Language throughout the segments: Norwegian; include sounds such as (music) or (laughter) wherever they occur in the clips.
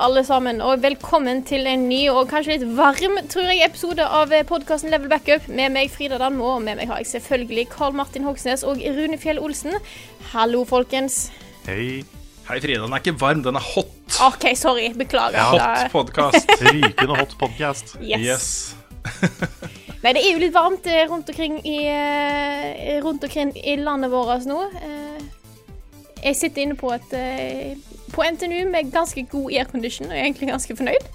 Alle sammen, og velkommen til en ny og kanskje litt varm tror jeg, episode av podkasten Level Backup. Med meg Frida Danmo, og med meg har jeg selvfølgelig Karl Martin Hogsnes og Rune Fjell Olsen. Hallo, folkens. Hei. Hei, Frida. Den er ikke varm, den er hot. OK, sorry. Beklager. Hot podkast. (laughs) Rykende hot podcast. Yes. Yes. (laughs) Nei, det er jo litt varmt eh, rundt omkring i, eh, rundt omkring i landet vårt nå. Eh, Jeg sitter inne på et eh, på NTNU med ganske god aircondition og er egentlig ganske fornøyd.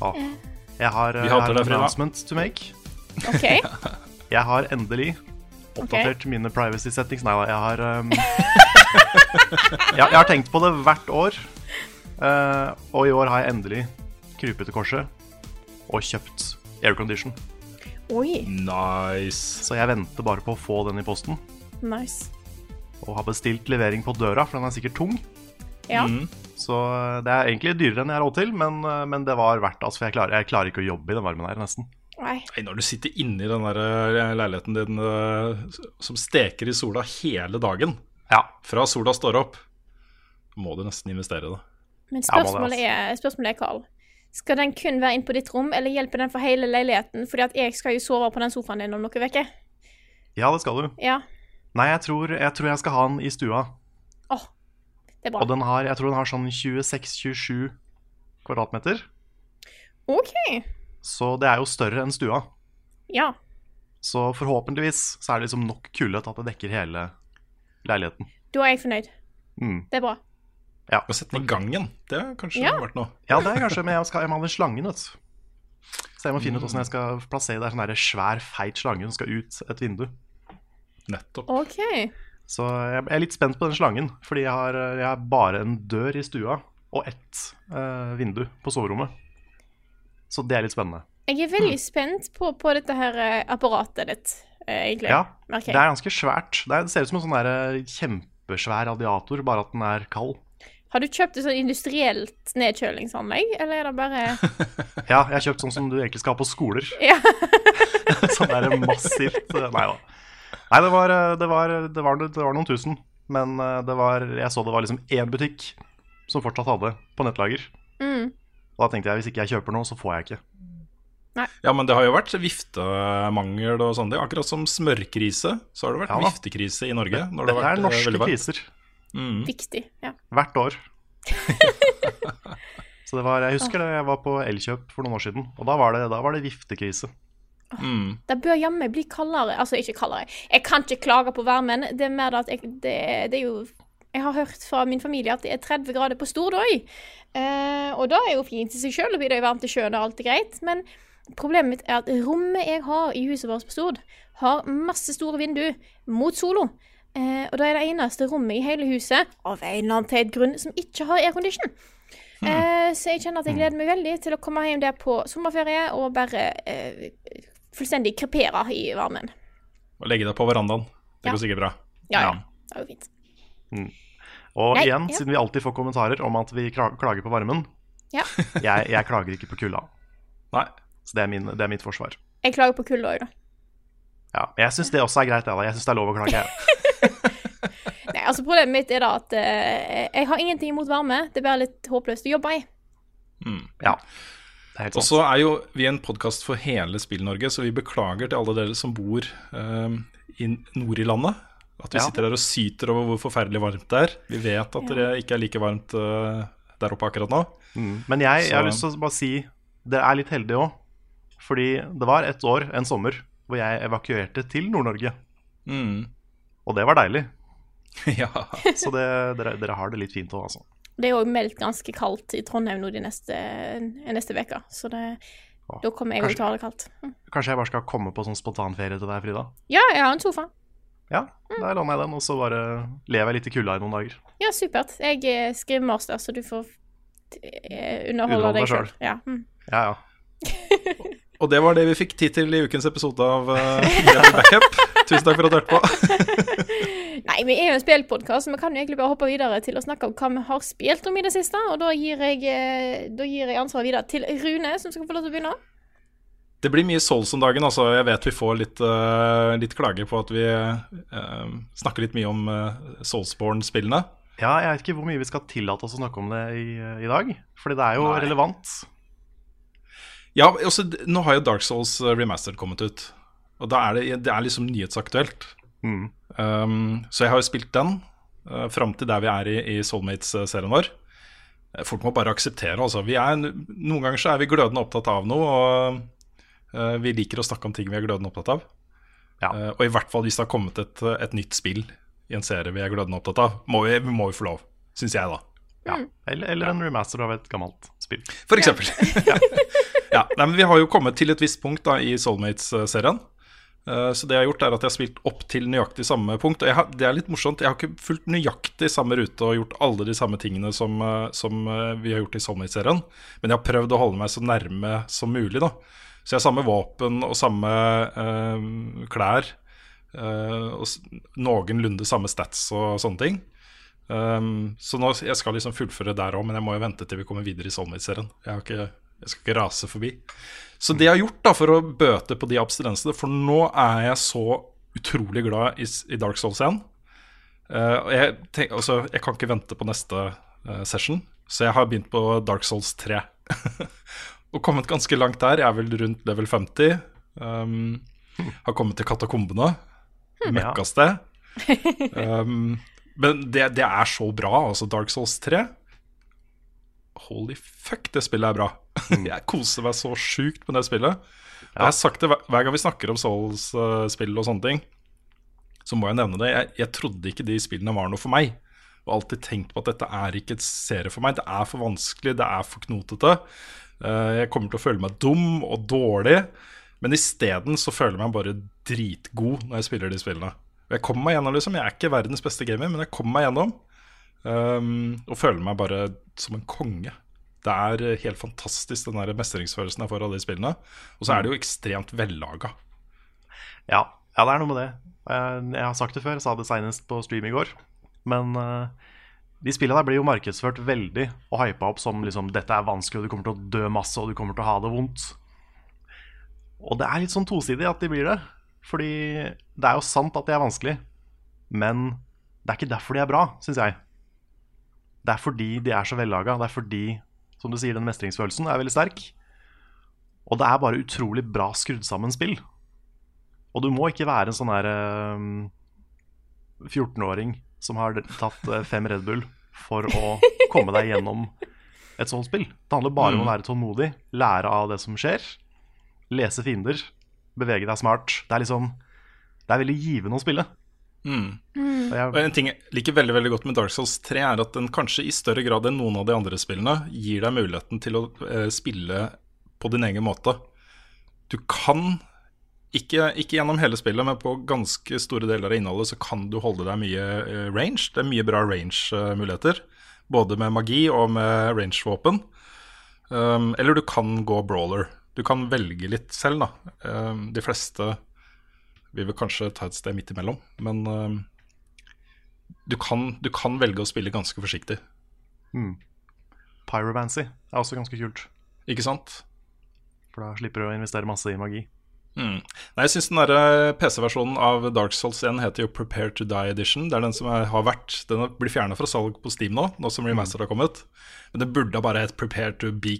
Ja. Jeg har, Vi jeg hater en announcement to make. Okay. (laughs) Jeg har endelig oppdatert mine privacy settings. Nei da, jeg har um... (laughs) jeg, jeg har tenkt på det hvert år. uh, og i år har jeg endelig krypet til korset og kjøpt aircondition. Oi. Nice. Så jeg venter bare på å få den i posten. Nice. Og har bestilt levering på døra, for den er sikkert tung. Ja. Mm. Så eh, det er egentlig dyrere enn jeg har råd til, men, eh, men det var verdt det. Altså, for jeg klarer, jeg klarer ikke å jobbe i den varmen her, nesten. Nei. Nei, når du sitter inne i den der eh, leiligheten din som steker i sola hele dagen, Ja, fra sola står opp, må du nesten investere i det. Men spørsmålet er, spørsmålet er Carl. Skal den kun være inn på ditt rom, eller hjelper den for hele leiligheten? Fordi at jeg skal jo sove på den sofaen din om noen uker. ja det skal du. Ja. Nei, jeg tror, jeg tror jeg skal ha den i stua. Åh, det er bra. Og den har, jeg tror den har sånn 26-27 kvadratmeter. OK. Så det er jo større enn stua. Ja. Så forhåpentligvis så er det liksom nok kulde til at det dekker hele leiligheten. Da er jeg fornøyd. Mm. Det er bra. Ja. Og den i gangen, det har kanskje Ja. vært noe. ja, det er kanskje, men jeg skal jeg må ha den slangen, vet du. Så jeg må finne ut hvordan jeg skal plassere det. Er sånn der svær, feit slange som skal ut et vindu. Nettopp. OK. Så jeg er litt spent på den slangen, fordi jeg har, jeg har bare en dør i stua og ett eh, vindu på soverommet. Så det er litt spennende. Jeg er veldig spent på, på dette her eh, apparatet ditt, eh, egentlig. Ja, okay. Det er ganske svært. Det, er, det ser ut som en sånn der, eh, kjempesvær radiator, bare at den er kald. Har du kjøpt et sånn industrielt nedkjølingsanlegg, eller er det bare (laughs) Ja, jeg har kjøpt sånn som du egentlig skal ha på skoler. Ja. (laughs) sånn der massivt Nei da. Nei, det var, eh, det, var, det, var, det var noen tusen. Men eh, det var, jeg så det var liksom én butikk som fortsatt hadde på nettlager. Mm. Og da tenkte jeg hvis ikke jeg kjøper noe, så får jeg ikke. Ja, men det har jo vært viftemangel og sånn. Akkurat som smørkrise, så har det vært Ja viftekrise i Norge. Når det Dette har er vært eh, norske kriser. Mm. Viktig. Ja. Hvert år. (laughs) så det var, jeg husker det, jeg var på Elkjøp for noen år siden, og da var det, da var det viftekrise. Mm. Det bør jammen bli kaldere. Altså, ikke kaldere. Jeg kan ikke klage på varmen. Det er mer at jeg det, det er jo Jeg har hørt fra min familie at det er 30 grader på Stordøy. Eh, og da er jo fint i seg sjøl, og blir det varmt i sjøen, og alt er greit. Men problemet mitt er at rommet jeg har i huset vårt på Stord, har masse store vinduer mot solo. Eh, og da er det eneste rommet i hele huset, av en eller annen teit grunn, som ikke har aircondition. Eh, så jeg kjenner at jeg gleder meg veldig til å komme hjem der på sommerferie og bare eh, fullstendig krepere i varmen. Og legge deg på verandaen. Det Ja. går sikkert bra. Ja, ja. Ja. Det er jo fint. Og Nei, igjen, ja. siden vi alltid får kommentarer om at vi klager på varmen, Ja. (laughs) jeg, jeg klager ikke på kulda. Nei. Så det er, min, det er mitt forsvar. Jeg klager på kulda òg, da. Ja, men Jeg syns det også er greit. Jeg, jeg syns det er lov å klage. (laughs) Nei, altså Problemet mitt er da at uh, jeg har ingenting imot varme. Det er bare litt håpløst å jobbe i. Ja, er helt Og så er jo vi en podkast for hele Spill-Norge, så vi beklager til alle dere som bor eh, i nord i landet. At vi Ja. sitter der og syter over hvor forferdelig varmt det er. Vi vet at det ikke er like varmt uh, der oppe akkurat nå. Mm. Men jeg, jeg har lyst til å bare si dere er litt heldige òg. Fordi det var et år, en sommer, hvor jeg evakuerte til Nord-Norge. Mm. Og det var deilig. (laughs) ja. Så det, dere, dere har det litt fint òg, altså. Det er jo meldt ganske kaldt i Trondheim nå de neste, neste veka, så det, da kommer jeg òg til å ha det kaldt. Mm. Kanskje jeg bare skal komme på sånn spontanferie til deg, Frida? Ja, jeg har en sofa. Ja, der låner jeg den, og så bare lever jeg litt i kulda i noen dager. Ja, supert. Jeg skriver master, så du får eh, underholde Underholde deg sjøl. Ja. Mm. Ja, ja. (laughs) Og det var det vi fikk tid til i ukens episode av uh, Backup. Tusen takk for at du hørte på. (laughs) Nei, vi er jo en spillpodkast, så vi kan jo egentlig bare hoppe videre til å snakke om hva vi har spilt om i det siste. Og da gir jeg, eh, da gir jeg ansvaret videre til Rune, som skal få lov til å begynne. Det blir mye Souls om dagen. altså Jeg vet vi får litt, uh, litt klager på at vi uh, snakker litt mye om uh, Soulsborne-spillene. ja, jeg vet ikke hvor mye vi skal tillate oss å snakke om det i, i dag. Fordi det er jo Nei. relevant. Ja, også, Nå har jo Dark Souls uh, Remastered kommet ut. Og da er det, det er liksom nyhetsaktuelt. Mm. Um, så jeg har jo spilt den uh, fram til der vi er i, i Soulmates-serien vår. Eh, Folk må bare akseptere, altså. Vi er, noen ganger så er vi glødende opptatt av noe, og uh, vi liker å snakke om ting vi er glødende opptatt av. Ja. Uh, og i hvert fall hvis det har kommet et, et nytt spill i en serie vi er glødende opptatt av, må vi, må jo få lov. Syns jeg, da. Ja. Eller, eller en remaster av et gammelt spill. For eksempel. ja, nei, men vi har jo kommet til et visst punkt da, i Soulmates-serien. Eh, Så det jeg har gjort er at jeg har spilt opp til nøyaktig samme punkt. Og har, det er litt morsomt, jeg har ikke fulgt nøyaktig samme rute og gjort alle de samme tingene som, eh, som eh, vi har gjort i Soulmate-serien. Men jeg har prøvd å holde meg så nærme som mulig. da Så jeg har samme våpen og samme øh, klær. øh, og noenlunde samme stats og sånne ting. Um, så nå, jeg skal liksom fullføre der òg, men jeg må jo vente til vi kommer videre i Soulmate-serien. Jeg, jeg skal ikke rase forbi. Så det jeg har gjort da for å bøte på de abstinensene For nå er jeg så utrolig glad i, i Dark Souls 1. Uh, og jeg, tenk, altså, jeg kan ikke vente på neste uh, session, så jeg har begynt på Dark Souls 3. (laughs) og kommet ganske langt der. Jeg er vel rundt level 50. Um, har kommet til katakombene. Møkkasted. Um, (laughs) men det, det er så bra, altså Dark Souls 3. Holy fuck, det spillet er bra. (laughs) jeg koser meg så sjukt med det spillet. Ja. Jeg har sagt det hver, hver gang vi snakker om Souls-spill og sånne ting, så må jeg nevne det. Jeg, jeg trodde ikke de spillene var noe for meg. Og alltid tenkt på at dette er ikke et serie for meg. Det er for vanskelig, det er for knotete. Eh, Jeg kommer til å føle meg dum og dårlig. Men isteden så føler jeg meg bare dritgod når jeg spiller de spillene. Jeg kommer meg gjennom liksom, Jeg er ikke verdens beste gamer, men jeg kommer meg gjennom. Um, og føler meg bare som en konge. Det er eh, helt fantastisk, den der mestringsfølelsen jeg får av de spillene. Og så er det jo ekstremt vellaga. Ja, ja, det er noe med det. Eh, Jeg har sagt det før, jeg sa det senest på stream i går. Men eh, de spillene der blir jo markedsført veldig og hypa opp som liksom, dette er vanskelig, og du kommer til å dø masse, og du kommer til å ha det vondt. Og det er litt sånn tosidig at de blir det. Fordi det er jo sant at de er vanskelig, men det er ikke derfor de er bra, syns jeg. Det er fordi de er så vellaga. Det er fordi, som du sier, den mestringsfølelsen er veldig sterk. Og det er bare utrolig bra skrudd sammen spill. Og du må ikke være en sånn her um, 14-åring som har tatt eh, fem Red Bull for å (laughs) komme deg gjennom et sånt spill. Det handler bare om å være tålmodig, lære av det som skjer, lese fiender, bevege deg smart. Det er liksom Det er veldig givende å spille. Og jeg, Og En ting jeg liker veldig veldig godt med Dark Souls 3, er at den kanskje i større grad enn noen av de andre spillene gir deg muligheten til å eh, spille på din egen måte. Du kan, ikke, ikke gjennom hele spillet, men på ganske store deler av innholdet, så kan du holde deg mye eh, range. Det er mye bra range-muligheter, både med magi og med range-våpen. Um, eller du kan gå brawler. Du kan velge litt selv, da. Um, de fleste vil vel kanskje ta et sted midt imellom, men um, du kan, du kan velge å spille ganske forsiktig, Pyromancy er også ganske kult. ikke sant? For da slipper du å investere masse i magi. Mm. Nei, jeg syns den eh, PC-versjonen av Dark Souls 1 heter jo Prepare to Die Edition. Det er den som er, har vært Den blir fjerna fra salg på Steam nå, nå som Remaster har kommet. Men det burde bare hett Prepare to Be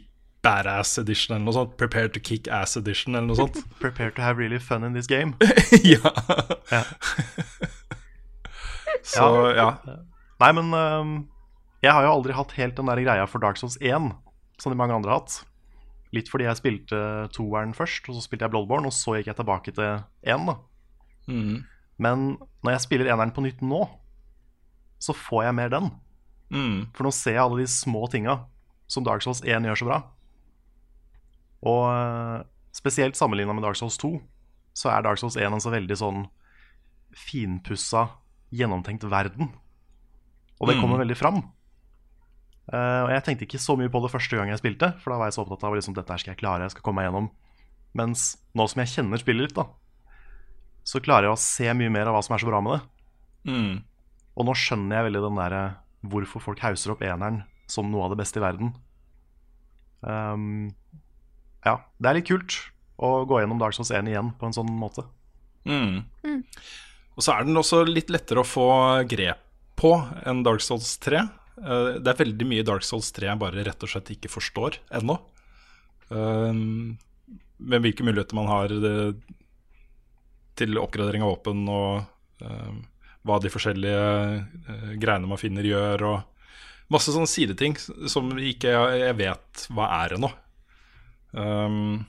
Badass Edition eller noe sånt. Prepare to Kick Ass Edition eller noe sånt. (laughs) Prepare to have really fun in this game. (laughs) ja. Ja. (laughs) Så ja. Nei, men um, jeg har jo aldri hatt helt den der greia for Dark Souls 1, som de mange andre har hatt. Litt fordi jeg spilte toeren først, og så spilte jeg Bloodborne, og så gikk jeg tilbake til én. Mm. Men når jeg spiller eneren på nytt nå, så får jeg mer den. Mm. For nå ser jeg alle de små tinga som Dark Souls 1 gjør så bra. Og eh, spesielt sammenligna med Dark Souls 2, så er Dark Souls 1 en så veldig sånn finpussa, gjennomtenkt verden. Og det Mm. kommer veldig fram. Uh, og jeg tenkte ikke så mye på det første gang jeg spilte, for da var jeg så opptatt av liksom, dette her skal jeg klare, jeg skal komme meg gjennom. Mens nå som jeg kjenner spillet litt, da, så klarer jeg å se mye mer av hva som er så bra med det. Mm. Og nå skjønner jeg veldig den derre hvorfor folk hauser opp eneren som noe av det beste i verden. Ehm, ja, det er litt kult å gå gjennom Dark Souls 1 igjen på en sånn måte. Mm. Og så er den også litt lettere å få grep på enn Dark Souls 3. Eh, Det er veldig mye Dark Souls 3 jeg bare rett og slett ikke forstår ennå. Men med hvilke muligheter man har eh, til oppgradering av våpen, og eh, hva de forskjellige greiene man finner, gjør, og masse sånne sideting som ikke jeg, jeg vet hva er ennå. Um,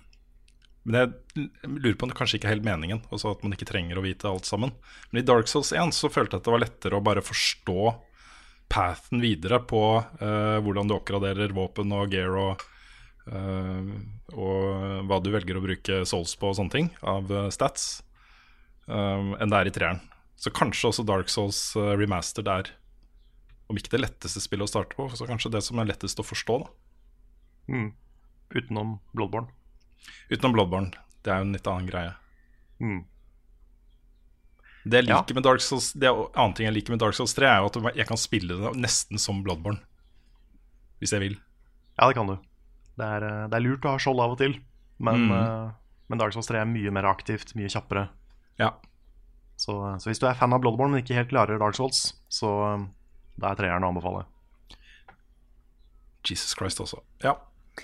men jeg lurer på om det kanskje ikke er helt meningen, altså at man ikke trenger å vite alt sammen. Men i Dark Souls 1 så følte jeg at det var lettere å bare forstå pathen videre på uh, hvordan du oppgraderer våpen og gear og, uh, og hva du velger å bruke souls på og sånne ting av eh, stats, um, enn det er i treeren. Så kanskje også Dark Souls eh, Remastered er, om ikke det letteste spillet å starte på, så kanskje det som er lettest å forstå, da. Mm. Utenom Bloodborne. Utenom Bloodborne. Det er jo en litt annen greie. Mm. Det jeg Ja. liker med Dark Souls Det er annen ting jeg liker med Dark Souls 3, er jo at jeg kan spille det nesten som Bloodborne. Hvis jeg vil. Ja, det kan du. Det er, eh, det er lurt å ha skjold av og til, men, Mm. uh, men Dark Souls 3 er mye mer aktivt, mye kjappere. Ja. Så, så hvis du er fan av Bloodborne, men ikke helt klarer Dark Souls, så det da er treeren å anbefale. Jesus Christ også. Ja,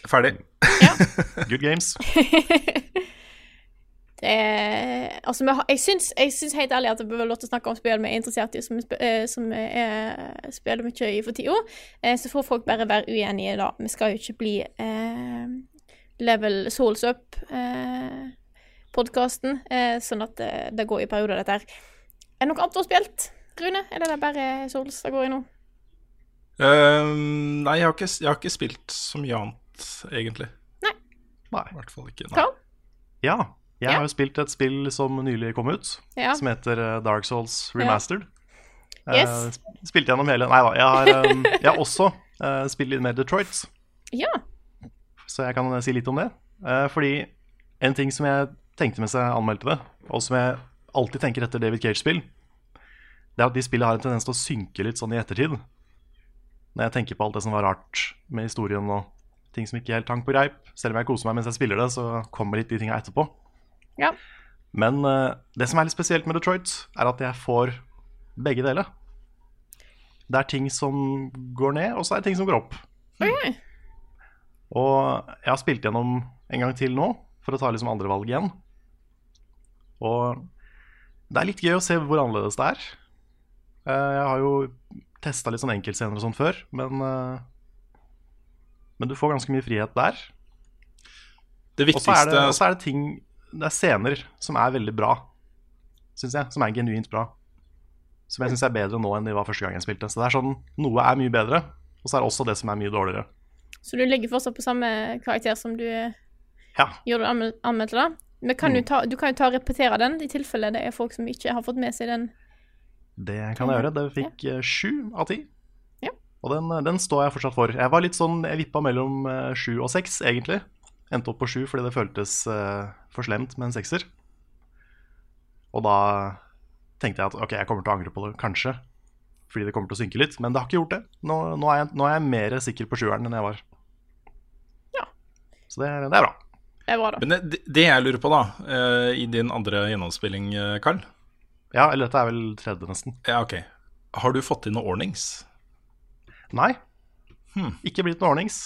ferdig. (laughs) Good games. (laughs) Er, altså, jeg, syns, jeg syns helt ærlig at det bør være lov til å snakke om spill vi er interessert i, som, eh, som er, spiller mye i for tida. Eh, så får folk bare være uenige, da. Vi skal jo ikke bli eh, level souls up-podkasten, eh, sånn at det, det går i perioder, dette her. Er det noe annet du har spilt, Rune? Eller er det bare souls det går i nå? Uh, nei, jeg har, ikke, jeg har ikke spilt så mye annet, egentlig. Nei. I hvert fall ikke. nå. Ja, jeg Ja. har jo spilt et spill som nylig kom ut, Ja. som heter eh, Dark Souls Remastered. Yes. Uh, spilte gjennom hele Nei da, jeg har, um, jeg har også uh, spilt litt med Detroit, Ja. så jeg kan eh, si litt om det. Uh, fordi en ting som jeg tenkte mens jeg anmeldte det, og som jeg alltid tenker etter David Cage-spill, det er at de spillene har en tendens til å synke litt sånn i ettertid. Når jeg tenker på alt det som var rart med historien og ting som ikke helt hang på greip. Selv om jeg koser meg mens jeg spiller det, så kommer litt de tinga etterpå. Ja. Men uh, det som er litt spesielt med Detroit, er at jeg får begge deler. Det er ting som går ned, og så er det ting som går opp. Okay. Og jeg har spilt gjennom en gang til nå, for å ta liksom andre valg igjen. Og det er litt gøy å se hvor annerledes det er. Eh, Jeg har jo testa litt sånn enkeltscener og sånn før, men eh, Men du får ganske mye frihet der. Det er, viktigste det- og så er det ting Det er scener som er veldig bra, syns jeg. Som er genuint bra. Som jeg syns er bedre nå enn de var første gang jeg spilte. Så det er sånn, noe er mye bedre, og så er det også det som er mye dårligere. Så du ligger fortsatt på samme karakter som du eh, Ja. gjorde du anmeldte da? Men kan Mm. du, ta, du kan jo ta og repetere den, i tilfelle det er folk som ikke har fått med seg den. Det kan jeg gjøre. Det fikk sju ja. av ti. Og den, eh, den står jeg fortsatt for. Jeg var litt sånn, jeg vippa mellom eh, sju og seks, egentlig. Endte opp på sju fordi det føltes eh, for slemt med en sekser. Og da tenkte jeg at ok, jeg kommer til å angre på det, kanskje. Fordi det kommer til å synke litt. Men det har ikke gjort det. Nå, nå, er, jeg, nå er jeg mer sikker på sjueren enn jeg var. Ja. Så det, det er bra. Det er bra, da. Men det, det jeg lurer på, da, eh, i din andre gjennomspilling, Karl Ja, eller dette er vel tredje, nesten. Ja, ok. Har du fått inn noe ordnings? Nei. Hmm. Ikke blitt noe ordnings.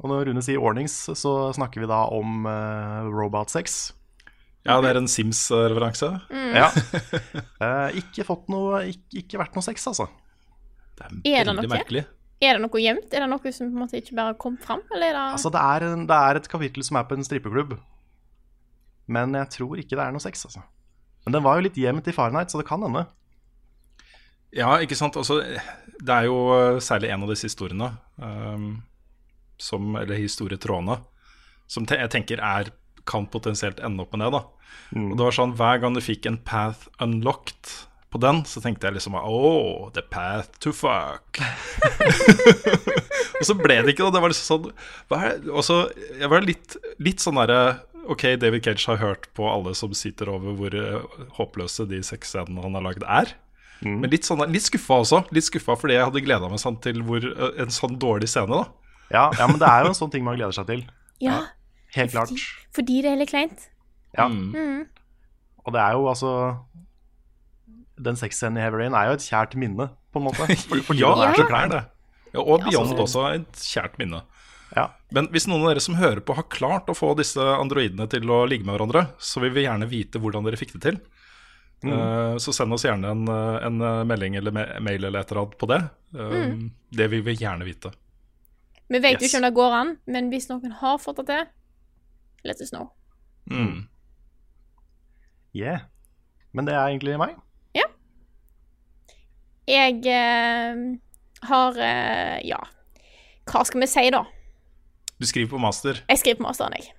Og når Rune sier ordnings, så snakker vi da om uh, Robot 6. Ja, det er en Sims-referanse. Mm. Ja. Uh, (laughs) ikke fått noe ikke, ikke vært noe sex, altså. Det er Er det veldig noe? merkelig. Er det noe gjemt? Er det noe som på en måte ikke bare kom fram, eller er det Altså, det er, en, det er et kapittel som er på en strippeklubb. Men jeg tror ikke det er noe sex, altså. Men den var jo litt gjemt i Fahrenheit, så det kan hende. Ja, ikke sant. Altså, det er jo eh, særlig en av disse historiene, um, som, eller historietrådene, som te jeg tenker er, kan potensielt ende opp med det. da. Og det var sånn, Hver gang du fikk en path unlocked på den, så tenkte jeg liksom Oh, the path to fuck. (laughs) og så ble det ikke det. Det var liksom sånn Og så jeg var litt, litt sånn derre Ok, David Cage har hørt på alle som sitter over hvor eh, håpløse de sexscenene han har lagd, er. Men litt, sånn, litt skuffa også. Litt skuffa fordi jeg hadde gleda meg sånn til hvor, en sånn dårlig scene. da Ja, ja, men det er jo en sånn ting man gleder seg til. Ja, Helt klart. fordi det er litt kleint. Ja. Mm. Og det er jo altså Den sexscenen i Heavy Rain er jo et kjært minne, på en måte. (laughs) Fordi, fordi Ja, det er så er klein. det. Ja, og Beyond altså- også, et kjært minne. Ja. Men hvis noen av dere som hører på, har klart å få disse androidene til å ligge med hverandre, så vil vi gjerne vite hvordan dere fikk det til. Mm. Eh, så send oss gjerne en, eh, en eh, melding eller mail eller et eller annet på det. Mm. Det vil vi gjerne vite. Vi vet jo ikke om det går an, men hvis noen har fått det til, let us know. Mm. Yeah. Men det er egentlig meg. Jeg uh, har Ja, hva skal vi si, da? Du skriver på master. Jeg skriver på masteren, jeg.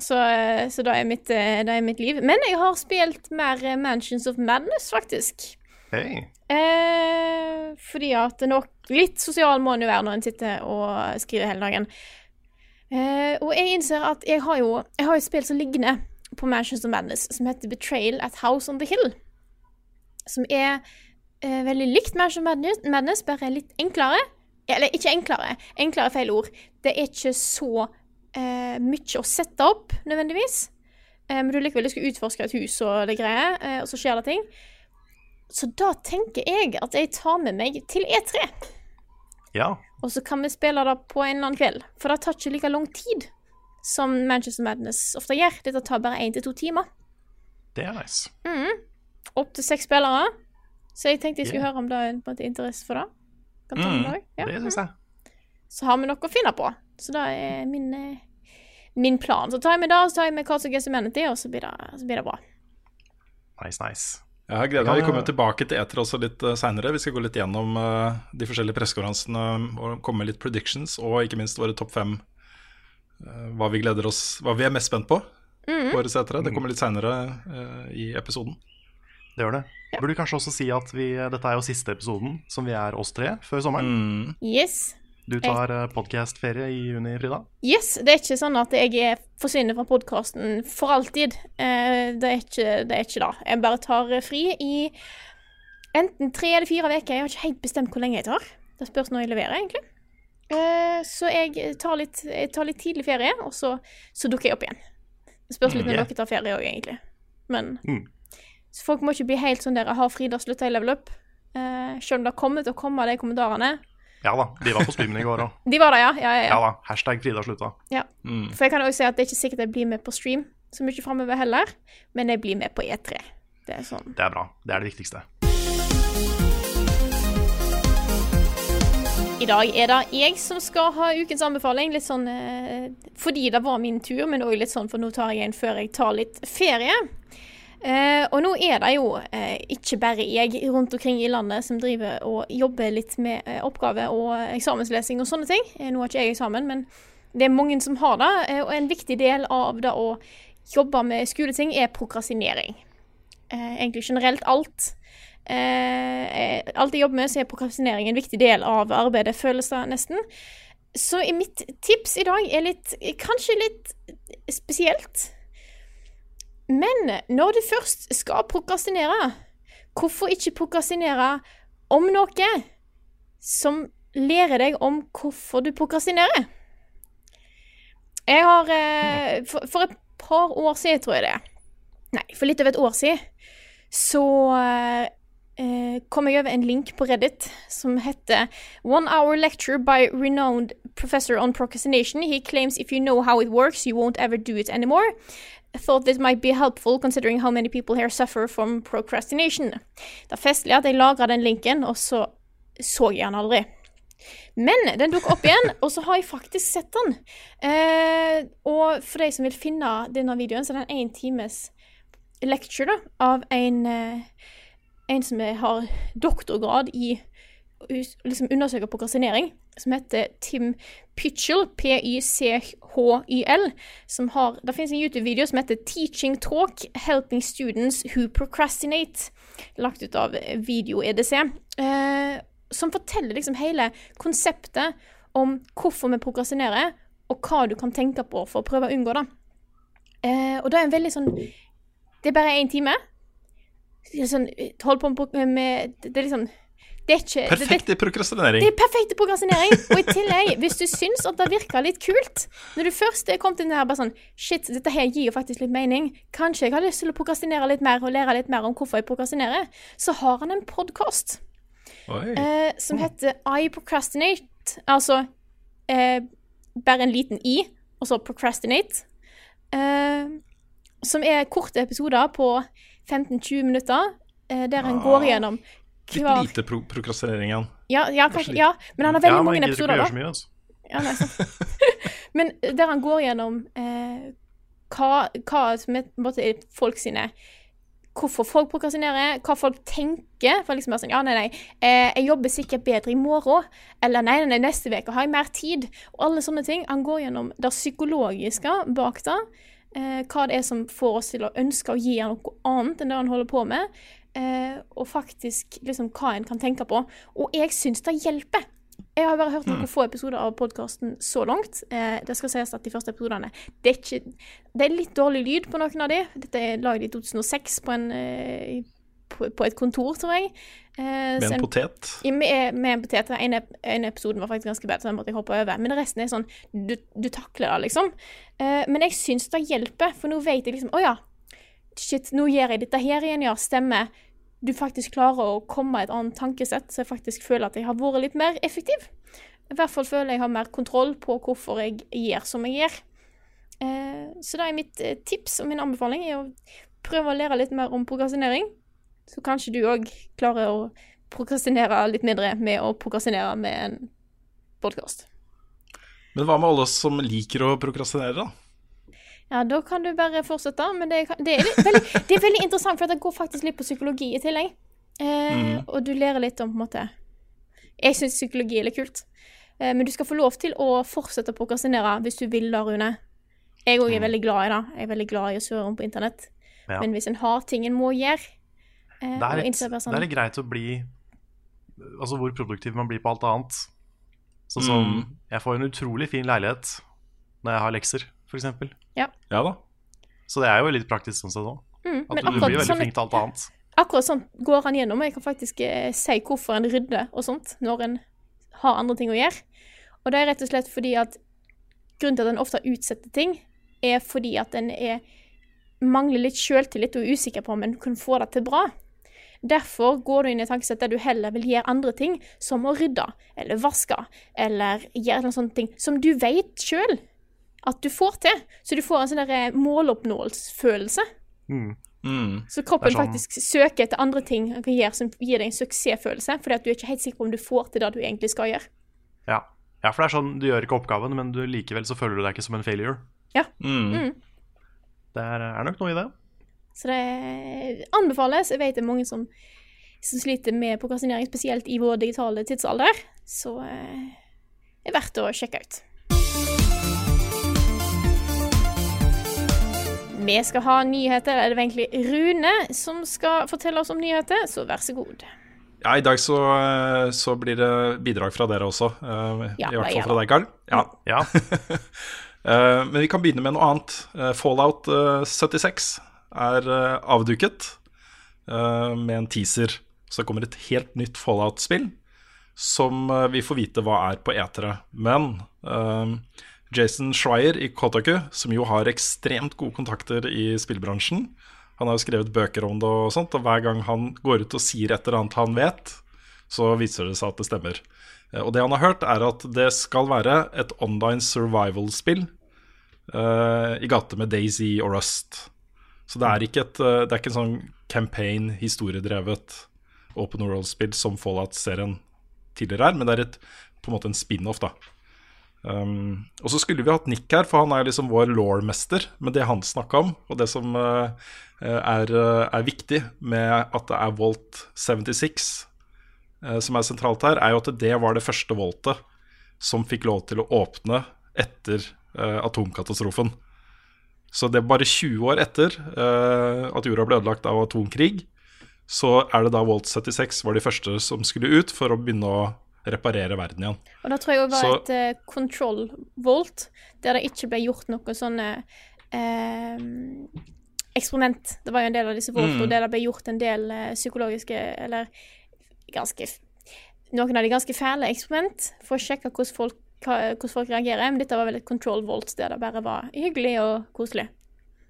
Så, eh, så det, er mitt, eh, det er mitt liv. Men jeg har spilt mer eh, Mansions of Madness, faktisk. Hey. Eh, fordi at nok litt sosial må en jo være når en sitter og skriver hele dagen. Eh, og jeg innser at jeg har jo Jeg har et spill som liggende på Mansions of Madness, som heter Betrayal at House on the Hill. Som er eh, veldig likt Mansions of Madness, Madness, bare litt enklere. Eller ikke enklere, enklere er feil ord. Det er ikke så eh, mye å sette opp, nødvendigvis. Eh, men du likevel skal utforske et hus og det greier, eh, og så skjer det ting. Så da tenker jeg at jeg tar med meg til E3. Ja. Og så kan vi spille det på en eller annen kveld. For det tar ikke like lang tid som Manchester Madness ofte gjør. Dette tar bare én til to timer. Det er nice. Opp til seks spillere. Så jeg tenkte jeg skulle Yeah. høre om det er interesse for det. Kan ta med Mm, det, ja. Det syns jeg. Så har vi noe å finne på. Så det er min, eh, min plan. Så tar jeg med det, så tar jeg med Cards Against Humanity, og så blir det, så blir det bra. Nice, nice. Jeg gleder Ja, meg. Vi ja. kommer tilbake til eter også litt uh, seinere. Vi skal gå litt gjennom eh, de forskjellige pressekonferansene og komme med litt predictions, og ikke minst våre topp fem. eh, hva vi gleder oss Hva vi er mest spent på mm. på årets etere. Det kommer litt seinere i episoden. Det gjør det. Burde kanskje også si at vi, dette er jo siste episoden som vi er oss tre før sommeren. Mm. Yes. Du tar uh, podkastferie i juni, Frida. Yes, det er ikke sånn at jeg er, forsvinner fra podkasten for alltid. Eh, det, er ikke, det er ikke da. Jeg bare tar eh, fri i enten tre eller fire uker. Jeg har ikke helt bestemt hvor lenge jeg tar. Det spørs når jeg leverer, egentlig. Eh, så jeg tar litt, jeg tar litt tidlig ferie, og så, så dukker jeg opp igjen. Det spørs litt Mm, når dere tar ferie òg, egentlig. Men Mm. Så folk må ikke bli helt sånn der Har Frida slutta i level up? Eh, selv om det kommer til å komme, de kommentarene. Ja da, de var på streamen i går òg. (laughs) De var det, ja. Ja, ja, ja. Ja da. Hashtag Frida slutta. Ja. Mm. For jeg kan også si at det er ikke sikkert jeg blir med på stream så mye framover heller, men jeg blir med på E3. Det er sånn. Det er bra. Det er det viktigste. I dag er det jeg som skal ha ukens anbefaling, litt sånn eh, fordi det var min tur, men òg litt sånn for nå tar jeg en før jeg tar litt ferie. Eh, og nå er det jo eh, ikke bare jeg rundt omkring i landet som driver og jobber litt med eh, oppgave og eksamenslesing og sånne ting. Eh, nå har ikke jeg eksamen, men det er mange som har det. Eh, og en viktig del av det å jobbe med skoleting er prokrastinering. Eh, egentlig generelt alt. Eh, eh, alt jeg jobber med, så er prokrastinering en viktig del av arbeidet, føles det nesten. Så mitt tips i dag er litt Kanskje litt spesielt. Men når du først skal prokrastinere, hvorfor ikke prokrastinere om noe som lærer deg om hvorfor du prokrastinerer? Jeg har eh, for, et par år siden, tror jeg det. Nei, for litt over et år siden, så eh, kom jeg over en link på Reddit som heter One hour lecture by renowned professor on procrastination. He claims if you know how it works, you won't ever do it anymore. Thought this might be helpful considering how many people here suffer from procrastination. Det er festlig at jeg lagra den linken, og så så jeg den aldri. Men den dukker opp igjen, og så har jeg faktisk sett den. Eh, og for de som vil finne denne videoen, så er det en én times lecture da, av en, eh, en som har doktorgrad i liksom undersøker prokrastinering, som heter Tim Pitchell, P-y-c-h-y-l, som har Det finnes en YouTube-video som heter 'Teaching Talk Helping Students Who Procrastinate', lagt ut av Video-EDC, eh, som forteller liksom hele konseptet om hvorfor vi prokrastinerer, og hva du kan tenke på for å prøve å unngå det. Eh, og det er en veldig sånn Det er bare én time. Sånn, hold på med Det er liksom Det er ikke Perfekt prokrastinering. det er perfekt prokrastinering. Og i tillegg, hvis du syns at det virker litt kult Når du først er kommet inn her bare sånn Shit, dette her gir jo faktisk litt mening. Kanskje jeg har lyst til å prokrastinere litt mer og lære litt mer om hvorfor jeg prokrastinerer. Så har han en podkast eh, som heter I Procrastinate. Altså eh, bare en liten i, og så procrastinate. Eh, som er korte episoder på 15-20 minutter, eh, der han går gjennom Litt lite pro prokrastinering igjen. ja, ja, kanskje, ja, men han har veldig Ja, mange episoder, da. mye. Altså. Ja, nei, sant. (laughs) Men der han går gjennom eh, hva, hva som er på en måte folk sine Hvorfor folk prokrastinerer, hva folk tenker. For liksom bare sånn, ja, nei, nei, eh, jeg jobber sikkert bedre i morgen. Eller nei, nei, nei, neste uke har jeg mer tid. Og alle sånne ting. Han går gjennom det psykologiske bak det. Eh, hva det er som får oss til å ønske å gi noe annet enn det han holder på med. Eh, og faktisk liksom hva en kan tenke på. Og jeg syns det hjelper. Jeg har bare hørt noen få episoder av podkasten så langt. Eh, det skal sies at de første episodene det er, ikke, det er litt dårlig lyd på noen av de. Dette er laget i 2006 på, en, eh, på, på et kontor, tror jeg. Eh, Med så en potet. med, med en potet. Den ene, ene episoden var faktisk ganske bedre, så den måtte jeg hoppe over. Men resten er sånn Du, du takler det, liksom. Eh, men jeg syns det hjelper, for nå vet jeg liksom Å ja, shit, nå gjør jeg dette her igjen, ja, stemmer. Du faktisk klarer å komme med et annet tankesett, så jeg faktisk føler at jeg har vært litt mer effektiv. I hvert fall føler jeg har mer kontroll på hvorfor jeg gjør som jeg gjør. Eh, så da er mitt eh, tips og min anbefaling er å prøve å lære litt mer om prokrastinering. Så kanskje du òg klarer å prokrastinere litt mindre med å prokrastinere med en podkast. Men hva med alle som liker å prokrastinere, da? Ja, da kan du bare fortsette, men det, det, er, litt, veldig, det er veldig interessant, for det går faktisk litt på psykologi i tillegg. Eh, Og du lærer litt om på en måte Jeg syns psykologi er litt kult. Eh, men du skal få lov til å fortsette å prokrastinere hvis du vil da, Rune. Jeg òg er veldig glad i det. Jeg er veldig glad i å svøre om på internett. Ja. Men hvis en har ting en må gjøre eh, Det er, litt, sånn, det er litt greit å bli Altså hvor produktiv man blir på alt annet. Sånn som Mm. Jeg får en utrolig fin leilighet når jeg har lekser, f.eks. Ja da. Så det er jo litt praktisk sånn sett òg. mm, At du, du blir veldig sånn, flink til alt annet. akkurat sånn går han gjennom, og jeg kan faktisk eh, si hvorfor en rydder og sånt når en har andre ting å gjøre. Og det er rett og slett fordi at grunnen til at en ofte utsetter ting, er fordi at en er, mangler litt sjøltillit og er usikker på om en kan få det til bra. Derfor går du inn i tankesettet tankesett der du heller vil gjøre andre ting, som å rydde, eller vaske, eller gjøre noen sånne ting som du vet sjøl at du får til. Så du får en sånn der måloppnåelsesfølelse. Mm. Mm. Så kroppen sånn- faktisk søker etter andre ting han kan gjøre som gir deg en suksessfølelse, fordi at du er ikke helt sikker på om du får til det du egentlig skal gjøre. Ja. ja, for det er sånn du gjør ikke oppgaven, men du likevel så føler du deg ikke som en failure. Mm. Det er, er nok noe i det. Så det anbefales. Jeg vet det er mange som, som sliter med prokrastinering, spesielt i vår digitale tidsalder, så eh, det er verdt å sjekke ut. Vi skal ha nyheter, eller det er egentlig Rune som skal fortelle oss om nyheter, så vær så god. Ja, i dag så, så blir det bidrag fra dere også. eh, Ja, I hvert fall fra deg, Karl. Ja. Ja, (laughs) Eh, men vi kan begynne med noe annet. Eh, Fallout eh, 76 er eh, avduket eh, med en teaser. Så det kommer et helt nytt Fallout-spill som eh, vi får vite hva er på etere. Men eh, Jason Schreier i Kotaku, som jo har ekstremt gode kontakter i spillbransjen Han har jo skrevet bøker om det og sånt, og hver gang han går ut og sier et eller annet han vet, så viser det seg at det stemmer. Eh, Og det han har hørt, er at det skal være et online survival-spill uh, i gate med Daisy og Rust. Så det er ikke, et, eh, det er ikke en sånn campaign, historiedrevet open world-spill som Fallout-serien tidligere er, men det er et, på en måte en spin-off, da. Um, og så skulle vi hatt Nick her, for han er liksom vår law-mester. Men det han snakka om, og det som uh, er, eh, er viktig med at det er Volt 76 uh, som er sentralt her, er jo at det var det første voltet som fikk lov til å åpne etter uh, atomkatastrofen. Så det er bare 20 år etter at jorda ble ødelagt av atomkrig, så er det da Volt 76 var de første som skulle ut for å begynne å reparere verden igjen. Og da tror jeg det var Så- et uh, control volt, der det ikke ble gjort noe sånne eh, eksperiment. Det var jo en del av disse voltene Mm. der det ble gjort en del uh, psykologiske, eller ganske Noen av de ganske fæle eksperiment for å sjekke hvordan folk, hva, hvordan folk reagerer. Men dette var vel et control volt der det bare var hyggelig og koselig.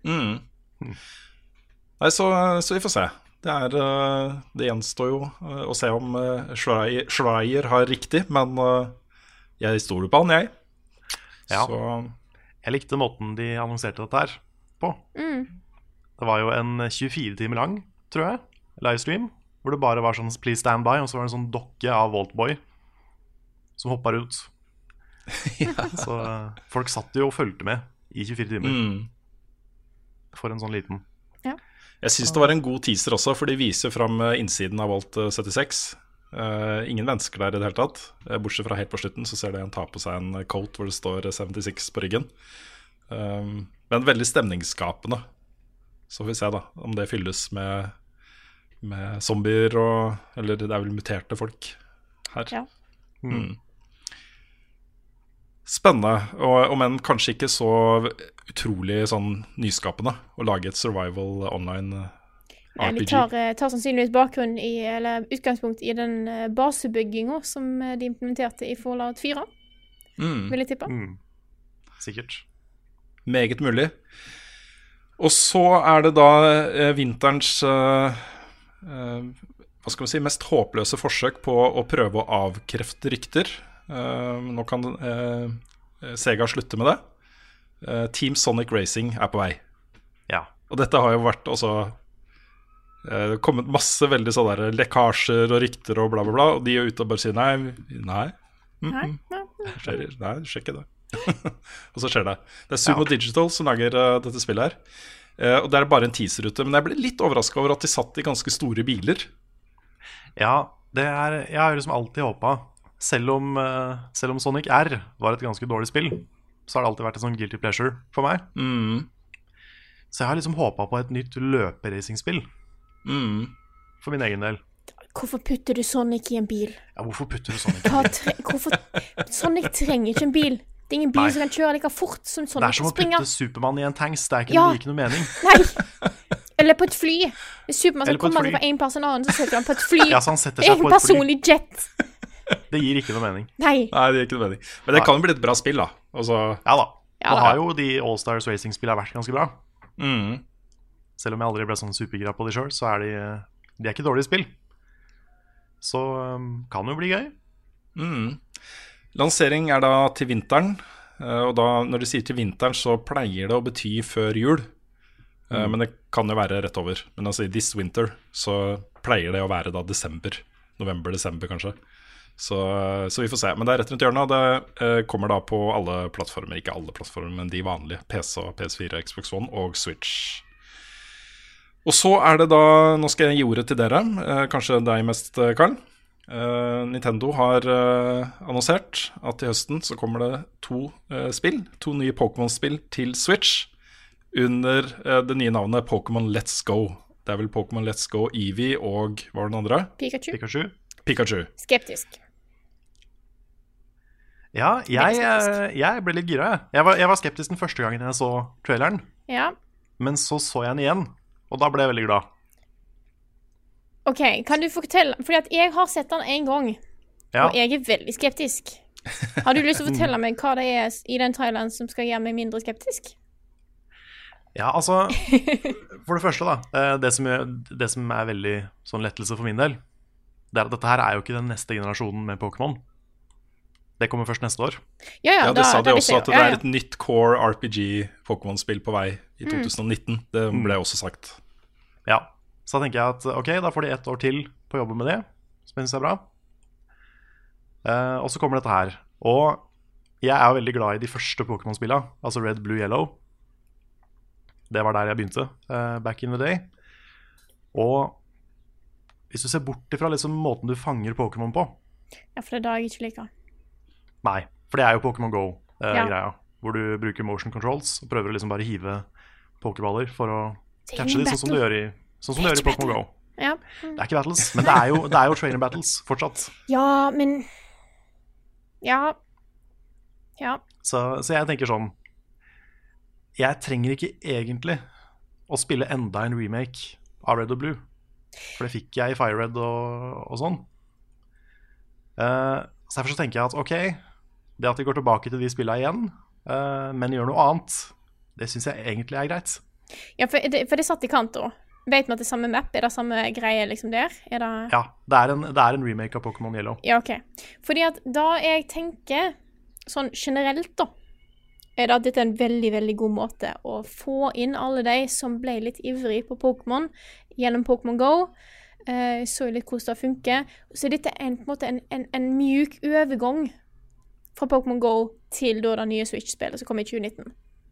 Mm. Nei, så, så vi får se. Det, er, eh, det gjenstår jo eh, å se om eh, Schreier, Schreier har riktig, men jeg stoler på han, jeg. Ja. Så Jeg likte måten de annonserte dette her på. Det var jo en 24 timer lang, tror jeg, livestream. Hvor det bare var sånn 'please stand by', og så var det en sånn dokke av Voltboy som hoppa ut. (laughs) Så eh, folk satt jo og fulgte med i 24 timer mm. for en sånn liten. Jeg syns det var en god teaser også, for de viser fram eh, innsiden av Volt eh, 76. Uh, ingen mennesker der i det hele tatt. Eh, bortsett fra helt på slutten, så ser du en ta på seg en coat hvor det står eh, 76 på ryggen. Um, men veldig stemningsskapende. Så får vi se da om det fylles med, med zombier og Eller det er vel muterte folk her. Ja. Mm. Spennende, og om enn kanskje ikke så utrolig sånn nyskapende å lage et survival online RPG. Nei, de tar, eh, tar sannsynligvis bakgrunn i, eller utgangspunkt i den eh, basebygginga som eh, de implementerte i Fallout 4, Mm, vil jeg tippe. Mm. Sikkert. meget mulig. Og så er det da eh, vinterens eh, eh, Hva skal vi si mest håpløse forsøk på å prøve å avkrefte rykter. Eh, nå kan eh, Sega slutte med det. Eh, Team Sonic Racing er på vei. Ja. Og dette har jo vært også har kommet masse veldig sånne der lekkasjer og rykter og bla, bla, bla. Og de er ute og bare sier nei. Nei. Mm, Nei, mm, nei. skjer, ikke det. (laughs) og så skjer det. Det er Sumo Digital som lager uh, dette spillet her. Uh, og det er bare en teaserrute. Men jeg ble litt overraska over at de satt i ganske store biler. Ja, det er, jeg har liksom alltid håpa selv, om, eh, selv om Sonic R var et ganske dårlig spill, så har det alltid vært en sånn guilty pleasure for meg. Mm, Så jeg har liksom håpa på et nytt løperacingspill mm. for min egen del. Hvorfor putter du Sonic i en bil? Ja, hvorfor putter du Sonic i en hvorfor Sonic trenger ikke en bil. Det er ingen bil Nei. som kan kjøre like fort som Det er som å putte Supermann i en tanks. Det er ikke, Ja. det gir noe mening. (laughs) Nei! Eller på et fly. Hvis Supermann kommer skal komme seg fra en plass til en annen, så setter han på et fly. Ja, så han setter seg en på et fly. personlig jet. Det gir ikke noe mening. Nei. Nei, det gir ikke noe mening. Men det kan jo bli et bra spill, da. Altså, Ja da. Ja, Nå da. har jo de Allstars Racing-spillene vært ganske bra. mm. Selv om jeg aldri ble sånn supergira på de sjøl, så er de, de er ikke dårlige spill. Så um, kan jo bli gøy. Mm. Lansering er da til vinteren. eh, Og da, når de sier til vinteren, så pleier det å bety før jul. Mm. Men det kan jo være rett over. Men altså i this winter så pleier det å være da desember. November-desember, kanskje. Så, så vi får se. Men det er rett rundt hjørnet. Det eh, kommer da på alle plattformer. Ikke alle plattformer, men de vanlige. PC, PS4, Xbox One og Switch. Og så er det da Nå skal jeg gi ordet til dere. Eh, kanskje deg mest, eh, Karl. Eh, Nintendo har annonsert at i høsten så kommer det to spill. To nye Pokémon-spill til Switch under det nye navnet Pokémon Let's Go. Det er vel Pokémon Let's Go Eevee og hva var den andre? Pikachu. Pikachu. Pikachu. Skeptisk. Ja, jeg, eh, jeg ble litt gira, jeg. Jeg var, jeg var skeptisk den første gangen jeg så traileren, Ja. men så så jeg den igjen, og da ble jeg veldig glad. OK, kan du fortelle Fordi at jeg har sett den én gang, Ja, og jeg er veldig skeptisk. Har du lyst til å fortelle meg hva det er i den traileren som skal gjøre meg mindre skeptisk? ja altså For det første, da. eh, Det som, er, det som er veldig sånn lettelse for min del, det er at dette her er jo ikke den neste generasjonen med Pokémon. Det kommer først neste år. Ja, ja, Ja, det da, sa de også, at det Ja, er et nytt core RPG-Pokémon-spill på vei i Mm. 2019. Det ble også sagt. Ja, Så da tenker jeg at ok, da får de ett år til på å jobbe med det, som jeg syns er bra. Eh, og så kommer dette her. Og jeg er jo veldig glad i de første Pokémon-spillene, altså Red, Blue, Yellow. Det var der jeg begynte, eh, back in the day. Og Hvis du ser bort ifra liksom måten du fanger Pokémon på Ja, for det er da jeg ikke liker. Nei, for det er jo Pokémon Go-greia. Ja. Hvor du bruker motion controls og prøver å liksom bare hive pokerballer for å catche dem, sånn som du gjør i, sånn som du gjør i Pokémon Go. Ja. Det er ikke battles, men det er jo, det er jo trainer battles fortsatt. ja, men Ja. Ja. Så, så jeg tenker sånn Jeg trenger ikke egentlig å spille enda en remake av Red og Blue. For det fikk jeg i Fire Red og, og sånn. Uh, så derfor så tenker jeg at ok, det at de går tilbake til de spillene igjen, uh, men gjør noe annet, det syns jeg egentlig er greit. ja for, det, for det satt i kant, òg. Vet vi at det er samme map? Er det samme greie liksom der? Er det Ja, det er en, det er en remake av Pokémon Yellow. Ja, OK. Fordi at da jeg tenker sånn generelt, da, er det at dette er en veldig, veldig god måte å få inn alle de som ble litt ivrig på Pokémon gjennom Pokémon Go. Eh, så litt hvordan det funker. Så er dette en, på en måte en, en, en mjuk overgang fra Pokémon Go til da det nye Switch-spillet som kom i 2019.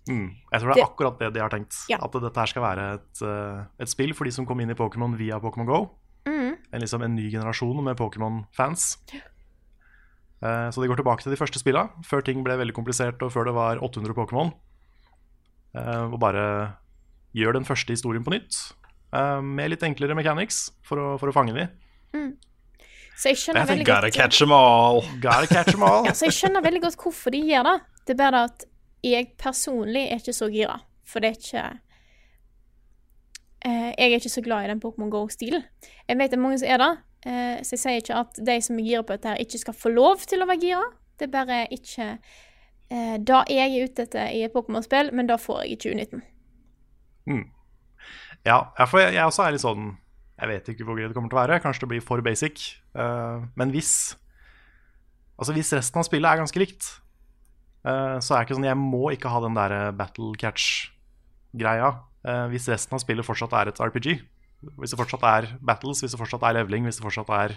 Mm. Jeg tror det er Det- akkurat det de har tenkt. Ja. At dette her skal være et, eh, et spill for de som kom inn i Pokémon via Pokémon Go. Mm. En, liksom en ny generasjon med Pokémon-fans. Eh, så de går tilbake til de første spilla, før ting ble veldig komplisert og før det var 800 Pokémon. Eh, og bare gjør den første historien på nytt, med litt enklere mechanics for å, for å fange de. Så jeg skjønner veldig gotta godt catch them all. Gotta catch them all. Ja, så jeg skjønner veldig godt hvorfor de gjør det. Det er bare at jeg personlig er ikke så gira. For det er ikke eh, Jeg er ikke så glad i den Pokémon Go-stilen. Jeg vet det er mange som er det, eh, så jeg sier ikke at de som er gira på dette, her ikke skal få lov til å være gira. Det er bare ikke eh, det jeg er ute etter i et Pokémon-spill, men det får jeg i 2019. Ja, ja, for jeg, jeg også er litt sånn Jeg vet ikke hvor greit det kommer til å være. Kanskje det blir for basic. Eh, men hvis Altså hvis resten av spillet er ganske likt, eh, så er det ikke sånn Jeg må ikke ha den der battle catch-greia. eh, hvis resten av spillet fortsatt er et RPG. Hvis det fortsatt er battles, hvis det fortsatt er leveling, hvis det fortsatt er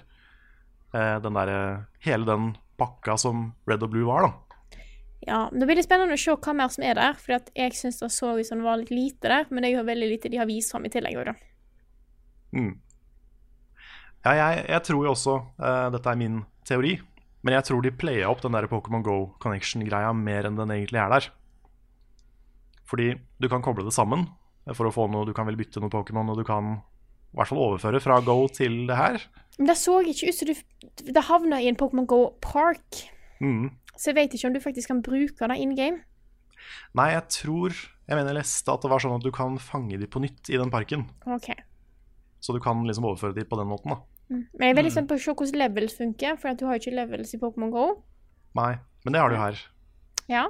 eh, den der, hele den pakka som Red og Blue var, da. Ja, Det blir litt spennende å se hva mer som er der. For jeg syns det så ut som det var litt lite der, men det er jo veldig lite de har vist fram i tillegg. også, da. Mm. Ja, jeg, jeg tror jo også uh, Dette er min teori, men jeg tror de playa opp den der Pokémon Go Connection-greia mer enn den egentlig er der. Fordi du kan koble det sammen for å få noe Du kan vel bytte noe Pokémon, og du kan i hvert fall overføre fra Go til det her. Men det så ikke ut som du Det havna i en Pokémon Go Park. Mm. Så jeg vet ikke om du faktisk kan bruke det in game. Nei, jeg tror Jeg mener jeg leste at det var sånn at du kan fange de på nytt i den parken. Ok. Så du kan liksom overføre de på den måten, da. Men jeg er veldig spent på å se hvordan levels funker, for du har jo ikke levels i Pokémon Go. Nei, men det har du her. Ja.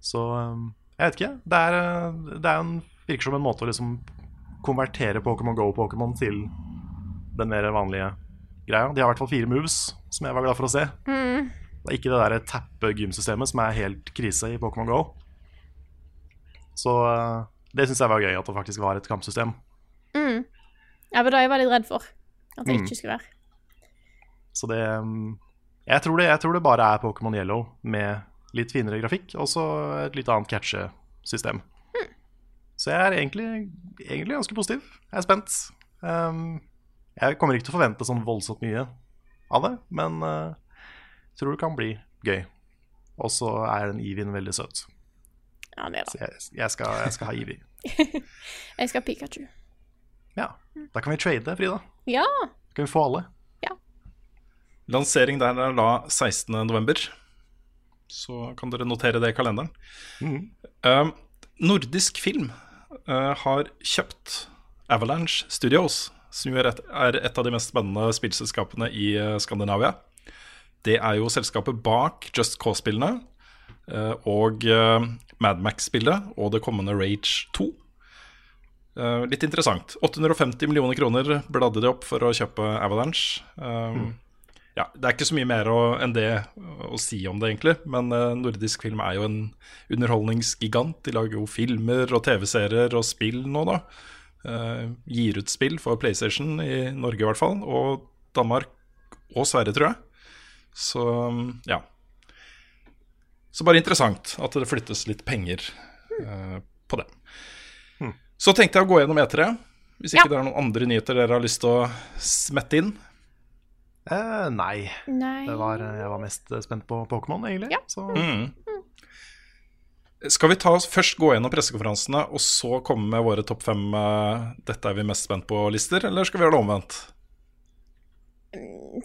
Så um, jeg vet ikke. Det er, uh, det er en, virker som en måte å liksom konvertere Pokémon Go-Pokémon til den mer vanlige greia. De har i hvert fall fire moves, som jeg var glad for å se. Det er ikke det der tappe-gymsystemet som er helt krise i Pokémon Go. Så uh, det syns jeg var gøy, at det faktisk var et kampsystem. Ja, var det jeg var litt redd for. At det Mm. ikke skulle være. Så det um, jeg, tror det jeg tror det bare er Pokémon Yellow med litt finere grafikk, og så et litt annet catchesystem. Mm. Så jeg er egentlig, egentlig ganske positiv. Jeg er spent. Um, jeg kommer ikke til å forvente sånn voldsomt mye av det, men uh, jeg tror det kan bli gøy. Og så er den Evien veldig søt. Ja, det er Så jeg, jeg, skal, jeg skal ha Evie. (laughs) Jeg skal ha Pikachu. Ja. Da kan vi trade, Frida. Ja. Da kan vi få alle. Ja. Lansering der er da 16. november. Så kan dere notere det i kalenderen. Um, nordisk film uh, har kjøpt Avalanche Studios, som jo er et, er et av de mest spennende spillselskapene i uh, Skandinavia. Det er jo selskapet bak Just Cause-spillene uh, og uh, Madmax-spillet og det kommende Rage 2. Uh, litt interessant. 850 millioner kroner bladde de opp for å kjøpe Avalanche. Um, ja, Det er ikke så mye mer å, enn det å si om det, egentlig. Men uh, nordisk film er jo en underholdningsgigant. De lager jo filmer og TV-serier og spill nå, da. Uh, gir ut spill for PlayStation i Norge, i hvert fall. Og Danmark og Sverige, tror jeg. Så ja. Så bare interessant at det flyttes litt penger på det. Så tenkte jeg å gå gjennom E3. Hvis ikke Ja. det er noen andre nyheter dere har lyst til å smette inn. Eh, nei. Nei Det var, jeg var mest spent på Pokémon, egentlig. Ja. Så Mm. Skal vi ta først gå gjennom pressekonferansene, og så komme med våre topp fem eh, 'dette er vi mest spent på'-lister, eller skal vi gjøre det omvendt?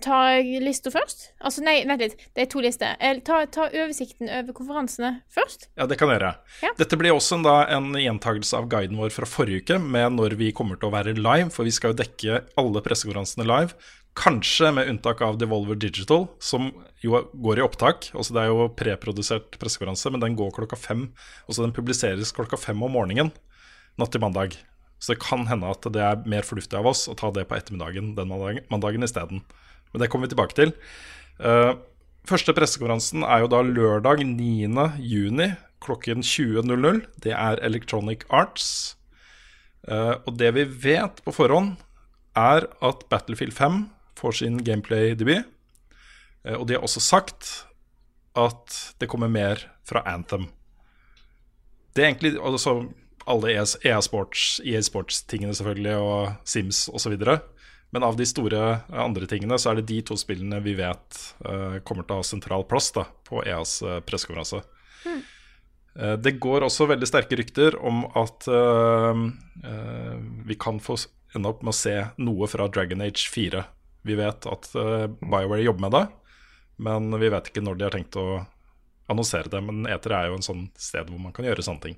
Ta lista først? Altså, nei, vent litt. Det er to lister. Ta, ta oversikten over konferansene først. Ja, det kan jeg gjøre. Ja. Dette blir også en, da, en gjentagelse av guiden vår fra forrige uke, med når vi kommer til å være live, for vi skal jo dekke alle pressekonferansene live. Kanskje med unntak av Devolver Digital, som jo går i opptak. Altså Det er jo preprodusert pressekonferanse, men den går klokka fem. Altså Den publiseres klokka fem om morgenen natt til mandag. Så det kan hende at det er mer fornuftig av oss å ta det på ettermiddagen den mandagen, mandagen isteden. Men det kommer vi tilbake til. Uh, første pressekonferansen er jo da lørdag 9. juni klokken 20.00. Det er Electronic Arts. Uh, og det vi vet på forhånd, er at Battlefield 5 får sin gameplay-debut. Uh, og de har også sagt at det kommer mer fra Anthem. Det er egentlig altså, alle EA EA Sports, EA Sports-tingene selvfølgelig, og Sims osv. Men av de store eh, andre tingene, så er det de to spillene vi vet uh, kommer til å ha sentral plass da, på EAs uh, pressekonferanse. Eh, det går også veldig sterke rykter om at eh, eh, vi kan få ende opp med å se noe fra Dragon Age 4. Vi vet at uh, BioWare jobber med det, men vi vet ikke når de har tenkt å annonsere det. Men Eter er jo en sånn sted hvor man kan gjøre sånne ting.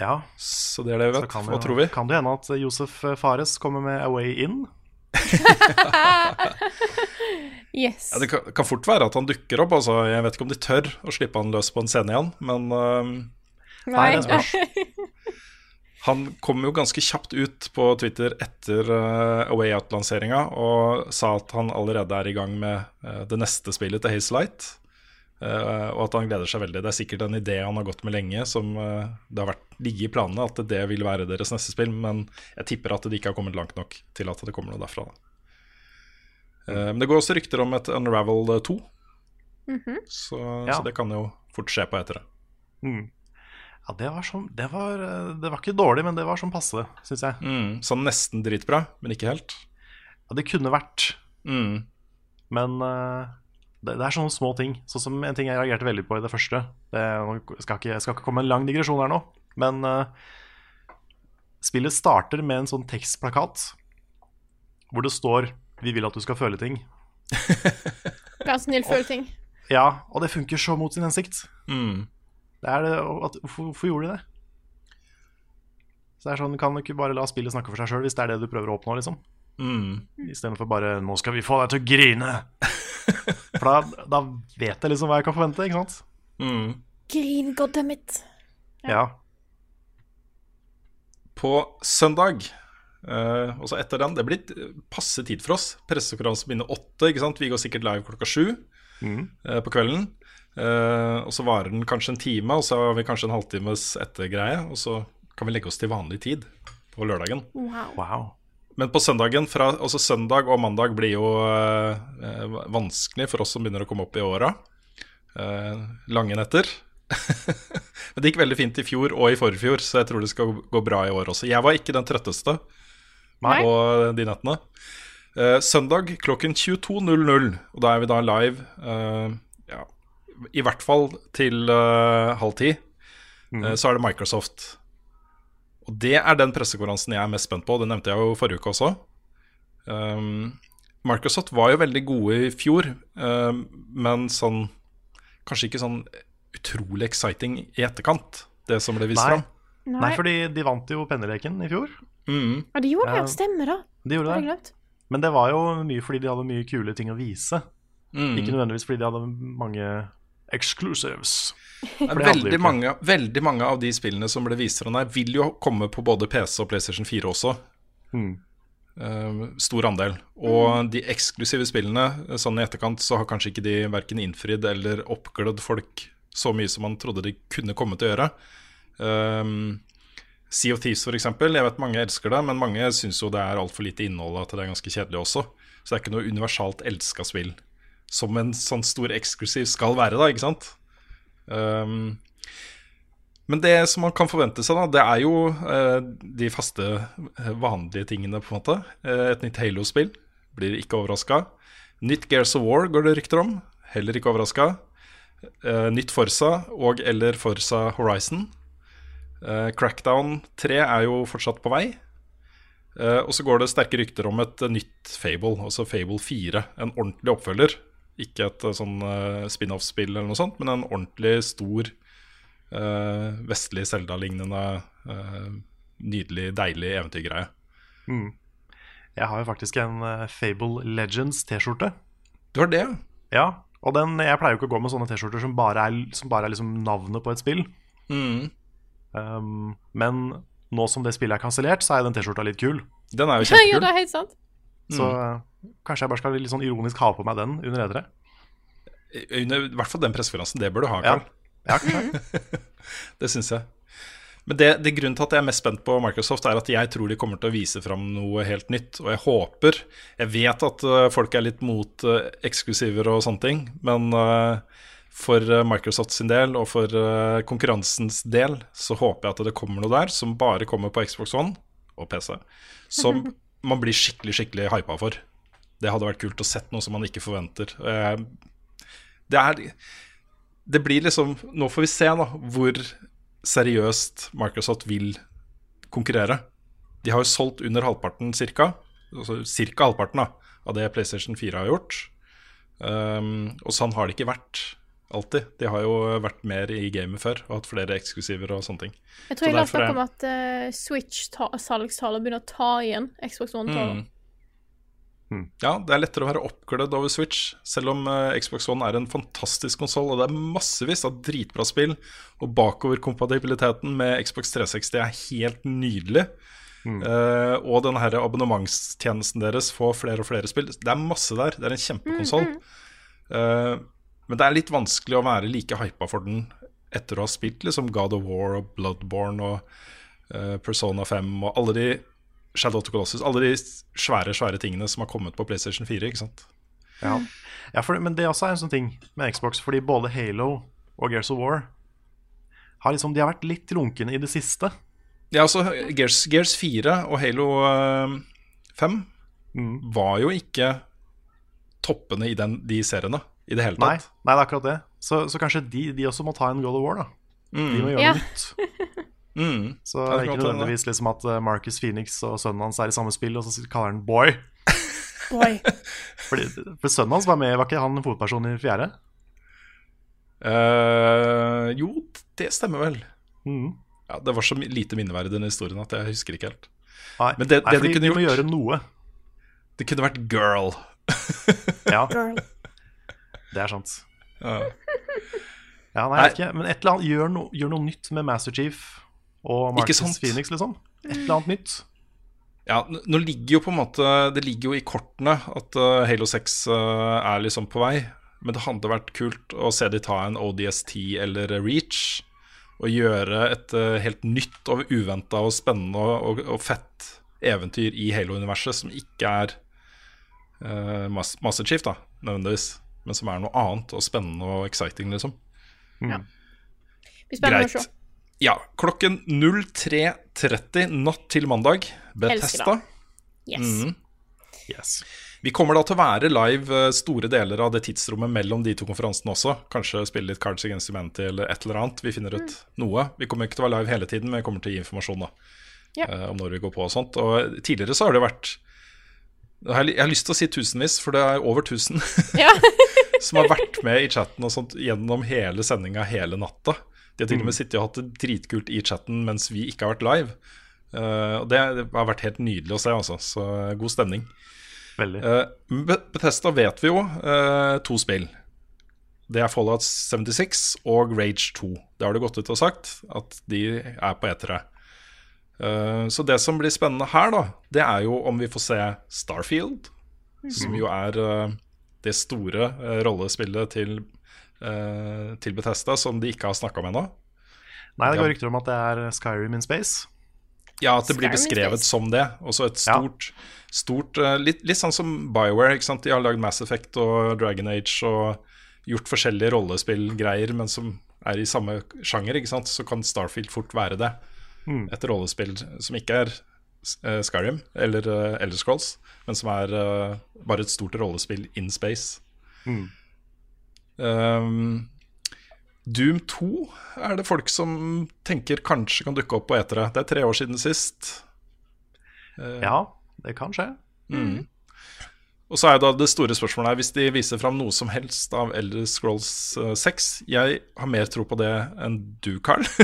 Ja. Så det er det vi vet. kan, Hva tror vi? kan det hende at Josef Fares kommer med Away In? (laughs) Yes. Ja, det kan, kan fort være at han dukker opp. Altså, jeg vet ikke om de tør å slippe han løs på en scene igjen, men uh, Nei. Nei. (laughs) Han kom jo ganske kjapt ut på Twitter etter uh, Away Out-lanseringa og sa at han allerede er i gang med uh, det neste spillet til Haze Light. Eh, og at han gleder seg veldig. Det er sikkert en idé han har gått med lenge, som eh, det har vært ligget i planene at det vil være deres neste spill. Men jeg tipper at det ikke har kommet langt nok til at det kommer noe derfra. Da. Eh, men det går også rykter om et Unravel 2, så, Ja. så det kan jo fort skje på etere. Mm. Ja, det var, sånn, det, var, det var ikke dårlig, men det var sånn passe, syns jeg. Mm, sånn nesten dritbra, men ikke helt. Ja, det kunne vært, Mm. men eh, det, det er sånne små ting. Sånn som En ting jeg reagerte veldig på i det første det, skal ikke, Jeg skal ikke komme en lang digresjon her nå, men uh, spillet starter med en sånn tekstplakat hvor det står 'Vi vil at du skal føle ting'. Vær snill, føle ting. Ja, og det funker så mot sin hensikt. Mm. Det er det, og at, hvorfor, hvorfor gjorde de det? Så det er sånn, Kan du ikke bare la spillet snakke for seg sjøl hvis det er det du prøver å oppnå? liksom Mm. Istedenfor bare 'nå skal vi få deg til å grine'. (laughs) For da, da vet jeg liksom hva jeg kan forvente. ikke sant? Mm. Grin, goddammit. Ja. På søndag, eh, også etter den Det blir litt passe tid for oss. Pressekonferansen begynner åtte. ikke sant? Vi går sikkert live klokka sju mm. eh, på kvelden. Eh, og så varer den kanskje en time, og så har vi kanskje en halvtimes ettergreie. Og så kan vi legge oss til vanlig tid på lørdagen. Wow. Wow. Men på søndagen, fra, altså søndag og mandag blir jo eh, eh, vanskelig for oss som begynner å komme opp i åra. Eh, lange netter. (laughs) Men det gikk veldig fint i fjor og i forfjor, så jeg tror det skal gå bra i år også. Jeg var ikke den trøtteste Nei. på de nettene. Eh, søndag klokken 22.00, og da er vi da live eh, ja, i hvert fall til eh, halv ti. Eh, så er det Microsoft. Og det er den pressekonferansen jeg er mest spent på. Det nevnte jeg jo forrige uke også. Um, Microsoft var jo veldig gode i fjor, um, men sånn Kanskje ikke sånn utrolig exciting i etterkant, det som ble vist Nei. fram. Nei, fordi de vant jo penneleken i fjor. Mm. Ja, de gjorde det. Stemmer, da. De gjorde Det det. Men det var jo mye fordi de hadde mye kule ting å vise. Mm. Ikke nødvendigvis fordi de hadde mange exclusives. Veldig, mange, veldig mange av de spillene som ble vist fram der, vil jo komme på både PC og PlayStation 4 også. Mm. Uh, stor andel. Og de eksklusive spillene, sånn i etterkant, så har kanskje ikke de verken innfridd eller oppglødd folk så mye som man trodde de kunne komme til å gjøre. Um, sea of Thieves, eksempel. Jeg vet mange elsker det, men mange syns jo det er altfor lite innhold, at det er ganske kjedelig også. Så det er ikke noe universalt elska spill. Som en sånn stor eksklusiv skal være, da, ikke sant? Um, Men det som man kan forvente seg, da, det er jo eh, de faste, eh, vanlige tingene, på en måte. Eh, et nytt Halo-spill. Blir ikke overraska. Nytt Gears of War går det rykter om. Heller ikke overraska. Eh, nytt Forsa og eller Forsa Horizon. Eh, Crackdown 3 er jo fortsatt på vei. Eh, og så går det sterke rykter om et nytt Fable, altså Fable 4. En ordentlig oppfølger. Ikke et eh, sånn eh, spin-off-spill eller noe sånt, men en ordentlig stor uh, vestlig Selda-lignende, uh, nydelig, deilig eventyrgreie. Jeg har jo faktisk en Fable Legends T-skjorte. Du har det, ja? Og den, jeg pleier jo ikke å gå med sånne T-skjorter som bare er, som bare er liksom navnet på et spill. Mm. Um, men nå som det spillet er kansellert, så er den T-skjorta litt kul. Den er jo (laughs) kjempekul. ja, det er helt sant. Så eh, kanskje jeg bare skal litt sånn ironisk ha på meg den under E3. Under, I hvert fall den pressekonferansen. Det bør du ha, Ja. Carl. Ja, kanskje. (laughs) Det syns jeg. Men det, det grunnen til at jeg er mest spent på Microsoft, er at jeg tror de kommer til å vise fram noe helt nytt. Og jeg håper Jeg vet at eh, folk er litt mot eh, eksklusiver og sånne ting, men eh, for Microsoft sin del og for konkurransens del så håper jeg at det kommer noe der som bare kommer på Xbox One og PC, som (laughs) man blir skikkelig, skikkelig hypa for. Det hadde vært kult å sett noe som man ikke forventer. Eh, Det er Det blir liksom Nå får vi se da hvor seriøst Microsoft vil konkurrere. De har jo solgt under halvparten cirka, altså cirka halvparten da, av det PlayStation 4 har gjort. Um, og sånn har det ikke vært alltid. De har jo vært mer i gamet før og hatt flere eksklusiver og sånne ting. Jeg tror jeg snakket er- om at uh, Switch-salgstallet begynner å ta igjen Xbox One-tallet. Mm. Ja, det er lettere å være oppglødd over Switch, selv om eh, Xbox One er en fantastisk konsoll, og det er massevis av dritbra spill, og bakoverkompatibiliteten med Xbox 360 er helt nydelig. Eh, og den her abonnementstjenesten deres får flere og flere spill. Det er masse der. Det er en kjempekonsoll. Eh, men det er litt vanskelig å være like hypa for den etter å ha spilt liksom God of War og Bloodborne og uh, Persona 5 og alle de Shadow of the Colossus, alle de svære svære tingene som har kommet på PlayStation 4. ikke sant? Ja, ja for, men det også er en sånn ting med Xbox, fordi både Halo og Gears of War har liksom, de har vært litt lunkne i det siste. Ja, altså Gears, Gears 4 og Halo eh, 5 var jo ikke toppene i den, de seriene i det hele tatt. nei, det er akkurat det. Så, så kanskje de, de også må ta en God of War, da. De må gjøre Ja. nytt. (laughs) Mm. Så det det er ikke nødvendigvis liksom at eh, Marcus Phoenix og sønnen hans er i samme spill, og så kaller han Boy. (laughs) (laughs) Boy. Fordi, for sønnen hans var med, var ikke han hovedpersonen i fjerde? Uh, jo, det stemmer vel. Mm. Ja, Det var så lite lite minneverdig den historien at jeg husker ikke helt. Nei, Men det- nei, det de kunne de må gjort- gjøre noe. Det kunne vært Girl. Ja, (laughs) Girl. det er sant. Ja. Ja, nei, Nei. jeg vet ikke, men et eller annet, gjør, no, gjør noe nytt med Master Chief og Marcus? Phoenix, liksom. Et eller annet nytt. Ja, nå ligger jo på en måte Det ligger jo i kortene at eh, Halo 6 eh, er liksom på vei. Men det hadde vært kult å se de ta en ODST eller Reach og gjøre et eh, helt nytt og uventa og spennende og, og, og fett eventyr i Halo-universet som ikke er uh, Master Chief, da, nødvendigvis. Men som er noe annet og spennende og exciting, liksom. Vi spenner å Greit. Ja, klokken 03.30 natt til mandag. Bethesda. Yes. Mm. Yes. Vi kommer da til å være live eh, store deler av det tidsrommet mellom de to konferansene også. Kanskje spille litt Cards Against Humanity eller et eller annet. Vi finner ut noe. Vi kommer ikke til å være live hele tiden, men vi kommer til å gi informasjon da Ja. uh, om når vi går på og sånt. Og tidligere så har det vært Jeg har, jeg har lyst til å si tusenvis, for det er over tusen Ja. (laughs) som har vært med i chatten og sånt gjennom hele sendinga hele natta. De har til og med sittet og hatt det dritkult i chatten mens vi ikke har vært live. Uh, og det har vært helt nydelig å se, altså. Så eh, god stemning. Veldig. Uh, Bethesda vet vi jo uh, to spill. Det er Fallout 76 og Rage 2. Det har du gått ut og sagt, at de er på E3. Eh, så det som blir spennende her, da, det er jo om vi får se Starfield, som jo er det store rollespillet til, eh, til Bethesda, som de ikke har snakka om ennå. Nei, det går rykter om at det er Skyrim in space. Ja, at det blir beskrevet som det. Også et Ja. stort, stort eh, litt, litt sånn som Bioware. ikke sant? De har lagd Mass Effect og Dragon Age og gjort forskjellige rollespillgreier, men som er i samme sjanger, ikke sant? så kan Starfield fort være det. Et rollespill som ikke er eh, Skyrim eller uh, Elder Scrolls, men som er uh, bare et stort rollespill in space. Um, Doom 2 er det folk som tenker kanskje kan dukke opp på etere. Det er tre år siden sist. Ja, det kan skje. Og så er jo da det store spørsmålet her, hvis de viser fram noe som helst av Elder Scrolls eh, 6 Jeg har mer tro på det enn du, Carl. (laughs)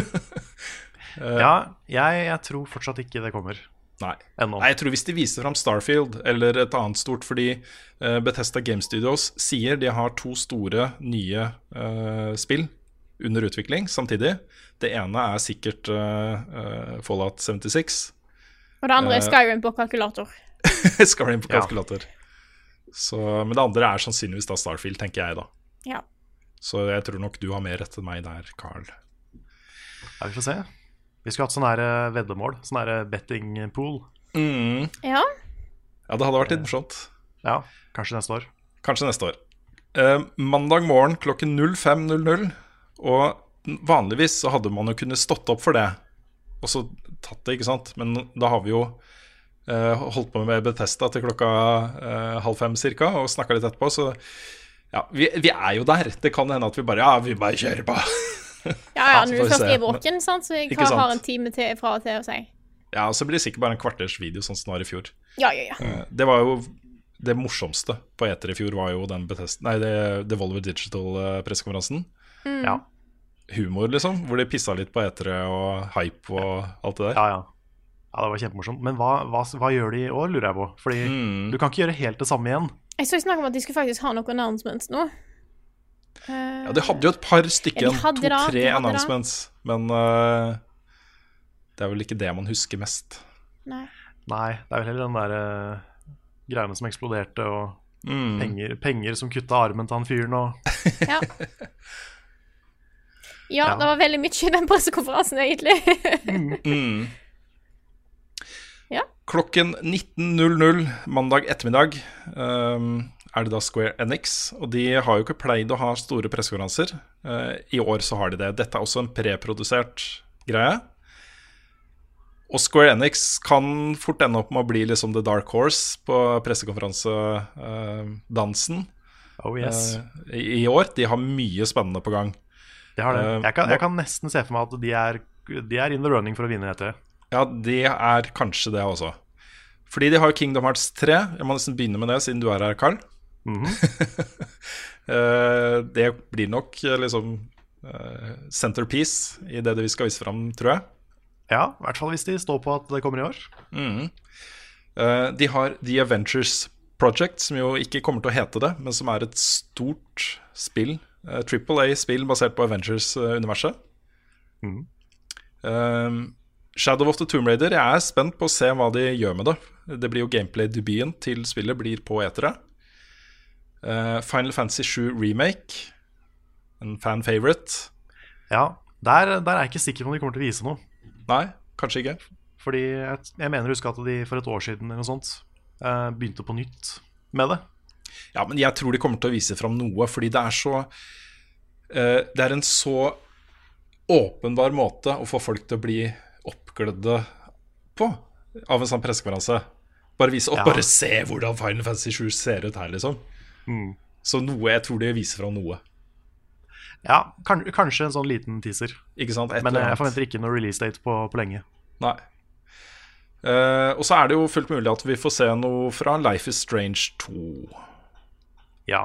Ja, jeg, jeg tror fortsatt ikke det kommer Nei. ennå. Nei, jeg tror hvis de viser fram Starfield eller et annet stort, fordi uh, Bethesda Game Studios sier de har to store nye uh, spill under utvikling samtidig. Det ene er sikkert uh, Fallout 76. Og det andre er Skyrim på kalkulator. (laughs) Skyrim på Ja. kalkulator. Så, men det andre er sannsynligvis da Starfield, tenker jeg da. Ja. Så jeg tror nok du har mer rett enn meg der, Carl. Ja, vi får se. Vi skulle hatt sånn her eh, veddemål. Sånn her eh, betting pool. ja. Ja, det hadde vært litt morsomt. Ja, kanskje neste år. Kanskje neste år. Eh, mandag morgen klokken 05.00. Og vanligvis så hadde man jo kunnet stått opp for det, og så tatt det, ikke sant. Men da har vi jo eh, holdt på med Betesta til klokka eh, halv fem cirka, og snakka litt etterpå, så ja, vi, vi er jo der. Det kan hende at vi bare Ja, vi bare kjører på. (laughs) Ja, ja, når du vi først er våken, sant, så jeg har, sant? har en time til fra og til å si. Ja, og så blir det sikkert bare en kvarters video, sånn som det var i fjor. Ja, ja, ja. Eh, Det var jo det morsomste på Eter i fjor, var jo den Bethesda Nei, det Devolver Digital-pressekonferansen. Ja, Humor, liksom. Hvor de pissa litt på etere og hype og alt det der. ja. ja. Ja, Det var kjempemorsomt. Men hva, hva, hva gjør de i år, lurer jeg på? Fordi Mm. du kan ikke gjøre helt det samme igjen. Jeg så snakk om at de skulle faktisk ha noen announcements nå. Ja, De hadde jo et par stykker To-tre announcements. Men uh, det er vel ikke det man husker mest. Nei. Nei, det er vel heller den der uh, greiene som eksploderte, og Mm. penger, penger som kutta armen til han fyren, og (laughs) Ja. ja, det var veldig mye i den pressekonferansen, egentlig. Mm. Ja. Klokken 19.00 mandag ettermiddag ehm, er det da Square Enix. Og de har jo ikke pleid å ha store pressekonferanser. Eh, I år så har de det. Dette er også en preprodusert greie. Og Square Enix kan fort ende opp med å bli liksom the dark horse på pressekonferansedansen oh yes. i, i år. De har mye spennende på gang. De har det. eh, Jeg kan, jeg kan nesten se for meg at de er, de er in the running for å vinne etter. Ja, de er kanskje det også. Fordi de har Kingdom Hearts 3. Jeg må nesten begynne med det, siden du er her, Carl. (laughs) Eh, det blir nok eh, liksom eh, centerpiece i det vi skal vise fram, tror jeg. Ja, i hvert fall hvis de står på at det kommer i år. Eh, de har The Adventures Project, som jo ikke kommer til å hete det, men som er et stort spill. Triple A-spill basert på Avengers-universet. Eh, Shadow of the Tomb Raider, jeg er spent på å se hva de gjør med det. Det blir jo gameplay-debuten til spillet blir på etere. Eh, Final Fantasy 7 Remake, en fan favorite. Ja, der, der er jeg ikke sikker på om de kommer til å vise noe. Nei, kanskje ikke. Fordi jeg, jeg mener å huske at de for et år siden eller noe sånt uh, begynte på nytt med det. Ja, men jeg tror de kommer til å vise fram noe, fordi det er så uh, Det er en så åpenbar måte å få folk til å bli oppglødde på av en sånn pressekonferanse. Bare vise opp, Ja. bare se hvordan Final Fantasy 7 ser ut her, liksom. Så noe, jeg tror de viser fra noe. Ja, kan, kanskje en sånn liten teaser. Ikke sant? Et Men jeg forventer ikke noe release date på, på lenge. Nei. Uh, og så er det jo fullt mulig at vi får se noe fra Life is Strange 2. Ja.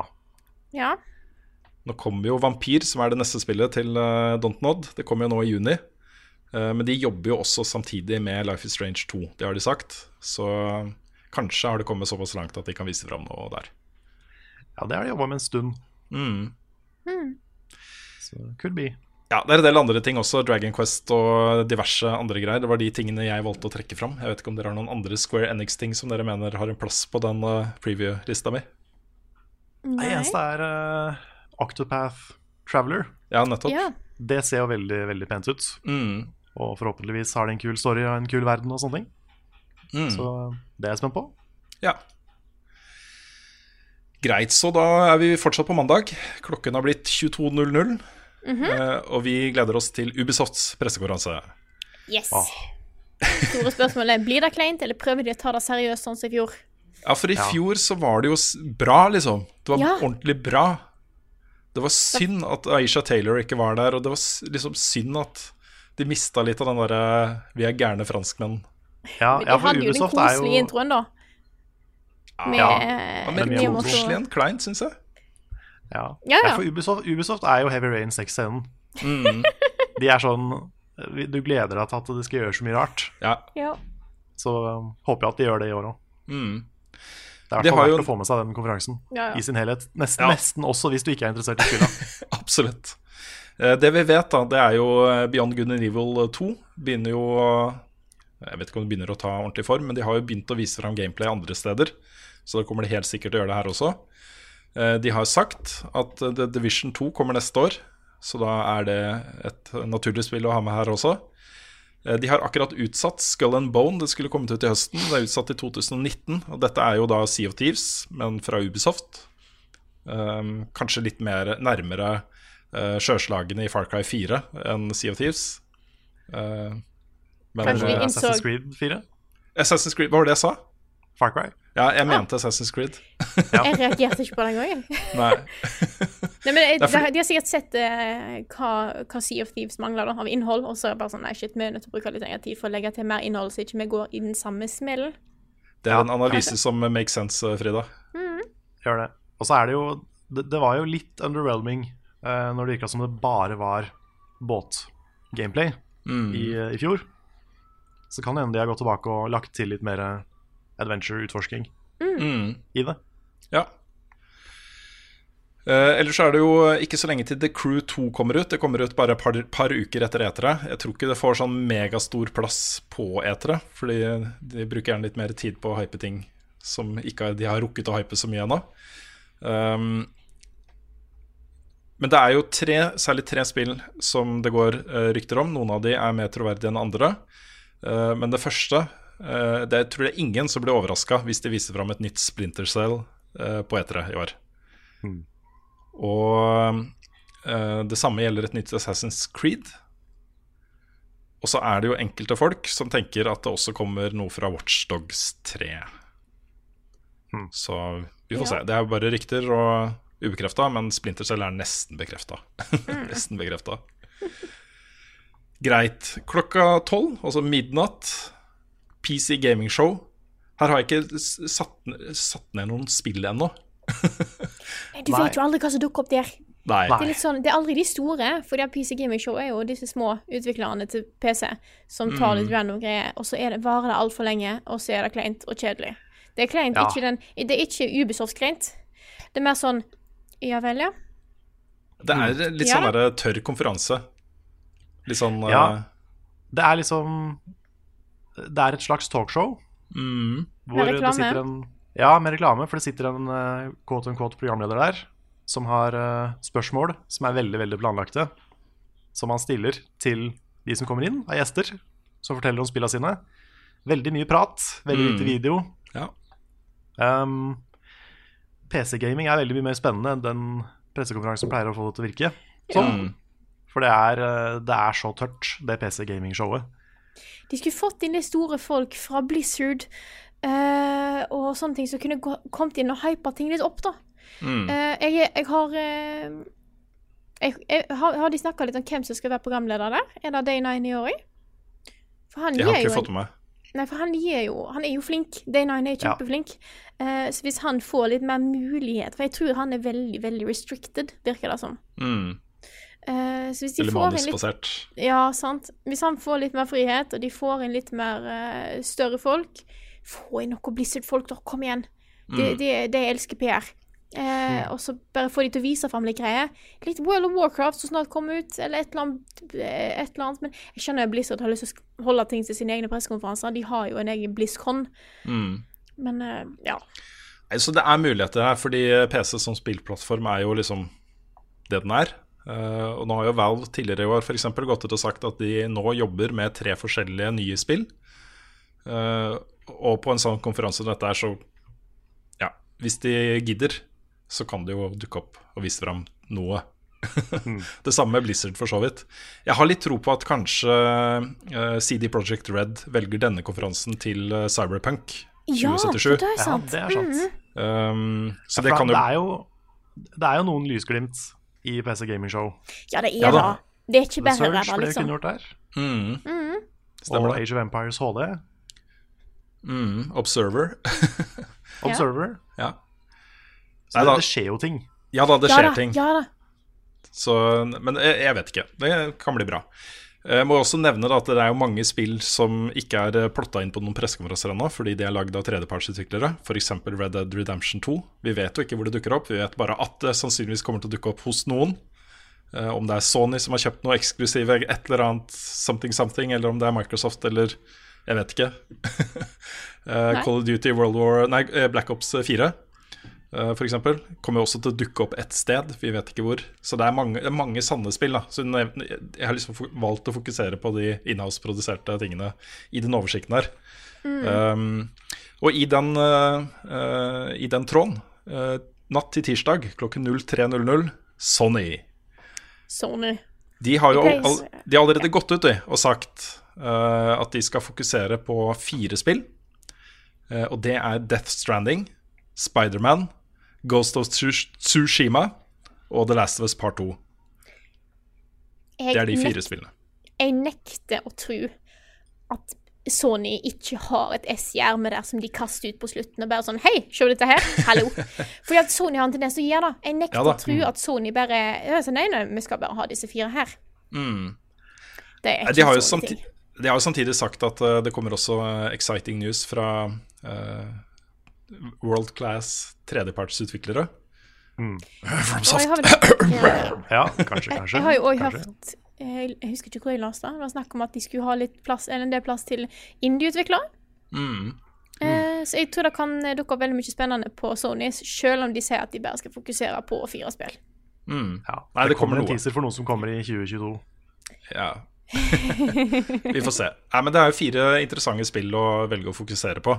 Ja. Nå kommer jo Vampyr, som er det neste spillet til uh, Dontnod. Det kommer jo nå i juni. Uh, men de jobber jo også samtidig med Life is Strange 2, det har de sagt. Så kanskje har det kommet såpass langt at de kan vise fram noe der. Ja, det har de jobba med en stund. Mm. Så could be. Ja, det er en del andre ting også. Dragon Quest og diverse andre greier. Det var de tingene jeg valgte å trekke fram. Jeg vet ikke om dere har noen andre Square Enix-ting som dere mener har en plass på den eh, preview-lista mi? Det eneste er uh, Octopath Traveler. Ja, nettopp. Yeah. Det ser jo veldig veldig pent ut. Mm. Og forhåpentligvis har det en kul story og en kul verden og sånne ting. Mm. Så det er jeg spent på. Ja. Greit, så da er vi fortsatt på mandag. Klokken har blitt 22.00. Eh, og vi gleder oss til Ubisofts pressekonferanse. Yes. (laughs) Store spørsmål er blir det kleint, eller prøver de å ta det seriøst sånn som i fjor? Ja, for i fjor så var det jo bra, liksom. Det var Ja. ordentlig bra. Det var synd at Aisha Taylor ikke var der, og det var liksom synd at de mista litt av den derre 'vi er gærne franskmenn'. Ja, Men de ja hadde jo den koselige introen, da. Med, Ja, eh, Men mye koselig. enn kleint, syns jeg. Ja, Ja, ja. for Ubisoft, Ubisoft er jo Heavy Rain 6-scenen. Mm. (laughs) De er sånn Du gleder deg til at det skal gjøre så mye rart. Ja. Ja. Så um, håper jeg at de gjør det i år òg. Mm. Det er i De hvert har fall jo verdt å få med seg den konferansen Ja, ja. i sin helhet. Nesten, Ja. nesten også hvis du ikke er interessert i spillet. (laughs) Absolutt. Eh, Det vi vet, da, det er jo eh, Beyond Good and Evil 2 begynner jo Jeg vet ikke om det begynner å ta ordentlig form, men de har jo begynt å vise fram gameplay andre steder. Så da kommer de helt sikkert til å gjøre det her også. Eh, De har sagt at eh, The Division 2 kommer neste år, så da er det et naturlig spill å ha med her også. Eh, De har akkurat utsatt Skull and Bone, det skulle kommet ut i høsten. Det er utsatt i 2019, og dette er jo da Sea of Thieves, men fra Ubisoft. Um, kanskje litt mer nærmere uh, sjøslagene i Far Cry 4 enn Sea of Thieves. Uh, men Kanskje vi uh, innså- Assassin's Creed 4? Assassin's Creed, hva var det jeg sa? Far Cry? Ja, jeg mente Assassin's Creed. Jeg reagerte ikke på den gangen. (laughs) Nei. Nei, men jeg, Det er de, de har sikkert sett uh, hva, hva Sea of Thieves mangler da, av innhold, og så er det bare sånn Nei, shit, vi er nødt til å bruke litt lengre tid for å legge til mer innhold, så ikke vi går i den samme smellen. Det er en analyse som makes sense, Frida. Gjør det. Og så er det jo Det, det var jo litt underwhelming uh, når det virka som det bare var båtgameplay i, i fjor. Så kan det hende de har gått tilbake og lagt til litt mer adventure-utforsking Mm. i det. Ja. Uh, ellers er det jo ikke så lenge til The Crew 2 kommer ut. Det kommer ut bare et par, par uker etter etere. Jeg tror ikke det får sånn megastor plass på etere, fordi de bruker gjerne litt mer tid på å hype ting som ikke har- de har rukket å hype så mye ennå. Um, men det er jo tre, særlig tre spill som det går uh, rykter om. Noen av de er mer troverdige enn andre. Eh, men det første eh, det tror jeg ingen som blir overraska hvis de viser fram et nytt Splinter Cell eh, på E3 i år. Og eh, det samme gjelder et nytt Assassin's Creed. Og så er det jo enkelte folk som tenker at det også kommer noe fra Watchdogs 3. Så vi får Ja. se. Det er jo bare rykter og ubekrefta, men Splinter Cell er nesten bekrefta. (laughs) nesten bekrefta. Greit. Klokka tolv, altså midnatt, PC Gaming Show. Her har jeg ikke satt, satt ned noen spill ennå. Du vet jo aldri hva som dukker opp der. Nei. Det er litt sånn, det er aldri de store, for det PC Gaming Show er jo disse små utviklerne til PC som tar litt random greier, og så er det, varer det altfor lenge, og så er det kleint og kjedelig. Det er kleint, Ja. ikke den, det er ikke Ubisoft kleint. Det er mer sånn Ja vel, ja. Det er litt Ja. sånn der tørr konferanse. Litt sånn Ja. eh, Det er liksom Det er et slags talkshow. mm, Hvor Med reklame? Det en Ja, med reklame, for det sitter en uh, quote unquote programleder der som har eh, spørsmål som er veldig, veldig planlagte. Som han stiller til de som kommer inn av gjester, som forteller om spillene sine. Veldig mye prat, veldig lite Mm. video. Ja. Um, PC-gaming er veldig mye mer spennende enn den pressekonferansen pleier å få det til å virke Sånn. Mm. For det er, eh, det er så tørt, det PC-gaming-showet. De skulle fått inn de store folk fra Blizzard uh, og sånne ting som kunne kommet inn og hypa ting litt opp, da. Mm. Uh, jeg, jeg har uh, jeg, jeg, har, har de snakka litt om hvem som skal være programleder der? Er det Day9 i år? For han Jeg har ikke jo fått med meg. Nei, for han gir jo Han er jo flink. Day9 er kjempeflink. Eh, så hvis han får litt mer mulighet For jeg tror han er veldig, veldig restricted, virker det som. Mm. Eh, så hvis de Eller inn litt. Ja, sant. Hvis han får litt mer frihet, og de får inn litt mer uh, større folk Få inn noe Blizzard-folk, da. Kom igjen. Det Mm. de, de elsker PR. Eh, Og så bare få de til å vise fram litt greier. Litt World of Warcraft som snart kommer ut, eller et eller annet. Et eller annet. Men jeg skjønner at Blizzard har lyst til å holde ting til sine egne pressekonferanser. De har jo en egen BlizzCon. Mm. Men ja. Så det er muligheter her, fordi PC som spillplattform er jo liksom det den er. Eh, og nå har jo Valve tidligere i år for eksempel, gått ut og sagt at de nå jobber med tre forskjellige nye spill. Uh, og på en sånn konferanse som dette er, så Ja, hvis de gidder, så kan de jo dukke opp og vise fram noe (laughs) det samme med Blizzard, for så vidt. Jeg har litt tro på at kanskje uh, CD Project Red velger denne konferansen til eh, Cyberpunk Ja, 2077. det er Ja, det er sant. Um, så ja, det kan jo det, er jo, det er jo noen lysglimt i PC Gaming Show. Ja, det er Ja da. det. Det er ikke The bare Surge ræva, ble liksom. kunngjort der. mm, Stemmer Og det. Age of Empires HD. Mm, Observer. (laughs) Observer. ja. Så Nei det, det skjer jo ting. ja da, det Ja skjer da, ting. ja da. Så, men jeg, jeg vet ikke. Det kan bli bra. Jeg må også nevne at det er jo mange spill som ikke er eh, plotta inn på noen pressekonferanser ennå, fordi de er lagd av tredjepartsutviklere, f.eks. Red Dead Redemption 2. Vi vet jo ikke hvor det dukker opp, vi vet bare at det sannsynligvis kommer til å dukke opp hos noen. Eh, om det er Sony som har kjøpt noe eksklusive, et eller annet something something, eller om det er Microsoft, eller jeg vet ikke. (laughs) Eh, Call of Duty World War Nei, eh, Black Ops 4 eh, eksempel, kommer jo også til å dukke opp et sted. Vi vet ikke hvor. Så det er mange, det er mange sanne spill. da Så jeg, har liksom valgt å fokusere på de inhouse-produserte tingene i den oversikten her. Um, og i den, uh, uh, i den tråden, uh, natt til tirsdag klokken 03.00, Sony. Sony. De har jo all, de har allerede gått ut de, og sagt at de skal fokusere på fire spill. Og det er Death Stranding, Spiderman, Ghost of Tsush- Tsushima og The Last of Us Part 2. Jeg, Det er de fire spillene. jeg nekter å tro at Sony ikke har et S i ermet der som de kaster ut på slutten og bare sånn Hei, se dette her! Hallo! (laughs) Fordi at Sony har en tendens til å gjøre det. Jeg nekter Ja da. å tro at Sony bare så Nei, nei, vi skal bare ha disse fire her. Det er Mm. Ikke De har, jo samtidig, de har jo samtidig sagt at uh, det kommer også uh, exciting news fra uh, world class tredjepartsutviklere. Mm. (laughs) From soft. vel (laughs) ja. Ja, kanskje, kanskje. Jeg har jo òg hørt jeg, husker ikke hvor jeg leste det. Det var snakk om at de skulle ha litt plass, eller en del plass til indie-utviklere. Mm. Eh, så jeg tror det kan eh, dukke opp veldig mye spennende på Sony, selv om de sier at de bare skal fokusere på fire spill. Mm. Ja, Nei, det kommer en teaser for noen som kommer i 2022. Ja. (laughs) Vi får se. Nei, men Det er jo fire interessante spill å velge å fokusere på.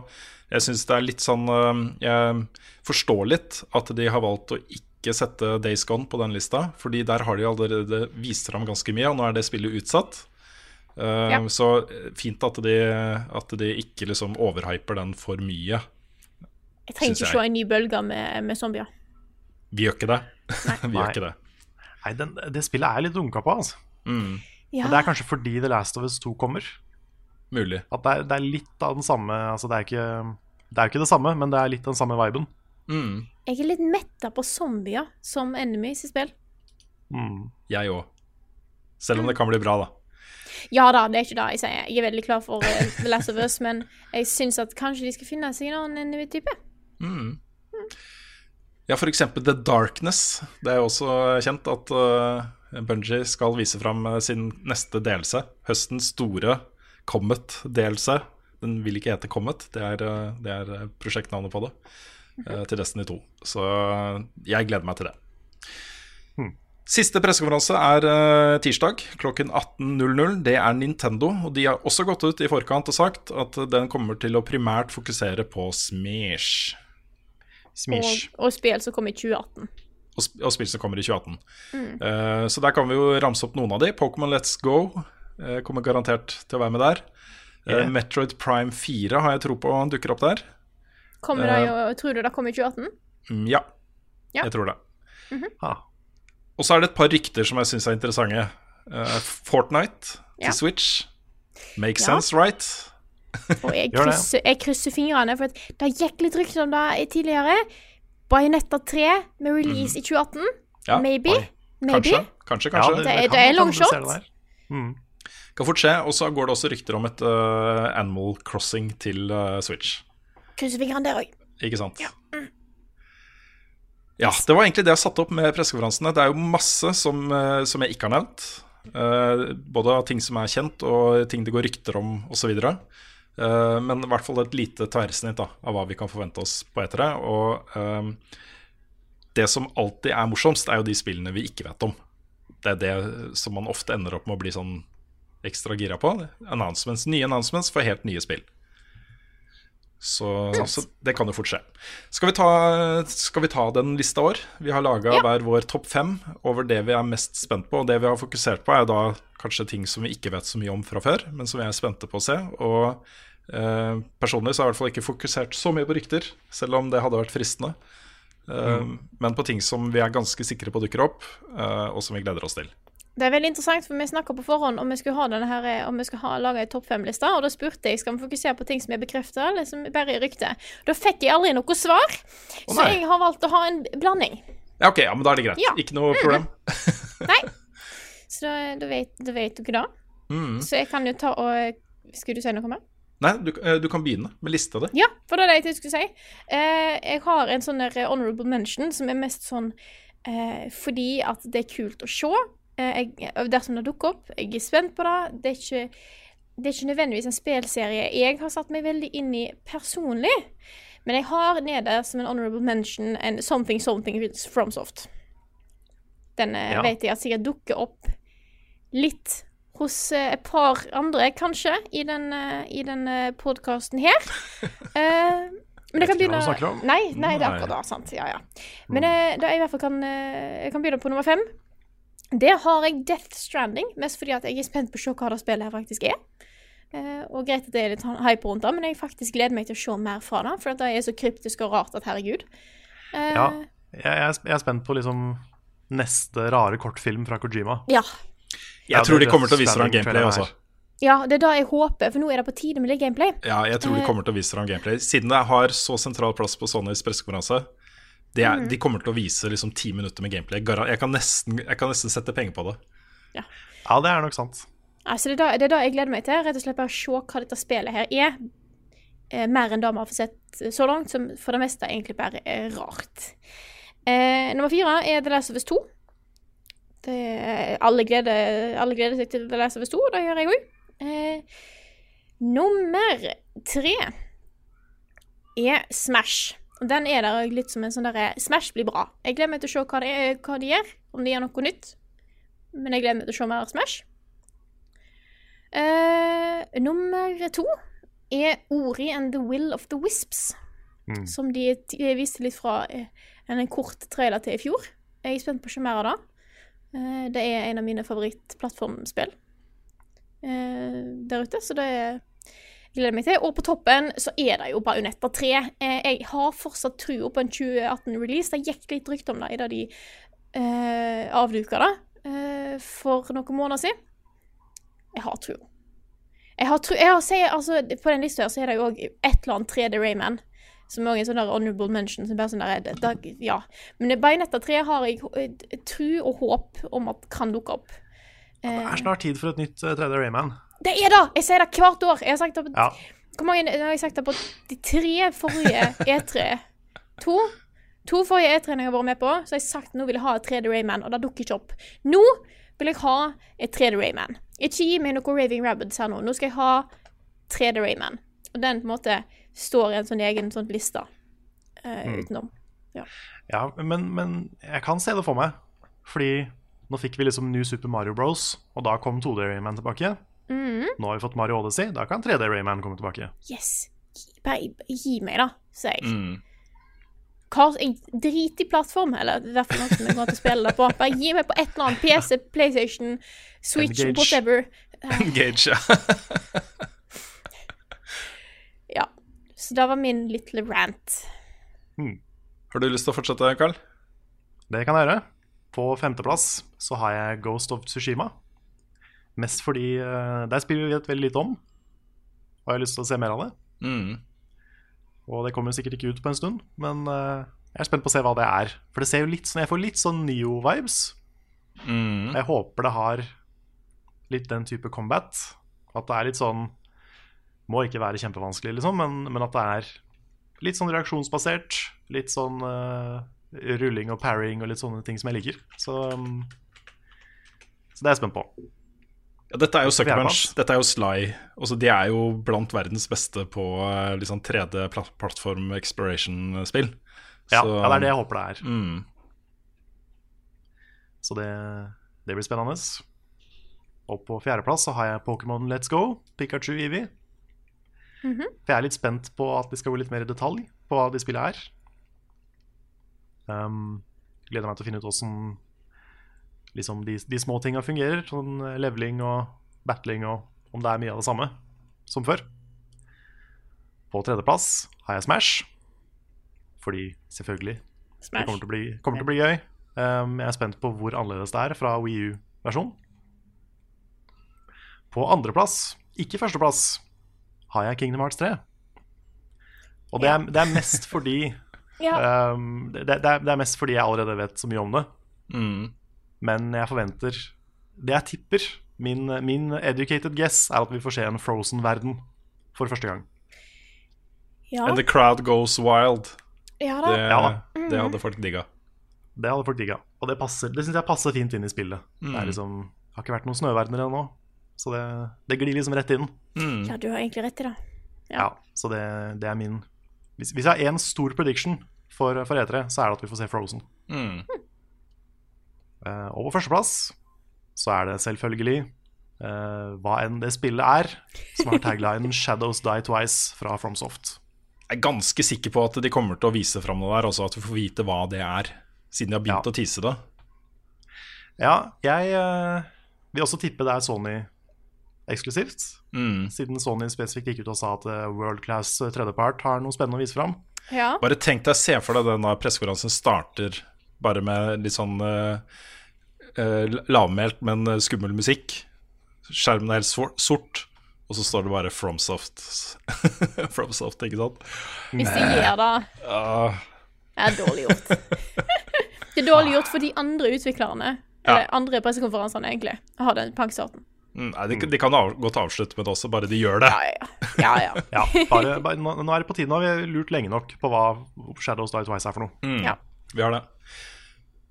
Jeg syns det er litt sånn øh, Jeg forstår litt at de har valgt å ikke sette Days Gone på den lista, fordi der har de allerede vist fram ganske mye, og nå er det spillet utsatt. Uh, Ja. Så fint at de, at de ikke liksom overhyper den for mye. Jeg trenger ikke jeg. se en ny bølge med, med zombier. Vi gjør ikke det. (laughs) Vi Nei. gjør ikke det. Nei, den, det spillet er litt dunka på, altså. Mm, Ja, Men det er kanskje fordi The Last of Us 2 kommer. mulig. At det er, det er litt av den samme Altså, det er ikke det er jo ikke det samme, men det er litt den samme viben. Mm, jeg er litt metta på zombier som enemies i spill. Mm. jeg òg. Selv om det kan bli bra, da. Ja da, det er ikke det jeg sier. Jeg er veldig klar for eh, The Last of Us, men jeg syns at kanskje de skal finne seg en annen enemy-type. Mm. Ja, for eksempel The Darkness. Det er jo også kjent at uh, Bungie skal vise fram eh, sin neste delelse. Høstens store Comet-delelse. Den vil ikke hete Comet, det er, eh, det er eh, prosjektnavnet på det. eh, til Destiny 2. Så jeg gleder meg til det. Siste pressekonferanse er tirsdag klokken 18.00. Det er Nintendo. Og de har også gått ut i forkant og sagt at den kommer til å primært fokusere på Smish. Smish. Og, og spill som kom i 2018. og, sp og spill som kommer i 2018. Eh, så der kan vi jo ramse opp noen av de. Pokémon Let's Go uh, kommer garantert til å være med der. Eh, Yeah. Metroid Prime 4 har jeg tro på dukker opp der. Kommer Eh. det jo, Tror du det kommer i 2018? Mm, ja, Ja. jeg tror det. Ah. Og så er det et par rykter som jeg syns er interessante. Eh, Fortnite Ja. til Switch. Make Ja. sense, right? Og jeg (laughs) krysser, jeg krysser fingrene, for det gikk litt rykter om det tidligere. Bayonetta 3 med release i 2018. Mhm. Ja, Maybe. Maybe. Kanskje, kanskje. Ja, kanskje. Det er- kan det er long shot. det. Mm. Kan fort skje. Og så går det også rykter om et uh, Animal Crossing til uh, Switch. Krysser fingrene der òg. Ikke sant? Ja, Ja, det var egentlig det jeg satte opp med pressekonferansene. Det er jo masse som, uh, som jeg ikke har nevnt. Eh, både av ting som er kjent, og ting det går rykter om osv. Uh, men i hvert fall et lite tverrsnitt da, av hva vi kan forvente oss på etere. Og eh, det som alltid er morsomst, er jo de spillene vi ikke vet om. Det er det som man ofte ender opp med å bli sånn ekstra gira på. Announcements, Nye announcements for helt nye spill. Så, så det kan jo fort skje. Skal vi ta, skal vi ta den lista vår? Vi har laga Ja. hver vår topp fem over det vi er mest spent på. Og det vi har fokusert på, er da kanskje ting som vi ikke vet så mye om fra før, men som vi er spente på å se. Og eh, personlig så har jeg i hvert fall ikke fokusert så mye på rykter, selv om det hadde vært fristende. Eh, Men på ting som vi er ganske sikre på dukker opp, eh, og som vi gleder oss til. Det er veldig interessant, for vi snakka på forhånd om vi skulle ha denne her, om vi skulle ha laga ei topp fem-liste, og da spurte jeg skal vi fokusere på ting som er bekrefta, eller som bare er rykte. Da fikk jeg aldri noe svar, så jeg har valgt å ha en blanding. Ja, ok, ja, men da er det greit. Ja. Ikke noe problem. Nei. Så da, da, vet, da vet dere det. Mm. Så jeg kan jo ta og Skulle du si noe mer? Nei, du, eh, du kan begynne med lista di. Ja, for det er det jeg skulle si. Eh, jeg har en sånn honorable mention som er mest sånn eh, fordi at det er kult å se. Eh, jeg, dersom det dukker opp. Jeg er spent på det. Det er ikke, det er ikke nødvendigvis en spillserie jeg har satt meg veldig inn i personlig. Men jeg har nede som en honorable mention en Something Something FromSoft. Den eh, Ja. vet jeg at sikkert dukker opp litt hos eh, et par andre, kanskje, i den, i den podkasten her. uh, (laughs) men det kan begynne. Nei, nei, det er akkurat det. Sant. Ja, ja. Men eh, da jeg i hvert fall kan Jeg kan begynne på nummer fem. Der har jeg Death Stranding, mest fordi at jeg er spent på å se hva det spillet her faktisk er. Uh, og greit at det er litt sånn hype rundt det, men jeg faktisk gleder meg til å se mer fra det. For det er så kryptisk og rart at herregud. Uh, Ja, jeg, jeg er jeg er spent på liksom neste rare kortfilm fra Kojima. ja. Jeg Ja, tror de kommer til å vise fram gameplay også. Ja, det er det jeg håper, for nå er det på tide med litt gameplay. Ja, jeg tror de Eh. kommer til å vise fram gameplay. Siden det har så sentral plass på Sonys pressekonferanse, det er- de kommer til å vise liksom ti minutter med gameplay. Jeg kan nesten, jeg kan nesten sette penger på det. Ja, det er nok sant. Altså, det, er da, det er da jeg gleder meg til. Rett og slett bare se hva dette spillet her er. Eh, mer enn det vi har fått sett så langt, som for det meste egentlig bare er rart. Eh, nummer fire er The Last of Us 2. Det, alle, gleder, alle gleder seg til The Last of Us 2, og det gjør jeg òg. Eh, nummer tre er Smash. Den er der litt som en sånn derre Smash blir bra. Jeg gleder meg til å se hva, det er, hva de gjør, om de gjør noe nytt. Men jeg gleder meg til å se mer Smash. Uh, nummer to er Ori and the Will of the Wisps. Mm. Som de t- viste litt fra eh, en, kort trailer til i fjor. Jeg er spent på å se mer av det. Eh, det er en av mine favorittplattformspill uh, der ute, så det jeg gleder meg til. Og på toppen så er det jo Bajonetta 3. Eh, jeg har fortsatt trua på en 2018-release. Det gikk litt rykte om det i da de eh, avduka det eh, for noen måneder siden. Jeg har tro. Jeg har tru, jeg har, se, altså, På den lista her så er det jo òg et eller annet 3D Rayman. Som òg er en sånn der honorable mention. Som bare sånn der, det, det, ja. Men Bajonetta 3 har jeg tru tro og håp om at kan dukke opp. Det er snart tid for et nytt eh, 3D Rayman. Det er det! Jeg sier det hvert år. Jeg har sagt det på Ja. Hvor mange har jeg sagt det på de tre forrige E3? To? To forrige E3 jeg har vært med på, så har jeg sagt nå vil jeg ha et 3D Rayman, og det dukker ikke opp. Nå vil jeg ha et 3D Rayman. Ikke gi meg noe Raving Rabbids her nå. Nå skal jeg ha 3D Rayman. Og den på en måte står i en sånn egen sånn liste uh, utenom. Ja, men, men jeg kan se det for meg. Fordi nå fikk vi liksom New Super Mario Bros, og da kom 2D Rayman tilbake. Nå har vi fått Mario Odyssey, da kan 3D Rayman komme tilbake. Yes! Gi- Bare gi meg, da, sier jeg. Mm. Hva, jeg drit i plattform, eller i hvert fall noe som jeg kommer til å spille det på. Bare gi meg på et eller annet PC, PlayStation, Switch, Engage. whatever. (laughs) Engage, ja. Ja. Så det var min lille rant. Har du lyst til å fortsette, Carl? Det kan jeg gjøre. På femteplass så har jeg Ghost of Tsushima. Mest fordi uh, der spiller vi vet veldig lite om, og jeg har lyst til å se mer av det. Mm. Og det kommer sikkert ikke ut på en stund, men uh, jeg er spent på å se hva det er. For det ser jo litt sånn, jeg får litt sånn Neo-vibes. Mm. Jeg håper det har litt den type combat. At det er litt sånn Må ikke være kjempevanskelig, liksom, men, men at det er litt sånn reaksjonsbasert. Litt sånn uh, rulling og parrying og litt sånne ting som jeg liker. Så, um, så det er jeg spent på. Ja, dette er jo Sucker Punch. Dette er jo Sly. Også, de er jo blant verdens beste på eh, liksom 3D-plattform exploration-spill. Ja, ja, det er det jeg håper det er. Mm. Så det, det blir spennende. Og på fjerdeplass så har jeg Pokémon Let's Go, Pikachu Eevee. For jeg er litt spent på at de skal gå litt mer i detalj på hva de spillet er. Um, gleder meg til å finne ut åssen liksom de, de små tinga fungerer. Sånn leveling og battling og om det er mye av det samme som før. På tredjeplass har jeg Smash. Fordi selvfølgelig det kommer til å bli, kommer til å bli gøy. Um, jeg er spent på hvor annerledes det er fra Wii U-versjonen. På andreplass, ikke førsteplass, har jeg Kingdom Hearts 3. Og det er, det er mest fordi (laughs) Ja. um, det, det, er, det er mest fordi jeg allerede vet så mye om det. Mm. Men jeg forventer Det jeg tipper, min, min educated guess, er at vi får se en Frozen-verden for første gang. Ja, And the crowd goes wild. ja Det, da. Ja det hadde folk digga. Det hadde folk digga. Og det, passer, det syns jeg passer fint inn i spillet. Det Mm. er liksom, har ikke vært noen snøverdener ennå, så det, det glir liksom rett inn. Mm. Ja, du har egentlig rett i det. Ja, Så det, det er min Hvis, hvis jeg har én stor prediction for, for E3, så er det at vi får se Frozen. Mm. Eh, og på førsteplass så er det selvfølgelig uh, hva enn det spillet er, som har taglinen (laughs) 'Shadows Die Twice' fra FromSoft. Jeg er ganske sikker på at de kommer til å vise fram noe der, også at vi får vite hva det er. Siden de har begynt Ja. å tease det. Ja, jeg uh, vil også tippe det er Sony eksklusivt. Mm. Siden Sony spesifikt gikk ut og sa at World Class tredjepart har noe spennende å vise fram. Ja. Bare tenk deg, se for deg den pressekonferansen starter bare med litt sånn eh, eh, lavmælt, men eh, skummel musikk. Skjermen er helt sort, og så står det bare FromSoft. (laughs) FromSoft, ikke sant? Hvis de gjør det, Det er dårlig gjort. (laughs) Det er dårlig gjort for de andre utviklerne. Eller andre pressekonferansene, egentlig. Har den panksorten. mm, nei, de, de kan av, godt avslutte med det også, bare de gjør det. Ja, ja. ja, ja. Ja, (laughs) bare, bare, nå, nå er det på tide. Nå har vi lurt lenge nok på hva Shadows Die Twice er for noe. ja. Vi har det.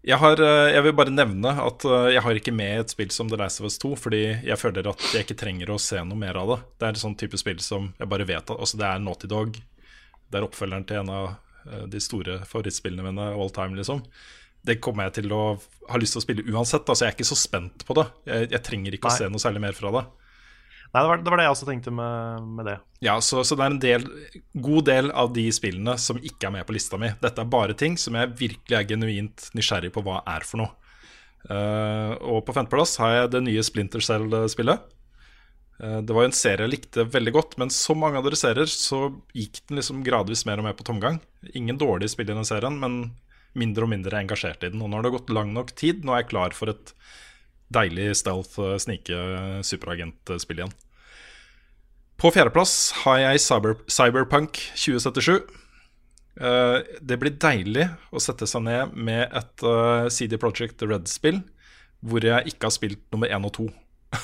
Jeg, har, eh, jeg vil bare nevne at eh, jeg har ikke med et spill som The Last of Us 2, fordi jeg føler at jeg ikke trenger å se noe mer av det. Det er et sånn type spill som jeg bare vet at altså Det er Naughty Dog. Det er oppfølgeren til en av eh, de store favorittspillene mine all time, liksom. Det kommer jeg til å ha lyst til å spille uansett. Altså, jeg er ikke så spent på det. Jeg, jeg trenger ikke Nei. å se noe særlig mer fra det. Nei, det var det, var det jeg også tenkte med, med det. Ja, så, så det er en del, god del av de spillene som ikke er med på lista mi. Dette er bare ting som jeg virkelig er genuint nysgjerrig på hva er for noe. Uh, og på femteplass har jeg det nye Splinter Cell-spillet. Eh, det var jo en serie jeg likte veldig godt, men som mange av dere serier så gikk den liksom gradvis mer og mer på tomgang. Ingen dårlige spill i den serien, men mindre og mindre engasjert i den. Og nå har det gått lang nok tid. Nå er jeg klar for et deilig stealth, eh, snike, superagent-spill igjen. På fjerdeplass har jeg Cyber, Cyberpunk 2077. Eh, det blir deilig å sette seg ned med et eh, CD Project Red-spill hvor jeg ikke har spilt nummer én og to. (laughs)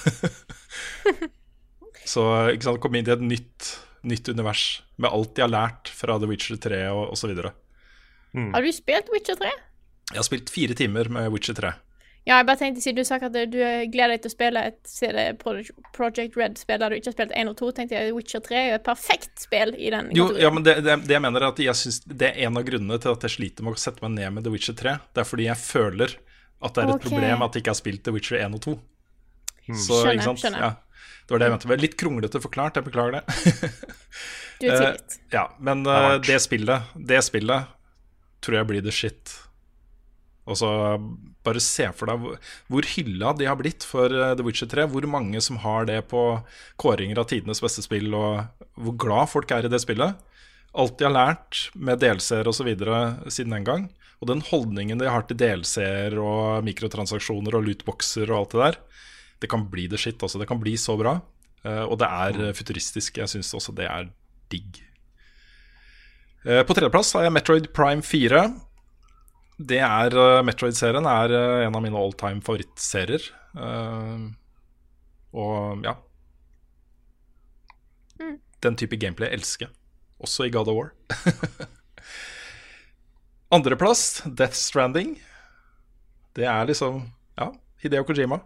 Så ikke sant, komme inn i et nytt, nytt univers med alt de har lært fra The Witcher 3 og osv. Mm. Har du spilt Witcher 3? Jeg har spilt fire timer med Witcher 3. Ja, jeg bare tenkte siden du sa at du gleder deg til å spille et CD Projekt- Project Red-spill der du ikke har spilt 1 og 2, tenkte jeg Witcher 3 er jo et perfekt spill i den Jo, kategorien. ja, men det, det, det jeg mener er at jeg synes Det er en av grunnene til at jeg sliter med å sette meg ned med The Witcher 3. Det er fordi jeg føler at det er et okay. problem at jeg ikke har spilt The Witcher 1 og 2. Så, Skjønner, ikke sant? skjønner. Ja, det var det jeg mente. Litt kronglete forklart, jeg beklager det. Du er (laughs) tilgitt. ja, men uh, eh, det spillet Det spillet tror jeg blir the shit. Og så bare se for deg hvor, hylla de har blitt for eh, The Witcher 3. Hvor mange som har det på kåringer av tidenes beste spill, og hvor glad folk er i det spillet. Alt de har lært med DLC-er osv. siden den gang. Og den holdningen de har til DLC-er og mikrotransaksjoner og lootboxer og alt det der. Det kan bli det shit. Altså. Det kan bli så bra. Eh, og det er eh, futuristisk. Jeg syns også det er digg. På tredjeplass har jeg Metroid Prime 4. Det er eh, Metroid-serien er eh, en av mine all time favorittserier. Uh, og ja Den type gameplay jeg elsker. Også i God of War. (laughs) Andreplass, Death Stranding. Det er liksom Ja, Hideo Kojima.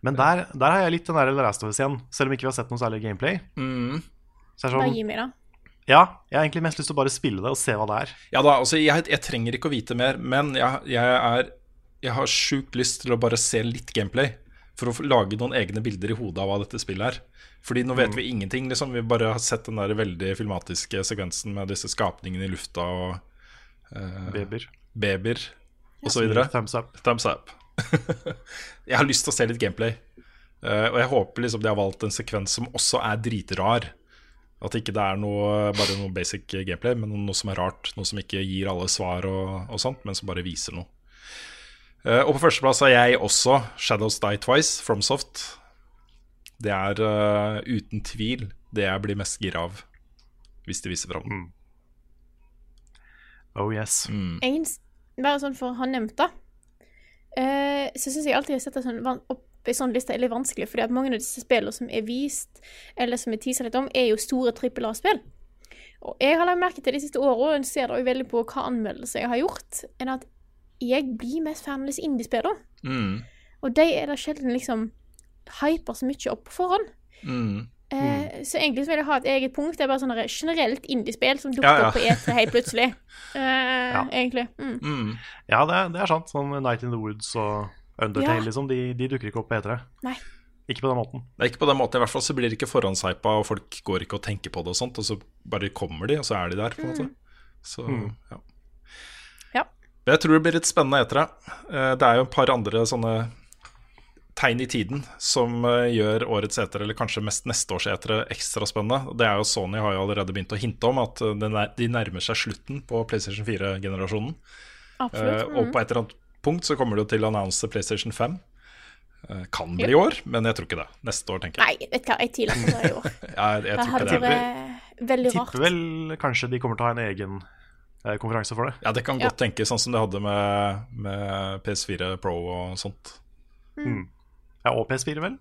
Men der, der har jeg litt den der Last of Us igjen, selv om ikke vi har sett noe særlig gameplay. Mm. Så er Bare da gi meg det. Ja, jeg har egentlig mest lyst til å bare spille det og se hva det er. Ja da, altså jeg, jeg trenger ikke å vite mer, men jeg, jeg, er, jeg har sjukt lyst til å bare se litt gameplay. for å lage noen egne bilder i hodet av hva dette spillet er. Fordi nå vet vi ingenting, liksom. Vi bare har sett den der veldig filmatiske sekvensen med disse skapningene i lufta og uh, Babyer. babyer og så videre. Thumbs up. Thumbs up. (laughs) jeg har lyst til å se litt gameplay. Uh, og jeg håper liksom de har valgt en sekvens som også er dritrar. At ikke det er noe, bare noe basic gameplay, men noe som er rart. Noe som ikke gir alle svar og, og sånt, men som bare viser noe. Uh, og på førsteplass har jeg også Shadows Die Twice, FromSoft. Det er uh, uten tvil det jeg blir mest gira av, hvis de viser fram den. Oh yes. En, bare sånn for å ha nevnt det, uh, så syns jeg alltid jeg setter sånn opp en sånn liste er litt vanskelig, fordi at mange av disse spillene som er vist, eller som er tisa litt om, er jo store trippel A-spill. Og jeg har lagt merke til de siste åra, og en ser det veldig på hva anmeldelser jeg har gjort, enn at jeg blir mest fan av disse indie-spillene. Mm. Og de er det sjelden liksom hyper så mye opp på forhånd. Mm. Eh, Så egentlig så vil jeg ha et eget punkt. Det er bare sånne generelt indiespill som dukker Ja, ja. opp på E3 helt plutselig. (laughs) Eh, Egentlig. Mm. Mm. Ja, det, er- det er sant. Sånn Night in the Woods og Undertale, Ja. liksom. De, de dukker ikke opp på E3. Nei. Ikke på den måten. Det er ikke på den måten, i hvert fall så blir det ikke forhåndshypa, og folk går ikke og tenker på det og sånt, og så bare kommer de, og så er de der, på en måte. Så, ja. Ja. Jeg tror det blir litt spennende etter det. Eh, Det er jo et par andre sånne tegn i tiden som eh, gjør årets etere, eller kanskje mest neste års etere, ekstra spennende. Det er jo Sony har jo allerede begynt å hinte om at eh, den de nærmer seg slutten på PlayStation 4-generasjonen. Absolutt. Eh, og på et eller annet punkt så kommer de til å annonse PlayStation 5. Eh, kan bli i år, men jeg tror ikke det. Neste år, tenker jeg. Nei, vet du hva, jeg tviler på det i år. (laughs) Ja, jeg, jeg tror ikke det. vært veldig rart. Tipper vel kanskje de kommer til å ha en egen eh, konferanse for det. Ja, det kan Ja. godt tenkes, sånn som de hadde med, med PS4 Pro og sånt. Ja, og PS4, vel?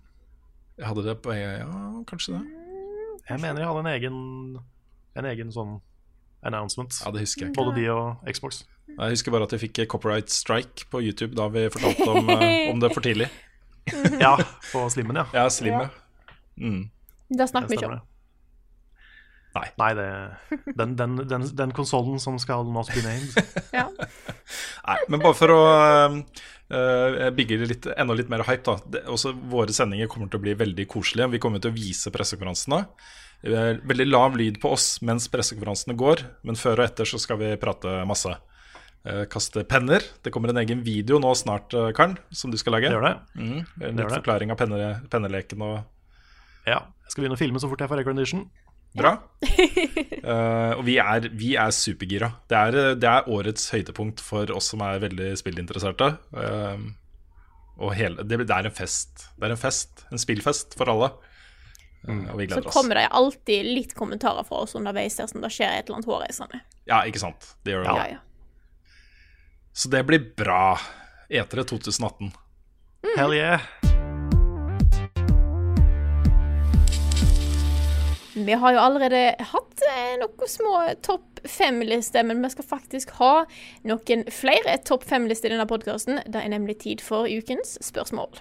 Jeg hadde det på Ja, kanskje det. Jeg mener jeg hadde en egen, en egen sånn announcement. Ja, det husker jeg ikke. Både de og Xbox. Jeg husker bare at vi fikk copyright strike på YouTube da vi fortalte om, eh, om det for tidlig. (laughs) Ja, på Slimmen, ja. Ja, Slimmen. ja. Mm. Det snakker snakket vi ikke om. det. Nei. Nei, det, den, den, den, den konsollen som skal not be named. Ja. Nei, men bare for å uh, bygge litt, enda litt mer hype, da. Det, også våre sendinger kommer til å bli veldig koselige. Vi kommer til å vise pressekonferansene. Veldig lav lyd på oss mens pressekonferansene går, men før og etter så skal vi prate masse. Eh, kaste penner. Det kommer en egen video nå snart, Karn, som du skal lage. Det gjør det. Mm, en Det gjør forklaring av penne, penneleken og Ja. Jeg skal begynne å filme så fort jeg får recondition. Bra. uh, (laughs) og vi er, vi er supergira. Det er, det er årets høydepunkt for oss som er veldig spillinteresserte. Uh, og hele, det, det er en fest. Det er en fest, en spillfest for alle. Mm. og vi Så gleder oss. kommer det alltid litt kommentarer fra oss underveis dersom det skjer et eller annet hårreisende. Ja, ikke sant. Det gjør det. Ja, ja. Så det blir bra. Etere 2018. Hell yeah. Vi har jo allerede hatt eh, noen små topp fem-lister, men vi skal faktisk ha noen flere topp fem-lister i denne podkasten. Det er nemlig tid for ukens spørsmål.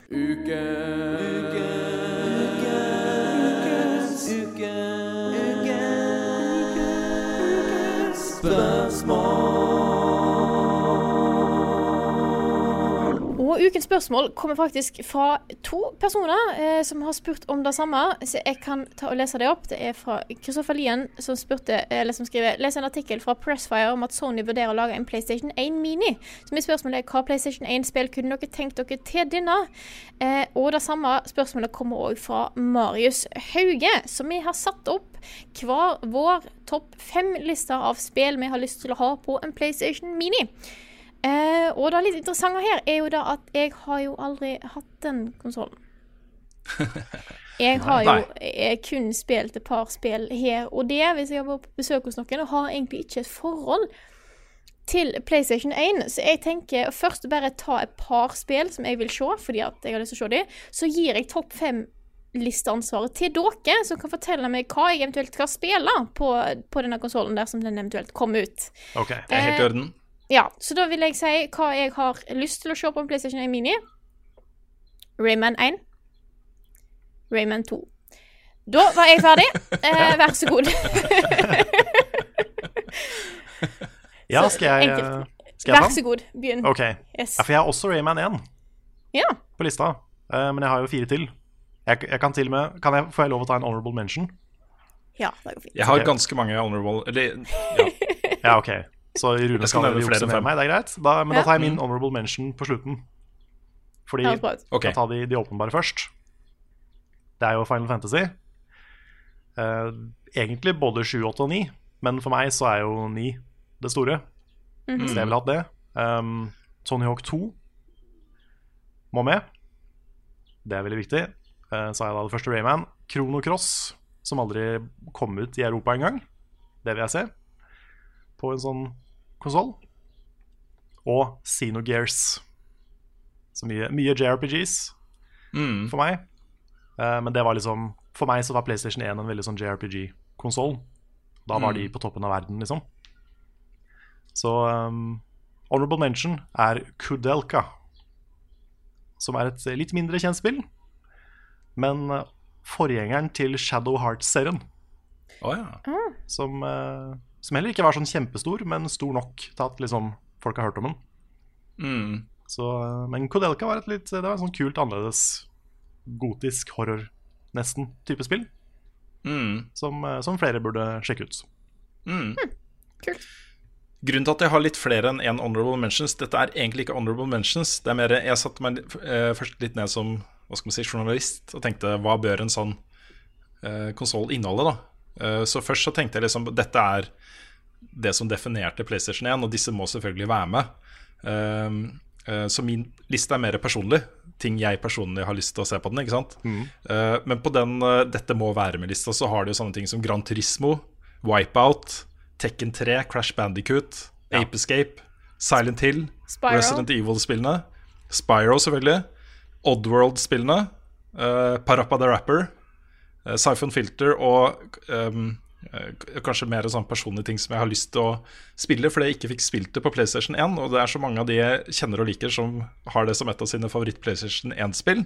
Og ukens spørsmål kommer faktisk fra to personer eh, som har spurt om det samme, så jeg kan ta og lese det opp. Det er fra Kristoffer Lien som spurte, eller som skriver Les en artikkel fra Pressfire om at Sony vurderer å lage en PlayStation 1 Mini. Så mitt spørsmål er hva PlayStation 1-spill kunne dere tenkt dere til denne? Eh, og det samme spørsmålet kommer òg fra Marius Hauge, så vi har satt opp hver vår topp fem-lister av spill vi har lyst til å ha på en PlayStation Mini. Eh, og det litt interessante her er jo da at jeg har jo aldri hatt den konsollen. (laughs) Jeg har jo jeg kun spilt et par spill her og det hvis jeg har vært på besøk hos noen, og har egentlig ikke et forhold til PlayStation 1. Så jeg tenker først bare ta et par spill som jeg vil se, fordi at jeg har lyst til å se dem. Så gir jeg topp fem-listeansvaret til dere, som kan fortelle meg hva jeg eventuelt skal spille på, på denne konsollen dersom den eventuelt kommer ut. Ok. Det er helt i orden. Ja, så da vil jeg si hva jeg har lyst til å se på PlayStation 1 Mini. Rayman 1. Rayman 2. Da var jeg ferdig. (laughs) Eh, vær så god. (laughs) Ja, skal jeg, enkelt. skal jeg Vær så god. Begynn. Ok. Yes. Ja, for jeg har også Rayman 1 Ja. på lista. eh, men jeg har jo fire til. Jeg, jeg kan til og med kan jeg, Får jeg lov å ta en honorable mention? Ja, det går fint. Jeg har ganske mange honorable Eller ja. (laughs) Ja, ok. Så Rune skal skal nevne flere jukse enn med meg, det er greit. Da, men Ja. da tar jeg min honorable mention på slutten. Fordi Høres bra ut. Ok. Jeg tar de, de åpenbare først. Det er jo Final Fantasy. Uh, egentlig både 7, 8 og 9, men for meg så er jo 9 det store. Så jeg ville hatt det. Um, Tony Hawk 2 må med. Det er veldig viktig. Uh, så har jeg da det første Rayman. Krono Cross, som aldri kom ut i Europa engang. Det vil jeg se. På en sånn konsoll. Og Xenogears. Så mye, mye JRPGs Mm. for meg. Uh, men det var liksom For meg så var PlayStation 1 en veldig sånn JRPG-konsoll. Da var de på toppen av verden, liksom. Så um, honorable mention er Kudelka. Som er et litt mindre kjent spill. Men eh, forgjengeren til Shadow Heart-serien. Oh, ja. Som, eh, som heller ikke var sånn kjempestor, men stor nok til at liksom, folk har hørt om den. Mm. Så, eh, men Kodelka var et litt Det var et sånn kult, annerledes, gotisk horror, nesten, type spill. Mm. Som, eh, som flere burde sjekke ut. Mm. Kult. Grunnen til at jeg har litt flere enn én honorable mentions Dette er egentlig ikke honorable mentions. Det er mer, Jeg satte meg eh, først litt ned som hva skal man si, journalist og tenkte hva bør en sånn eh, konsoll inneholde? da Så først så tenkte jeg liksom dette er det som definerte PlayStation 1, og disse må selvfølgelig være med. Um, eh, så min liste er mer personlig. Ting jeg personlig har lyst til å se på den. ikke sant? Mm. men på den eh, 'dette må være med'-lista så har de jo sånne ting som Gran Turismo, Wipeout, Tekken 3, Crash Bandicoot, Ape Escape, Silent Hill, Spyro. Resident Evil-spillene, Spyro selvfølgelig, Oddworld-spillene, uh, Parappa the Rapper, Siphon Filter og um, eh, kanskje mer sånn personlige ting som jeg har lyst til å spille, fordi jeg ikke fikk spilt det på PlayStation 1. Og det er så mange av de jeg kjenner og liker som har det som et av sine favoritt-PlayStation 1-spill.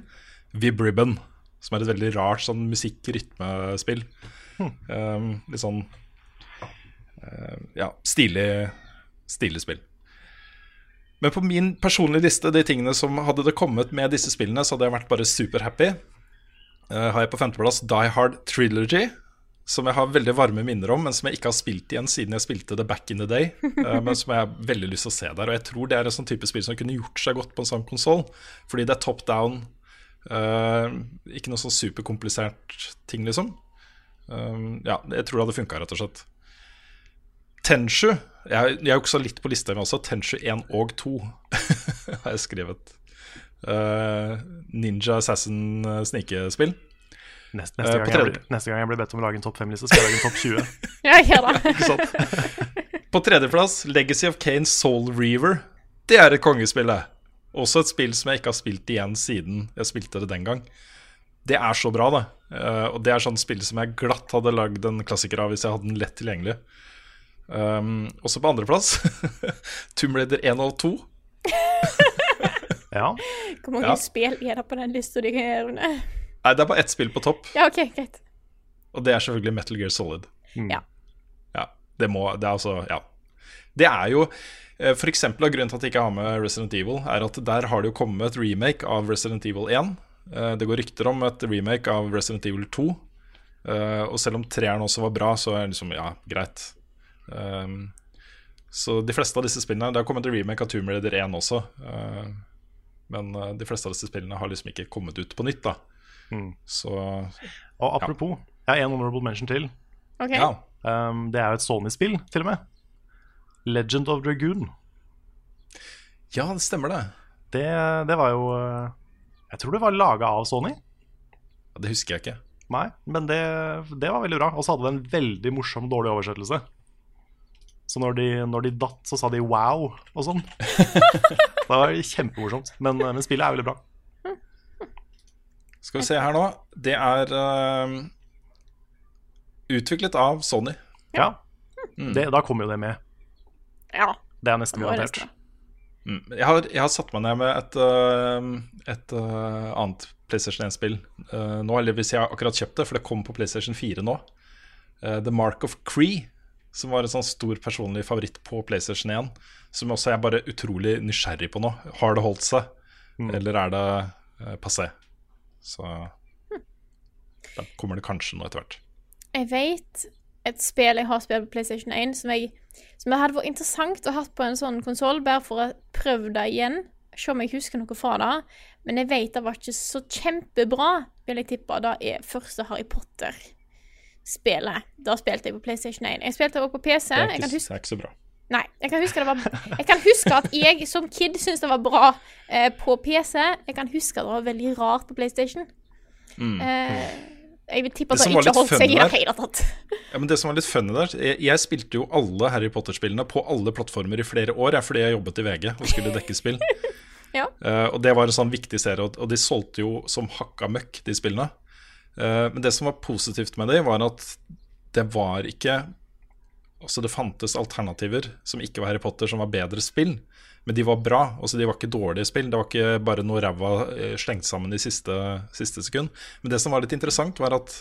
Vibribben, som er et veldig rart sånn musikk-rytmespill. Um, litt sånn uh, ja, stilig, stilig spill. Men på min personlige liste, de tingene som hadde det kommet med disse spillene, så hadde jeg vært bare superhappy. Uh, har jeg på femteplass Die Hard Trilogy, som jeg har veldig varme minner om, men som jeg ikke har spilt igjen siden jeg spilte det back in the day. (laughs) eh, men som jeg har veldig lyst til å se der. Og jeg tror det er en sånn type spill som kunne gjort seg godt på en sånn konsoll, fordi det er top down. eh, ikke noe sånn superkomplisert ting, liksom. Um, ja, jeg tror det hadde funka, rett og slett. Tenshu Jeg, jeg så litt på lista mi også. Tenshu 1 og 2 (laughs) har jeg skrevet. Eh, Ninja Assassin eh, snikespill. Neste, neste, uh, gang jeg blir, neste gang jeg blir bedt om å lage en topp fem-liste, skal jeg lage en topp 20. (laughs) Ja, ja da. (laughs) Ikke sant? På tredjeplass Legacy of Kane Soul Reaver. Det er et kongespill, det. Også et spill som jeg ikke har spilt igjen siden jeg spilte det den gang. Det er så bra, det. Uh, og det er sånn spill som jeg glatt hadde lagd en klassiker av hvis jeg hadde den lett tilgjengelig. Um, også på andreplass (laughs) Tomb Raider 1 og 2. Ja. Hvor mange Ja. spill er det på den lista di? Nei, det er bare ett spill på topp, Ja, OK, greit. og det er selvfølgelig Metal Gear Solid. Ja. Ja, det må Det er altså Ja. Det er jo eh, For eksempel av grunnen til at jeg ikke har med Resident Evil, er at der har det jo kommet et remake av Resident Evil 1. Eh, Det går rykter om et remake av Resident Evil 2. Eh, Og selv om treeren også var bra, så er det liksom Ja, greit. Så de fleste av disse spillene Det har kommet remake av Tomb Raider 1 også. Eh, Men uh, de fleste av disse spillene har liksom ikke kommet ut på nytt, da. Så Og apropos, jeg har en honorable mention til. OK. ja. Um, det er jo et Sony-spill, til og med. Legend of Dragoon. Ja, det stemmer, det. Det, det var jo uh, Jeg tror det var laga av Sony. Ja, Det husker jeg ikke. Nei, men det, det var veldig bra. Og så hadde det en veldig morsom, dårlig oversettelse. Så når de, når de datt, så sa de 'wow' og sånn. (laughs) det var kjempemorsomt. Men, men spillet er veldig bra. Skal vi se her nå. Det er uh, utviklet av Sony. Ja, det, Da kommer jo det med. Ja. Det er nesten garantert. Mm. Jeg, har, jeg har satt meg ned med et, uh, et uh, annet PlayStation 1-spill eh, nå. Eller hvis jeg akkurat kjøpt det, for det kom på PlayStation 4 nå. Eh, The Mark of Cree, som var en sånn stor personlig favoritt på PlayStation 1. Som også er bare utrolig nysgjerrig på nå. Har det holdt seg, eller er det uh, passé? Så da kommer det kanskje nå etter hvert. Jeg vet et spill jeg har spilt på PlayStation 1 som, jeg, som hadde vært interessant å ha på en sånn konsoll, bare for å prøve det igjen. Se om jeg husker noe fra det. Men jeg vet det var ikke så kjempebra, vil jeg tippe. Det er første Harry Potter-spillet. Da spilte jeg på PlayStation 1. Jeg spilte også på PC. Det er ikke, kan huske så bra. Nei. Jeg kan var, jeg kan huske at jeg som kid syntes det var bra eh, på PC. Jeg kan huske at det var veldig rart på PlayStation. Eh, jeg vil tippe at Det det ikke holdt seg i det hele tatt. Ja, men det som var litt funny der Jeg, jeg spilte jo alle Harry Potter-spillene på alle plattformer i flere år, fordi jeg jobbet i VG og skulle dekke spill. (laughs) Ja. uh, og det var en sånn viktig serie, og de solgte jo som hakka møkk, de spillene. Eh, men det som var positivt med det, var at det var ikke Altså det fantes alternativer som ikke var Harry Potter, som var bedre spill. Men de var bra. altså De var ikke dårlige spill. Det var ikke bare noe ræva eh, slengt sammen i siste, siste sekund. Men det som var litt interessant, var at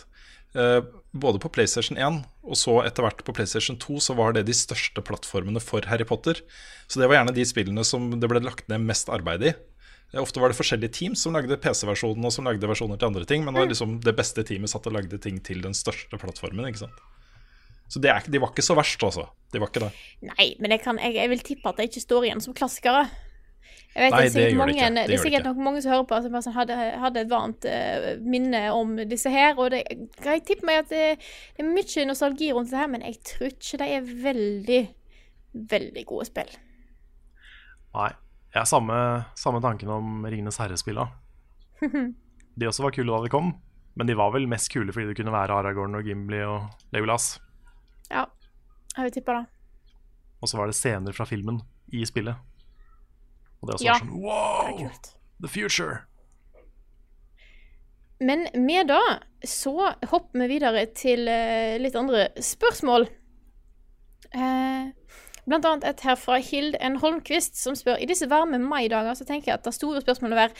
eh, både på PlayStation 1 og så etter hvert på PlayStation 2 så var det de største plattformene for Harry Potter. Så det var gjerne de spillene som det ble lagt ned mest arbeid i. Eh, Ofte var det forskjellige teams som lagde PC-versjonen og som lagde versjoner til andre ting, men det liksom det beste teamet satt og lagde ting til den største plattformen. ikke sant? Så det er, de var ikke så verst, altså. De var ikke det. Nei, men jeg, kan, jeg, jeg vil tippe at det ikke står igjen som klassikere. Jeg vet, Nei, det, er det gjør det mange, ikke. Det det er sikkert ikke. nok mange som hører på som sånn, hadde, hadde et varmt uh, minne om disse her. Og det, jeg tipper meg at det, det er mye nostalgi rundt det her, men jeg tror ikke det er veldig, veldig gode spill. Nei. Har samme, samme tanken om Ringenes herre-spilla. (laughs) De også var kule da de kom, men de var vel mest kule fordi det kunne være Aragorn og Gimli og Legolas. Ja, jeg vil tippe det. Og så var det scener fra filmen i spillet. Og det også Ja. var sånn Wow! The future! Men med da så hopper vi videre til eh, litt andre spørsmål. Eh, blant annet et her fra Hild N. Holmquist, som spør I disse varme maidager så tenker jeg at det store spørsmålet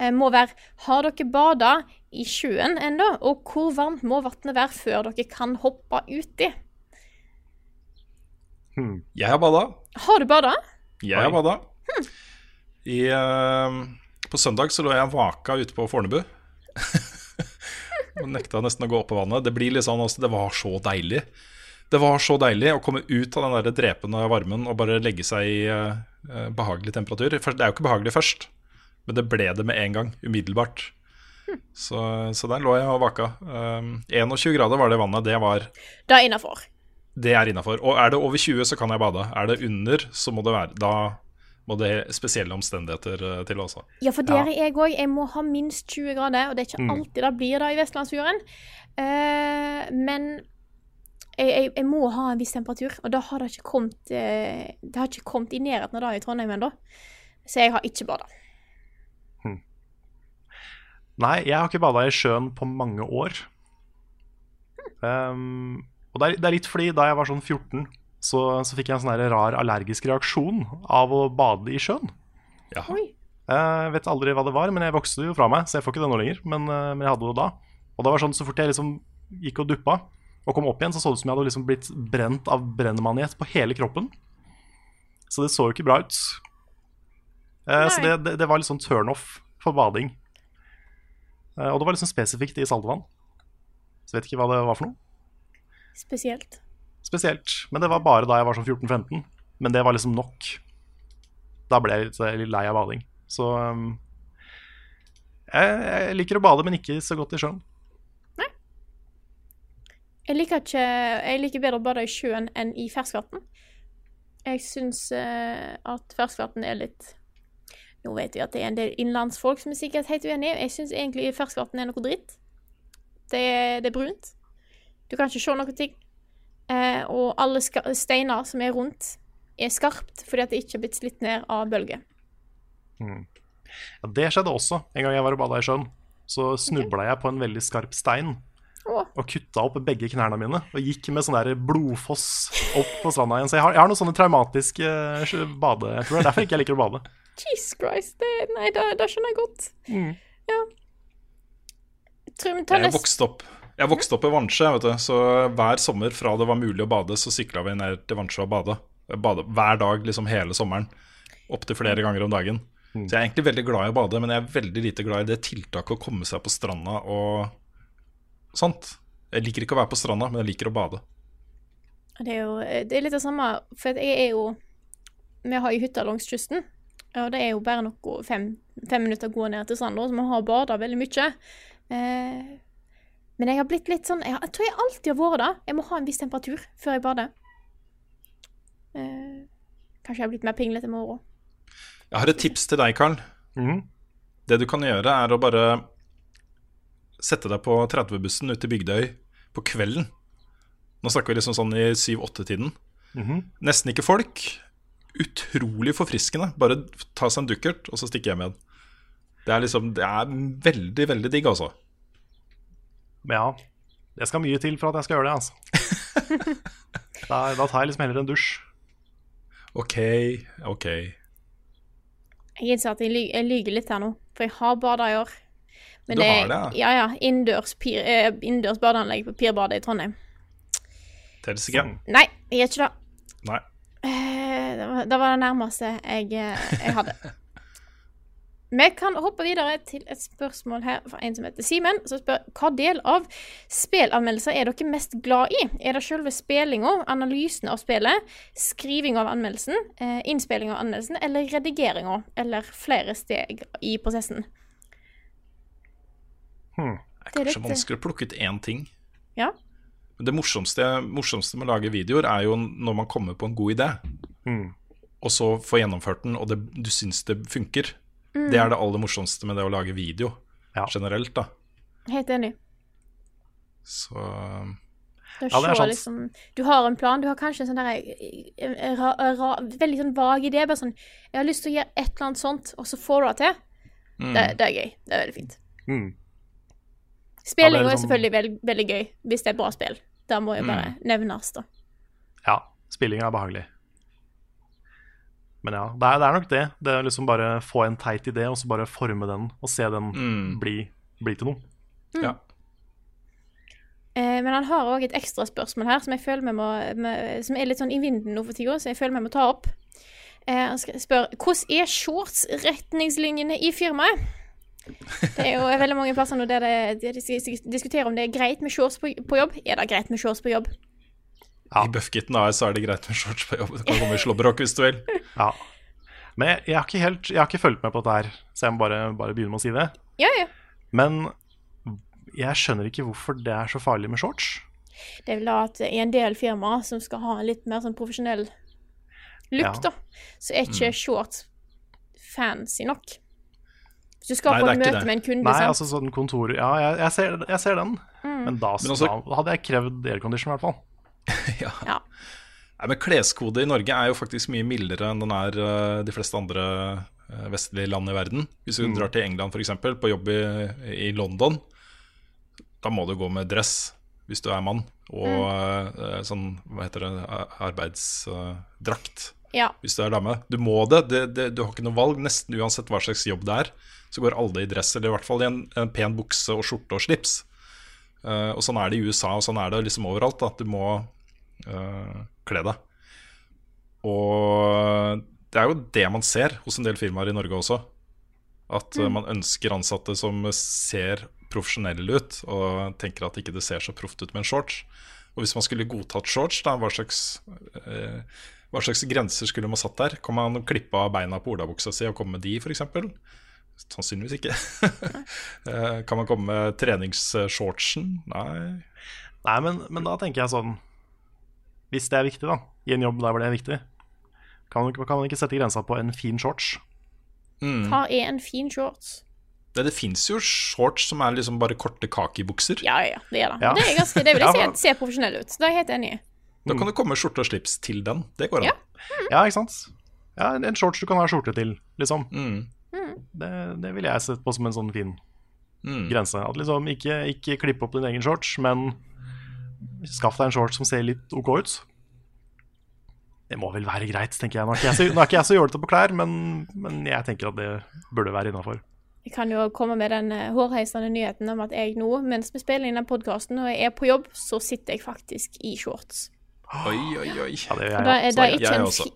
eh, må være Har dere bada i sjøen ennå? Og hvor varmt må vannet være før dere kan hoppe uti? Jeg har bada. Har du bada? Jeg har bada. I, uh, på søndag så lå jeg vaka ute på Fornebu. (laughs) og nekta nesten å gå opp på vannet. Det blir litt sånn, altså, det var så deilig. Det var så deilig å komme ut av den der drepende varmen og bare legge seg i eh, behagelig temperatur. Det er jo ikke behagelig først, men det ble det med en gang. Umiddelbart. Så, så der lå jeg og vaka. Um, 21 grader var det vannet. Det var Det er innafor. det er innafor. Og er det over 20, så kan jeg bade. Er det under, så må det være Da må det spesielle omstendigheter eh, til også. Ja, for der er jeg òg. Jeg må ha minst 20 grader, og det er ikke alltid det blir det i Vestlandsfjorden. Uh, men jeg, jeg, jeg må ha en viss temperatur, og da har det ikke kommet eh, Det har ikke kommet i nærheten av det i Trondheim ennå. Så jeg har ikke bada. Nei, jeg har ikke bada i sjøen på mange år. Um, og det er, det er litt fordi da jeg var sånn 14, så, så fikk jeg en sånn rar allergisk reaksjon av å bade i sjøen. Ja. Jeg vet aldri hva det var, men jeg vokste det jo fra meg, så jeg får ikke det nå lenger. Men, eh, men jeg hadde det da. Og det var sånn så fort jeg liksom gikk og duppa og kom opp igjen, så så det ut som jeg hadde liksom blitt brent av brennmanet på hele kroppen. Så det så jo ikke bra ut. Eh, så det, det, det var litt sånn turnoff for bading. Eh, og det var liksom spesifikt i saltvann. Så vet ikke hva det var for noe. Spesielt. Spesielt. Men det var bare da jeg var sånn 14-15. Men det var liksom nok. Da ble jeg litt, litt lei av bading. Så um, jeg, jeg liker å bade, men ikke så godt i sjøen. Liker, ikke, jeg liker bedre å bade i sjøen enn i ferskvann. Jeg syns eh, at ferskvann er litt Nå vet vi at det er en del innlandsfolk som er sikkert helt uenige. Jeg syns egentlig ferskvann er noe dritt. Det det er brunt. Du kan ikke se noen ting. Eh, og alle steiner som er rundt, er skarpt fordi at det ikke er blitt slitt ned av bølger. Ja, det skjedde også en gang jeg var og bada i sjøen. Så snubla jeg på en veldig skarp stein og kutta opp begge knærne mine. Og gikk med sånn der blodfoss opp på stranda igjen. Så jeg har, jeg har noen sånne traumatiske eh, bade... Jeg tror det er derfor ikke jeg liker å bade. (laughs) Jesus Christ. Det, nei, det, det skjønner jeg godt. Mm. Ja. Jeg Jeg vokste opp Jeg vokste opp i Vansje, vet du. Så hver sommer fra det var mulig å bade, så sykla vi ned til Vansje og bade. bada. Hver dag liksom hele sommeren. Opptil flere ganger om dagen. Så jeg er egentlig veldig glad i å bade, men jeg er veldig lite glad i det tiltaket å komme seg på stranda og sånt. Jeg liker ikke å være på stranda, men jeg liker å bade. Det er jo det er litt det samme, for jeg er jo Vi har jo hytta langs kysten, og det er jo bare noe fem, fem minutter å gå ned til stranda, så vi har bada veldig mye. Eh, men jeg har blitt litt sånn Jeg, jeg tror jeg alltid har vært det. Jeg må ha en viss temperatur før jeg bader. Eh, kanskje jeg har blitt mer pinglete med åra. Jeg har et tips til deg, Karl. Mm. Det du kan gjøre, er å bare sette deg på 30-bussen ut til Bygdøy på kvelden. Nå snakker vi liksom sånn i 7-8-tiden. Mhm. Nesten ikke folk. Utrolig forfriskende. Bare ta seg en dukkert, og så stikke hjem igjen. Det er liksom Det er veldig, veldig digg, altså. Ja, det skal mye til for at jeg skal gjøre det, altså. (laughs) da, da tar jeg liksom heller en dusj. OK, OK. Jeg innser at jeg lyver litt her nå, for jeg har bada i år. Men Du det, har det, ja? Ja, Innendørs, pir, eh, badeanlegg på Pirbadet i Trondheim. Tels ikke. Nei, jeg gjør ikke det. Nei. Eh, Det var, det var det nærmeste jeg, eh, jeg hadde. (laughs) Vi kan hoppe videre til et spørsmål her fra en som heter Simen, som spør hva del av spillanmeldelser er dere mest glad i? Er det selve spillinga, analysen av spillet, skriving av anmeldelsen, eh, innspilling av anmeldelsen eller redigeringa, eller flere steg i prosessen? Hmm. Det er kanskje vanskelig å plukke ut én ting. Ja. Men det morsomste, morsomste med å lage videoer er jo når man kommer på en god idé, Hmm. og så får gjennomført den, og det, du syns det funker. Mm. Det er det aller morsomste med det å lage video Ja. generelt, da. Helt enig. Så Det Ja, det er sant. liksom Du har en plan, du har kanskje en sånn eh, eh, ra, Veldig sånn vag idé. Bare sånn Jeg har lyst til å gjøre et eller annet sånt, og så får du det til. mm. Det, det er gøy. Det er veldig fint. Hmm. Spilling Ja, det er er liksom- selvfølgelig veld, veldig gøy, hvis det er bra spill. Det må jo bare nevnes, da. Ja, Spillinga er behagelig. Men ja, det er, det er nok det. Det er liksom bare få en teit idé, og så bare forme den, og se den Mm. bli, bli til noe. Ja. Eh, men han har òg et ekstra spørsmål her som jeg føler vi må med, Som er litt sånn i vinden nå for tida, så jeg føler vi må ta opp. Eh, han spør hvordan er shorts-retningslinjene i firmaet? Det er jo veldig mange plasser nå der de diskuterer om det er greit med shorts på, på jobb. Er det greit med shorts på jobb? Ja. I Buffkitten AS så er det greit med shorts på jobb. Du kan komme i slåbrok hvis du vil. (laughs) Ja. Men jeg, jeg, har ikke helt, jeg har ikke fulgt med på dette her, så jeg må bare, bare begynne med å si det. Ja, ja. Men jeg skjønner ikke hvorfor det er så farlig med shorts. Det er vel da at i en del firmaer som skal ha en litt mer sånn profesjonell look, Ja. da, så er ikke shorts fancy nok. Hvis du skal Nei, på et møte det. med en kunde, Nei, sant? altså sånn kontor Ja, jeg, jeg, ser, jeg ser den. Mm. Men, da, Men også- da hadde jeg krevd aircondition, i hvert fall. (laughs) Ja. Ja. Nei, men kleskode i Norge er jo faktisk mye mildere enn den er eh, de fleste andre eh, vestlige land i verden. Hvis du drar til England f.eks., på jobb i, i London, da må du gå med dress hvis du er mann, og eh, sånn, hva heter det, arbeidsdrakt ja. hvis du er dame. Du må det. Det, det. Du har ikke noe valg. Nesten uansett hva slags jobb det er, så går alle i dress, eller i hvert fall i en, en pen bukse og skjorte og slips. Uh, og sånn er det i USA, og sånn er det liksom overalt. At du må uh, kle deg. Og det er jo det man ser hos en del firmaer i Norge også. At mm. man ønsker ansatte som ser profesjonelle ut, og tenker at ikke det ser så proft ut med en shorts. Og hvis man skulle godtatt shorts, da, hva slags, eh, hva slags grenser skulle man satt der? Kan man klippe av beina på olabuksa si og komme med de, f.eks.? Sannsynligvis ikke. (laughs) Eh, kan man komme med treningsshortsen? Nei. Nei, men, men da tenker jeg sånn Hvis det er viktig, da, i en jobb der hvor det er viktig, kan man, kan man ikke sette grensa på en fin shorts? Mm. Hva er en fin shorts? Det, det fins jo shorts som er liksom bare korte kakebukser. Ja, ja, det er det. Ja. Det, er ganske, det vil jeg (laughs) si at ser profesjonell ut. Det er jeg helt enig i. Da kan det komme skjorte og slips til den. Det går an. Ja. Ja, ikke sant? Ja, En shorts du kan ha skjorte til, liksom. Mm. Det, det ville jeg sett på som en sånn fin Mm. grense. At liksom ikke, ikke klippe opp din egen shorts, men skaff deg en shorts som ser litt OK ut. Det må vel være greit, tenker jeg. Nå er ikke jeg så, nå er ikke jeg så jålete på klær, men, men jeg tenker at det burde være innafor. Jeg kan jo komme med den hårheisende nyheten om at jeg nå, mens vi spiller inn den podkasten og jeg er på jobb, så sitter jeg faktisk i shorts. Oi, oi, oi. Ja, det Og gjør da er det er ikke en.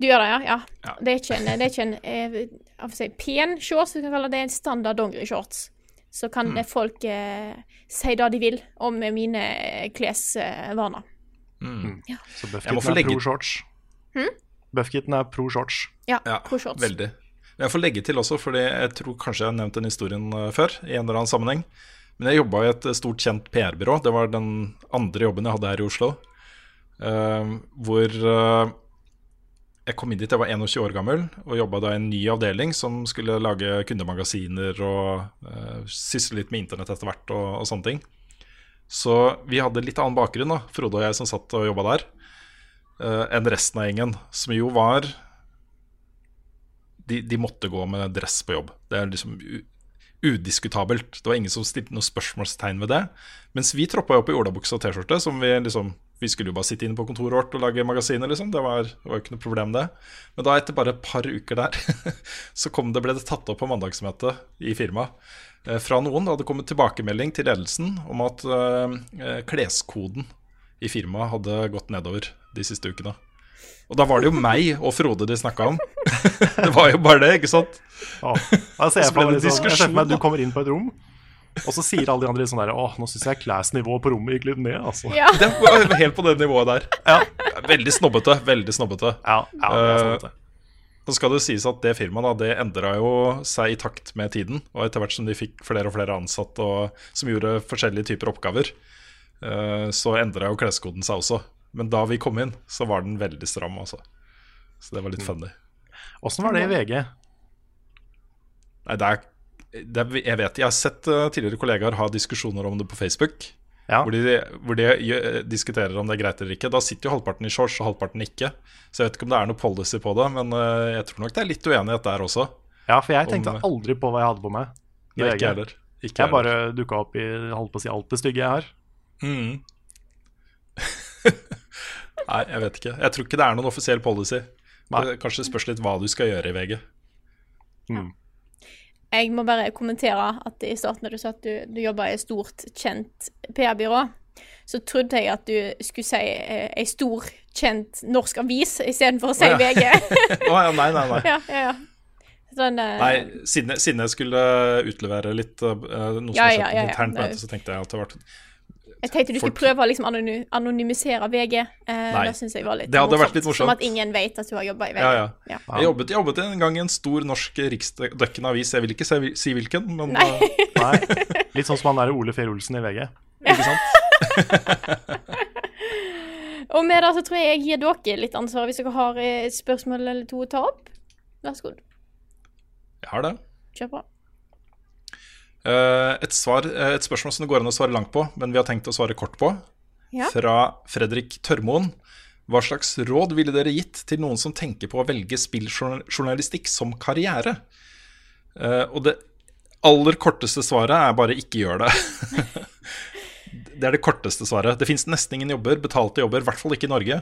Du gjør det, ja? ja. Ja. Det er ikke en, det er ikke en eh, si, pen shorts, vi kan kalle det en standard dongerishorts. Så kan Mm. eh, folk eh, si det de vil om mine eh, klesvaner. Så Ja. Så Buffkitten er legge- pro shorts. Buffkitten er pro shorts. Ja, Ja, pro shorts. veldig. Jeg får legge til også, fordi jeg tror kanskje jeg har nevnt den historien eh, før. i en eller annen sammenheng. Men jeg jobba i et eh, stort, kjent PR-byrå. Det var den andre jobben jeg hadde her i Oslo. Uh, hvor eh, jeg kom inn dit, jeg var 21 år gammel og jobba da i en ny avdeling som skulle lage kundemagasiner og uh, sysle litt med internett etter hvert og, og sånne ting. Så vi hadde litt annen bakgrunn, da, Frode og jeg som satt og jobba der, uh, enn resten av gjengen, som jo var de, de måtte gå med dress på jobb. Det er liksom udiskutabelt. Det var ingen som stilte noe spørsmålstegn ved det. Mens vi troppa opp i olabukse og T-skjorte, som vi liksom Vi skulle jo bare sitte inne på kontoret vårt og lage magasiner, liksom. Det var, jo ikke noe problem, det. Men da, etter bare et par uker der, (laughs) så det, ble det tatt opp på mandagsmøtet i firmaet eh, fra noen. Det hadde kommet tilbakemelding til ledelsen om at eh, eh, kleskoden i firmaet hadde gått nedover de siste ukene. Og da var det jo meg og Frode de snakka om. (laughs) det var jo bare det, ikke sant? Ja, Da ser (laughs) jeg for meg, liksom, jeg ser for meg at du kommer inn på et rom, og så sier alle de andre sånn der Åh, nå syns jeg class-nivået på rommet gikk litt ned, altså. Ja. (laughs) Det var helt på det nivået der. Ja, Veldig snobbete. Veldig snobbete. ja, ja det er Eh. Så skal det sies at det firmaet da, det endra jo seg i takt med tiden. Og etter hvert som de fikk flere og flere ansatte og som gjorde forskjellige typer oppgaver, eh, så endra jo kleskoden seg også. Men da vi kom inn, så var den veldig stram, altså. Så det var litt funny. Åssen var det i VG? Nei, det er, det er Jeg vet Jeg har sett eh, tidligere kollegaer ha diskusjoner om det på Facebook. Ja. Hvor de, hvor de diskuterer om det er greit eller ikke. Da sitter jo halvparten i shorts og halvparten ikke. Så jeg vet ikke om det er noe policy på det, men eh, jeg tror nok det er litt uenighet der også. Ja, for jeg tenkte Om- aldri på hva jeg hadde på meg. i Nei, ikke heller. Ikke Jeg bare dukka opp i holdt på å si alt det stygge jeg har. Mm. (laughs) Nei, jeg vet ikke. Jeg tror ikke det er noen offisiell policy. Nei. Det kanskje spørs litt hva du skal gjøre i VG. Jeg må bare kommentere at i starten da du sa at du, du jobba i et stort, kjent PR-byrå, så trodde jeg at du skulle si eh, ei stor, kjent norsk avis istedenfor å si Å, ja. VG. (laughs) Å ja, nei, nei, nei. ja, ja, ja. Sånn, eh, Nei, siden, siden jeg skulle utlevere litt uh, noe som Ja, har skjedd ja, ja. internt, så tenkte jeg at det var jeg tenkte du skulle folk- prøve å liksom anony- anonymisere VG. Eh, Nei. det syns jeg var litt Det hadde vært litt morsomt. Som at ingen vet at du har jobba i VG. Ja, ja. Ja. Jeg jobbet, jobbet en gang i en stor norsk riksdekkende avis. Jeg vil ikke si, hvilken, men Nei. uh, (laughs) Nei, Litt sånn som han der Ole Fehr Olsen i VG. ikke sant? (laughs) Og med det så tror jeg jeg gir dere litt ansvar hvis dere har eh, et spørsmål eller to å ta opp. Vær så god. Jeg har det. Kjør på. Eh, et, svar, eh, et spørsmål som det går an å svare langt på, men vi har tenkt å svare kort på. Ja. Fra Fredrik Tørmoen. Hva slags råd ville dere gitt til noen som tenker på å velge spilljournalistikk som karriere? Eh, og det aller korteste svaret er bare ikke gjør det. (laughs) det er det korteste svaret. Det fins nesten ingen jobber, betalte jobber, i hvert fall ikke i Norge,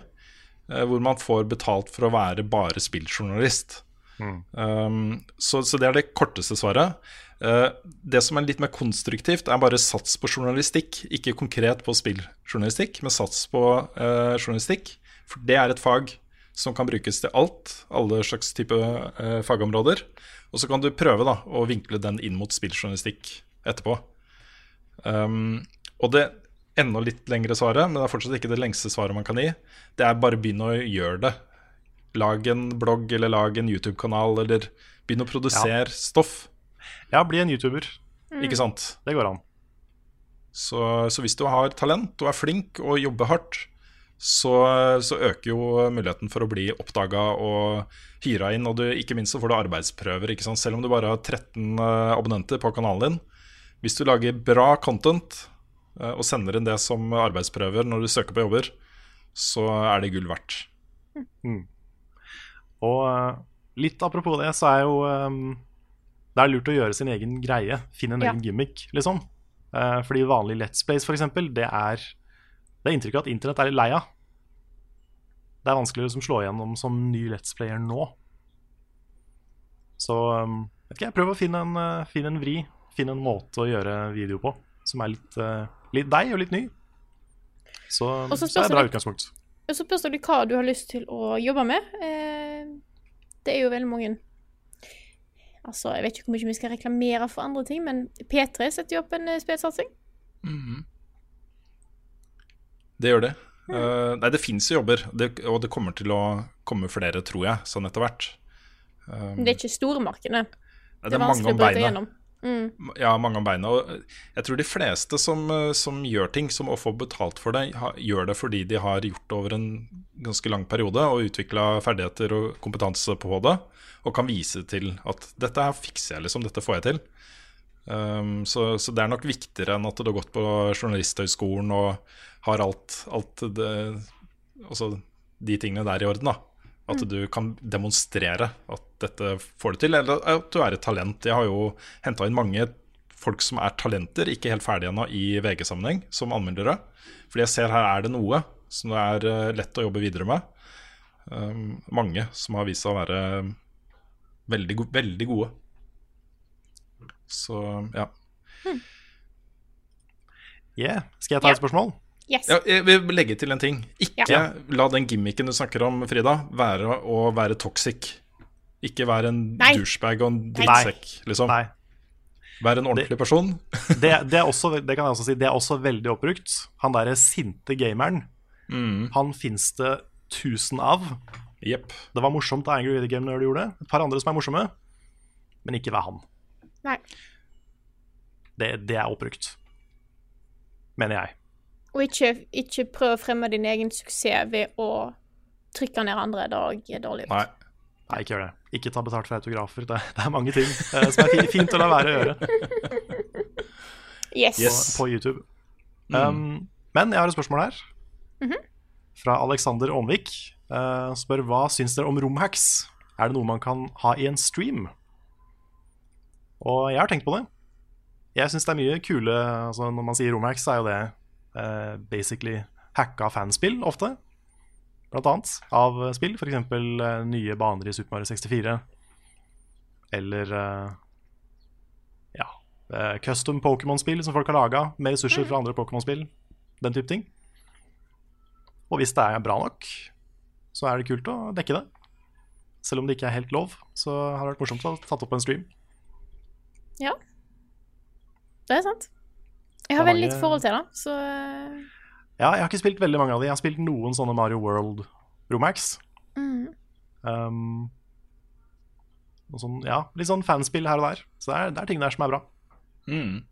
hvor man får betalt for å være bare spilljournalist. Um, så, så det er det korteste svaret. Eh, det som er litt mer konstruktivt, er bare sats på journalistikk. Ikke konkret på spilljournalistikk, men sats på eh, journalistikk. For det er et fag som kan brukes til alt. Alle slags type eh, fagområder. Og så kan du prøve da, å vinkle den inn mot spilljournalistikk etterpå. Um, og det enda litt lengre svaret, men det er fortsatt ikke det lengste svaret man kan gi, det er bare begynne å gjøre det. Lag en blogg eller lag en YouTube-kanal, eller begynn å produsere stoff. Ja, bli en YouTuber. Ikke sant? Det går an. Så, så hvis du har talent og er flink og jobber hardt, så, så øker jo muligheten for å bli oppdaga og hyra inn. Og du, ikke minst så får du arbeidsprøver, ikke sant? selv om du bare har 13 eh, abonnenter på kanalen din. Hvis du lager bra content eh, og sender inn det som arbeidsprøver når du søker på jobber, så er det gull verdt. Og eh, litt apropos det, så er jo eh, Det er lurt å gjøre sin egen greie. Finne en Ja. egen gimmick, liksom. Uh, fordi vanlig Let's Plays, eksempel, det er Det er inntrykket at internett er litt lei av. Det er vanskeligere å slå igjennom som ny Let's Player nå. Så um, vet ikke jeg, prøv å finne en, uh, finne en vri. Finne en måte å gjøre video på som er litt, uh, litt deg og litt ny. Så, så det er et bra utgangspunkt. Og så spørs det hva du har lyst til å jobbe med. Eh, Det er jo veldig mange Altså, jeg vet ikke hvor mye vi skal reklamere for andre ting, men P3 setter jo opp en spelsatsing. Mm -hmm. Det gjør det. Eh, nei, det fins jo jobber, det, og det kommer til å komme flere, tror jeg, sånn etter hvert. Men det er ikke store markedene. er, Det er vanskelig å bryte gjennom. Ja, mange om beina. Og jeg tror de fleste som, eh, som gjør ting, som å få betalt for det, gjør det fordi de har gjort det over en ganske lang periode og utvikla ferdigheter og kompetanse på det, og kan vise til at 'dette her fikser jeg', liksom. Dette får jeg til. Um, så, så det er nok viktigere enn at du har gått på Journalisthøgskolen og har alt, alt det, altså de tingene der i orden. da At du kan demonstrere at dette får det til, eller at du er et talent. Jeg har jo henta inn mange folk som er talenter, ikke helt ferdige ennå i VG-sammenheng, som anmeldere. Fordi jeg ser her er det noe som det er eh, lett å jobbe videre med. Um, mange som har vist seg å være veldig, go veldig gode. Så ja. Yeah. Skal jeg ta et spørsmål? Yes. Ja, jeg vil legge til en ting. Ikke Ja. la den gimmicken du snakker om, Frida, være å være toxic. Ikke være en Nei. douchebag og en drittsekk, liksom. Nei. Vær en ordentlig person. (laughs) Det, det, er også, det kan jeg også si, det er også veldig oppbrukt. Han derre sinte gameren, Mm. han fins det tusen av. Yep. Det var morsomt da Angry Video Game når de gjorde det. Et par andre som er morsomme, men ikke vær han. Nei. Det, det er oppbrukt. Mener jeg. Og ikke, ikke prøv å fremme din egen suksess ved å trykke ned andre. Det er dårlig gjort. Nei. Nei, ikke gjør det. Ikke ta betalt for autografer. Det, det er mange ting uh, som er fi- fint å la være å gjøre Yes. På, på YouTube. Um, men jeg har et spørsmål her. Fra Alexander Aanvik. Uh, spør hva syns dere om romhacks? Er det noe man kan ha i en stream? Og jeg har tenkt på det. Jeg syns det er mye kule altså Når man sier romhacks, så er jo det uh, basically hacka fanspill ofte. Blant annet av spill. F.eks. Uh, nye baner i Super Mario 64. Eller uh, ja, eh, custom Pokémon-spill som folk har laga, med ressurser fra andre Pokémon-spill. Den type ting. Og hvis det er bra nok, så er det kult å dekke det. Selv om det ikke er helt lov, så har det vært morsomt å ha tatt opp på en stream. Ja. Det er sant. Jeg har veldig litt forhold til det, så eh, Ja, jeg har ikke spilt veldig mange av de. Jeg har spilt noen sånne Mario World Romax. mm. Um, sånn, ja, litt sånn fanspill her og der. Så det er, det er ting der som er bra. Mm.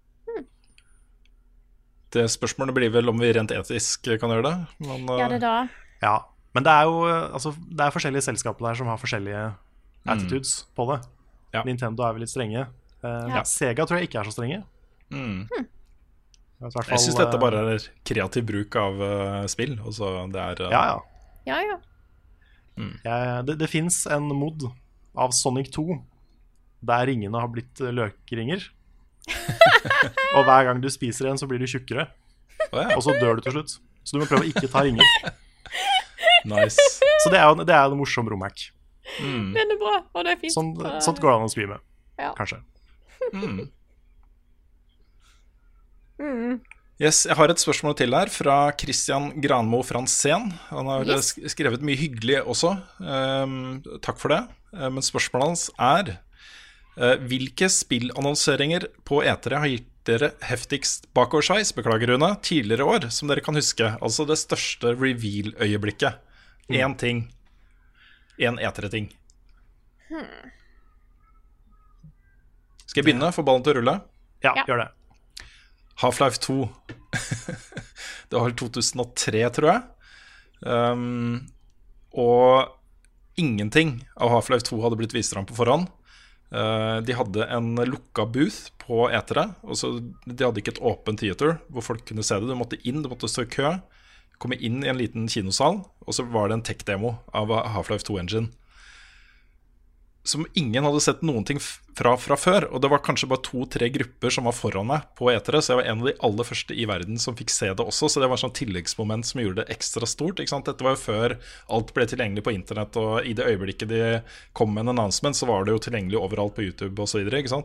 Det spørsmålet blir vel om vi rent etisk kan gjøre det. Men, Ja, det er da. Ja, Men det er jo eh, altså, det er forskjellige selskaper der som har forskjellige attitudes på det. Ja. Nintendo er vel litt strenge. Uh, Ja. Sega tror jeg ikke er så strenge. mm. Fall, Jeg syns dette eh, bare er kreativ bruk av eh, spill. Altså, det er eh, Ja, ja. Ja, ja. Jeg, det det fins en mod av Sonic 2 der ringene har blitt eh, løkringer. (laughs) og hver gang du spiser en, så blir du tjukkere. Oh, ja. Og så dør du til slutt. Så du må prøve å ikke ta ringer. (laughs) Nice. Så det er jo det er en morsom romhack. Mm. Den er bra, og det er fint. Sånn, Eh, sånt går det an å streame, Ja. kanskje. Mm. Mm. Yes, jeg har et spørsmål til her fra Christian Granmo Franzén. Han har Yes. skrevet mye hyggelig også. Um, takk for det. Eh, men spørsmålet hans er uh, Hvilke spillannonseringer på etere har gitt dere heftigst bakoversveis, beklager Rune, tidligere år, som dere kan huske? Altså det største reveal-øyeblikket. Én ting. Én etere-ting. Skal jeg begynne? Få ballen til å rulle? Ja, Ja. gjør det. Half-Life 2 (laughs) Det var vel 2003, tror jeg. Um, og ingenting av Half-Life 2 hadde blitt vist fram på forhånd. Uh, de hadde en lukka booth på etere. Og så, de hadde ikke et åpent theater hvor folk kunne se det. Du måtte inn, du måtte stå i kø. Komme inn i en liten kinosal, og så var det en tech-demo av Half-Life 2-engine som ingen hadde sett noen ting fra fra før. Og det var kanskje bare to-tre grupper som var foran meg på etere, så jeg var en av de aller første i verden som fikk se det også. Så det var sånn tilleggsmoment som gjorde det ekstra stort. Dette var jo før alt ble tilgjengelig på internett, og i det øyeblikket de kom med en announcement, så var det jo tilgjengelig overalt på YouTube osv. Så, videre,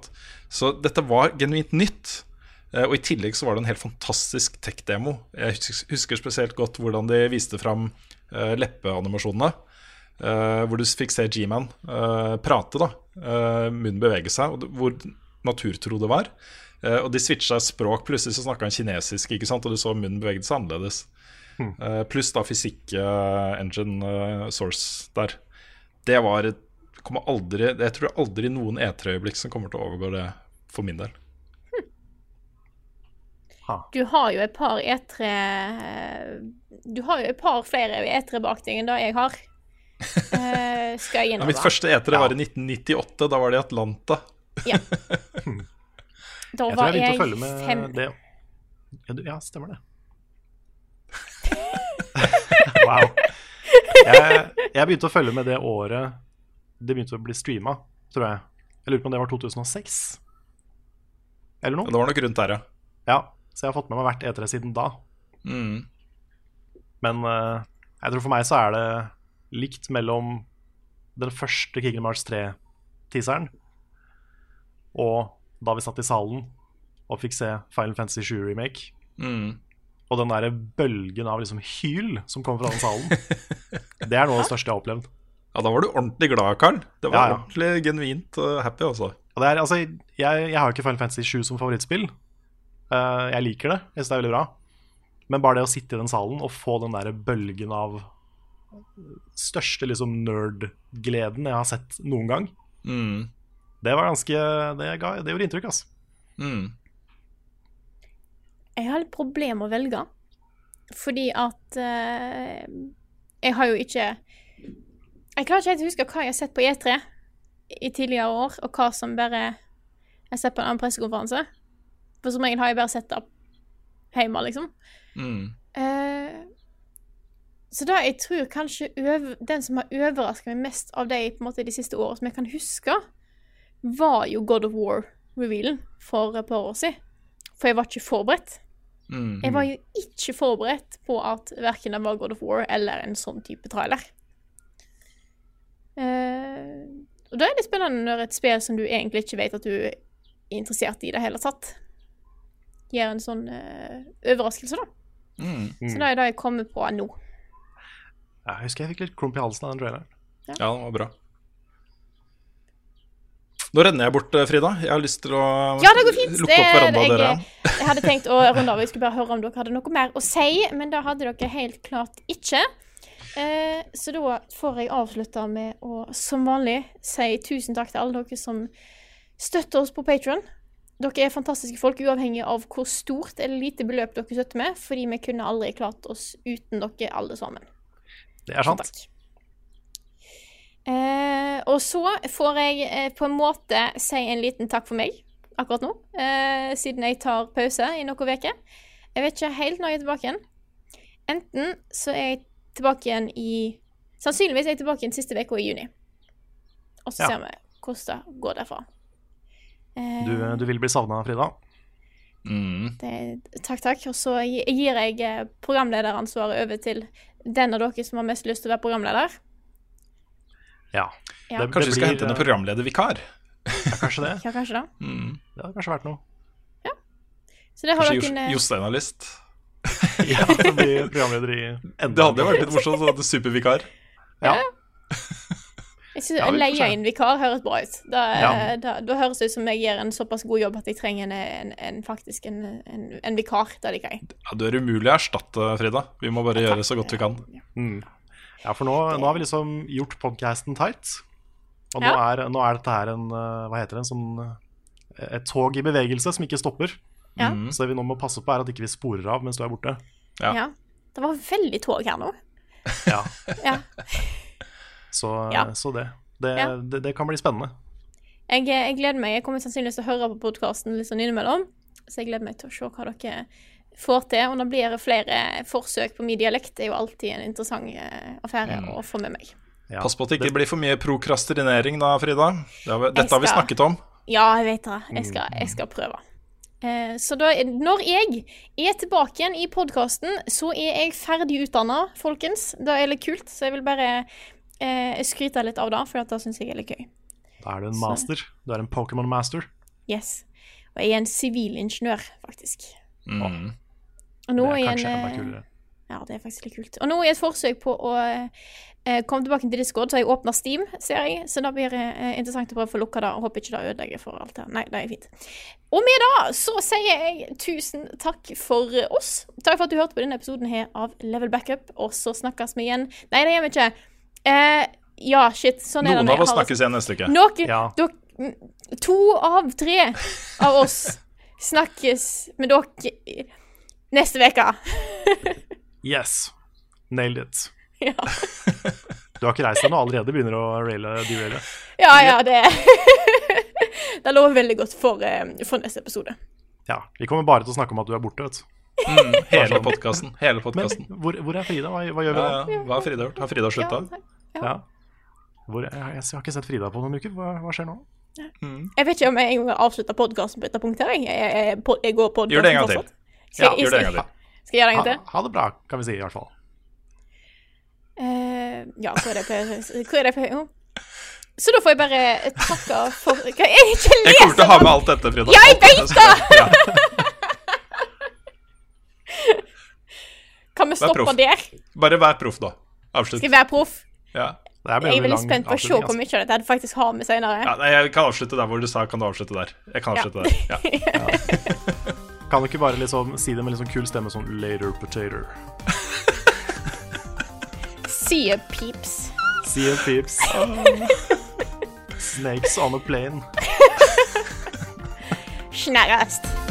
så dette var genuint nytt. Eh, Og i tillegg så var det en helt fantastisk tech-demo. Jeg husker spesielt godt hvordan de viste fram eh, leppeanimasjonene. Eh, hvor du fikk se G-Man uh, prate, da. Uh, munnen bevege seg, og hvor naturtro det var. Eh, og de switcha språk. Plutselig så snakka han kinesisk, ikke sant? og du så munnen bevegde seg annerledes. Eh, pluss da fysikk engine eh, source der. Det var et kommer aldri, Jeg tror aldri noen E3-øyeblikk som kommer til å overgå det for min del. Du har jo et par E3 Du har jo et par flere E3 bak deg enn det jeg har. Eh, skal jeg Ja, innrømme. mitt første etere ja. var i 1998. Da var det i Atlanta. Ja. (laughs) Da Jeg tror var jeg jeg fem. det Ja, du- Ja, stemmer det. (laughs) wow. Jeg, jeg begynte å følge med det året det begynte å bli streama, tror jeg. Jeg lurer på om det var 2006? Eller Ja, noe? Det var nok rundt der, ja. Ja, så jeg har fått med meg hvert E3 siden da. Mm. Men eh, jeg tror for meg så er det likt mellom den første Kingdom Hearts 3-teaseren og da vi satt i salen og fikk se Final Fantasy 7 Remake. Mm. Og den der bølgen av liksom hyl som kom fra den salen. (laughs) Det er noe av det største jeg har opplevd. Ja, da var du ordentlig glad, Karl. Det var Ja, ja. ordentlig genuint og happy, altså. Er, altså, jeg, jeg har jo ikke Final Fantasy 7 som favorittspill. Uh, jeg liker det, jeg synes det er veldig bra. Men bare det å sitte i den salen og få den der bølgen av største liksom nerd-gleden jeg har sett noen gang, Mm. det var ganske Det, ga, det gjorde inntrykk, altså. Mm. Jeg har litt problem med å velge. Fordi at uh, Jeg har jo ikke Jeg klarer ikke helt å huske hva jeg har sett på E3 i tidligere år, og hva som bare jeg har sett på en annen pressekonferanse. For som regel har jeg bare sett det hjemme, liksom. Mm. Eh, så da jeg tror kanskje øv den som har overraska meg mest av de på en måte de siste årene som jeg kan huske, var jo God of War-revealen for et par år siden. For jeg var ikke forberedt. Mm. Jeg var jo ikke forberedt på at verken det var God of War eller en sånn type trailer. Uh, og da er det spennende når et spill som du egentlig ikke vet at du er interessert i det hele tatt, gir en sånn uh, overraskelse, da. Mm. Så det er det jeg kommer på nå. Jeg husker jeg fikk litt klump i halsen av den traileren. Ja, den var bra. Nå renner jeg bort, eh, Frida. Jeg har lyst til å Ja, det går fint. lukke opp verandaen dere. jeg, jeg hadde tenkt å runde av. Jeg skulle bare høre om dere hadde noe mer å si, men det hadde dere helt klart ikke. Eh, så da får jeg avslutte med å, som vanlig, si tusen takk til alle dere som støtter oss på Patron. Dere er fantastiske folk, uavhengig av hvor stort eller lite beløp dere støtter med, fordi vi kunne aldri klart oss uten dere alle sammen. Det er sant. Takk. Eh, og så får jeg eh, på en måte si en liten takk for meg akkurat nå, eh, siden jeg tar pause i noen uker. Jeg vet ikke helt når jeg er tilbake igjen. Enten så er jeg tilbake igjen i Sannsynligvis er jeg tilbake igjen siste uka i juni. Og så Ja. ser vi hvordan det går derfra. Eh, Du, du vil bli savna, Frida? Mm. det, takk, takk. Og så gir jeg eh, programlederansvaret over til den av dere som har mest lyst til å være programleder. Ja. Ja. Det- Kanskje vi skal hente en eh, programledervikar? Ja, kanskje det. (laughs) Ja, kanskje det. Mm. Det hadde kanskje vært noe. Så det har Kanskje dere Jostein har lyst? (laughs) Ja, bli programleder i enda Det hadde jo vært litt morsomt å ha supervikar. Ja. Ja. (laughs) Jeg synes Ja, En vi får se. leie-inn-vikar høres bra ut. Da, Ja. da, da høres det ut som jeg gjør en såpass god jobb at jeg trenger en, en, en faktisk en, en, vikar. Det liker jeg. Ja, du er umulig å erstatte, Frida. Vi må bare gjøre så godt vi kan. Mm. Ja, for nå, nå har vi liksom gjort podcasten tight. Og nå, Ja. er, nå er dette her en eh, Hva heter det? En sånn eh, Et tog i bevegelse som ikke stopper. Ja. Mm. Så det vi nå må passe på, er at ikke vi sporer av mens du er borte. Ja. Ja. Det var veldig tog her nå. (laughs) Ja. Så, Ja. så det. Det, Ja. det. Det kan bli spennende. Jeg, jeg gleder meg. Jeg kommer sannsynligvis til å høre på podkasten litt sånn innimellom. Så jeg gleder meg til å se hva dere får til. Og når det blir flere forsøk på min dialekt, det er jo alltid en interessant eh, affære Mm. å få med meg. Ja. Pass på at det ikke blir for mye prokrastinering da, Frida. dette har vi, dette har vi snakket om. Ja, jeg vet det. Jeg skal, jeg skal prøve. Eh, så da, når jeg er tilbake igjen i podkasten, så er jeg ferdig utdanna, folkens. Det er litt kult, så jeg vil bare eh, skryter litt av det, for det syns jeg er litt gøy. Da er du en Så- master. Du er en Pokémon master. Yes. Og jeg er en sivilingeniør, faktisk. Mm. Og nå det er er en kanskje enda eh, kulere. Ja, det er faktisk litt kult. Og nå i et forsøk på å eh, komme tilbake til Discord, så har jeg åpna Steam, ser jeg. Så det blir eh, interessant å prøve å få lukka det. og Håper ikke det ødelegger for alt her. Nei, det er fint. Og med det så sier jeg tusen takk for oss. Takk for at du hørte på denne episoden her av Level Backup, og så snakkes vi igjen. Nei, det gjør vi ikke. Eh, ja, shit. Sånn er det Noen av oss snakkes igjen neste uke. Noen, Ja. mm, to av tre av oss (laughs) snakkes med dere neste uke. (laughs) Yes. Nailed it. (laughs) Ja. Du har ikke reist deg nå allerede, begynner å raile deraile. ja, ja, det Det lover veldig godt for, eh, for neste episode. Ja. Vi kommer bare til å snakke om at du er borte, vet du. Mm, (laughs) hele podkasten. Hele podkasten. hvor, hvor er Frida? Hva, hva gjør vi Ja, da? ja. Hva har Frida gjort? Har Frida slutta? Ja. Ja. Hvor, jeg, jeg har ikke sett Frida på noen uker. Hva, hva skjer nå? Jeg vet ikke om jeg engang har avslutta podkasten på dette punktet. Jeg, jeg, jeg, jeg går podcasten Gjør det en gang til. Skal jeg, Gjør det en gang til. Skal jeg gjøre det en gang til? ha det bra, kan vi si i hvert fall. Uh, ja, hva er det jeg pleier er jeg pleier. Så da får jeg bare takke for Hva er det ikke Jeg kommer til å ha med alt dette, Frida. Ja, jeg Alt det! Ja. (laughs) Kan vi stoppe der? Bare vær proff, da. Avslutt. Skal jeg være proff? Ja. Jeg er veldig spent på å se hvor mye av dette jeg faktisk har med senere. Ja, nei, jeg kan avslutte der hvor du sa 'kan du avslutte der'. Jeg kan Ja. der. Ja. altså. (laughs) Kan du ikke bare liksom si det med litt sånn kul stemme, sånn later potato? See peeps. See peeps. (laughs) Snakes on a plane. Snarest.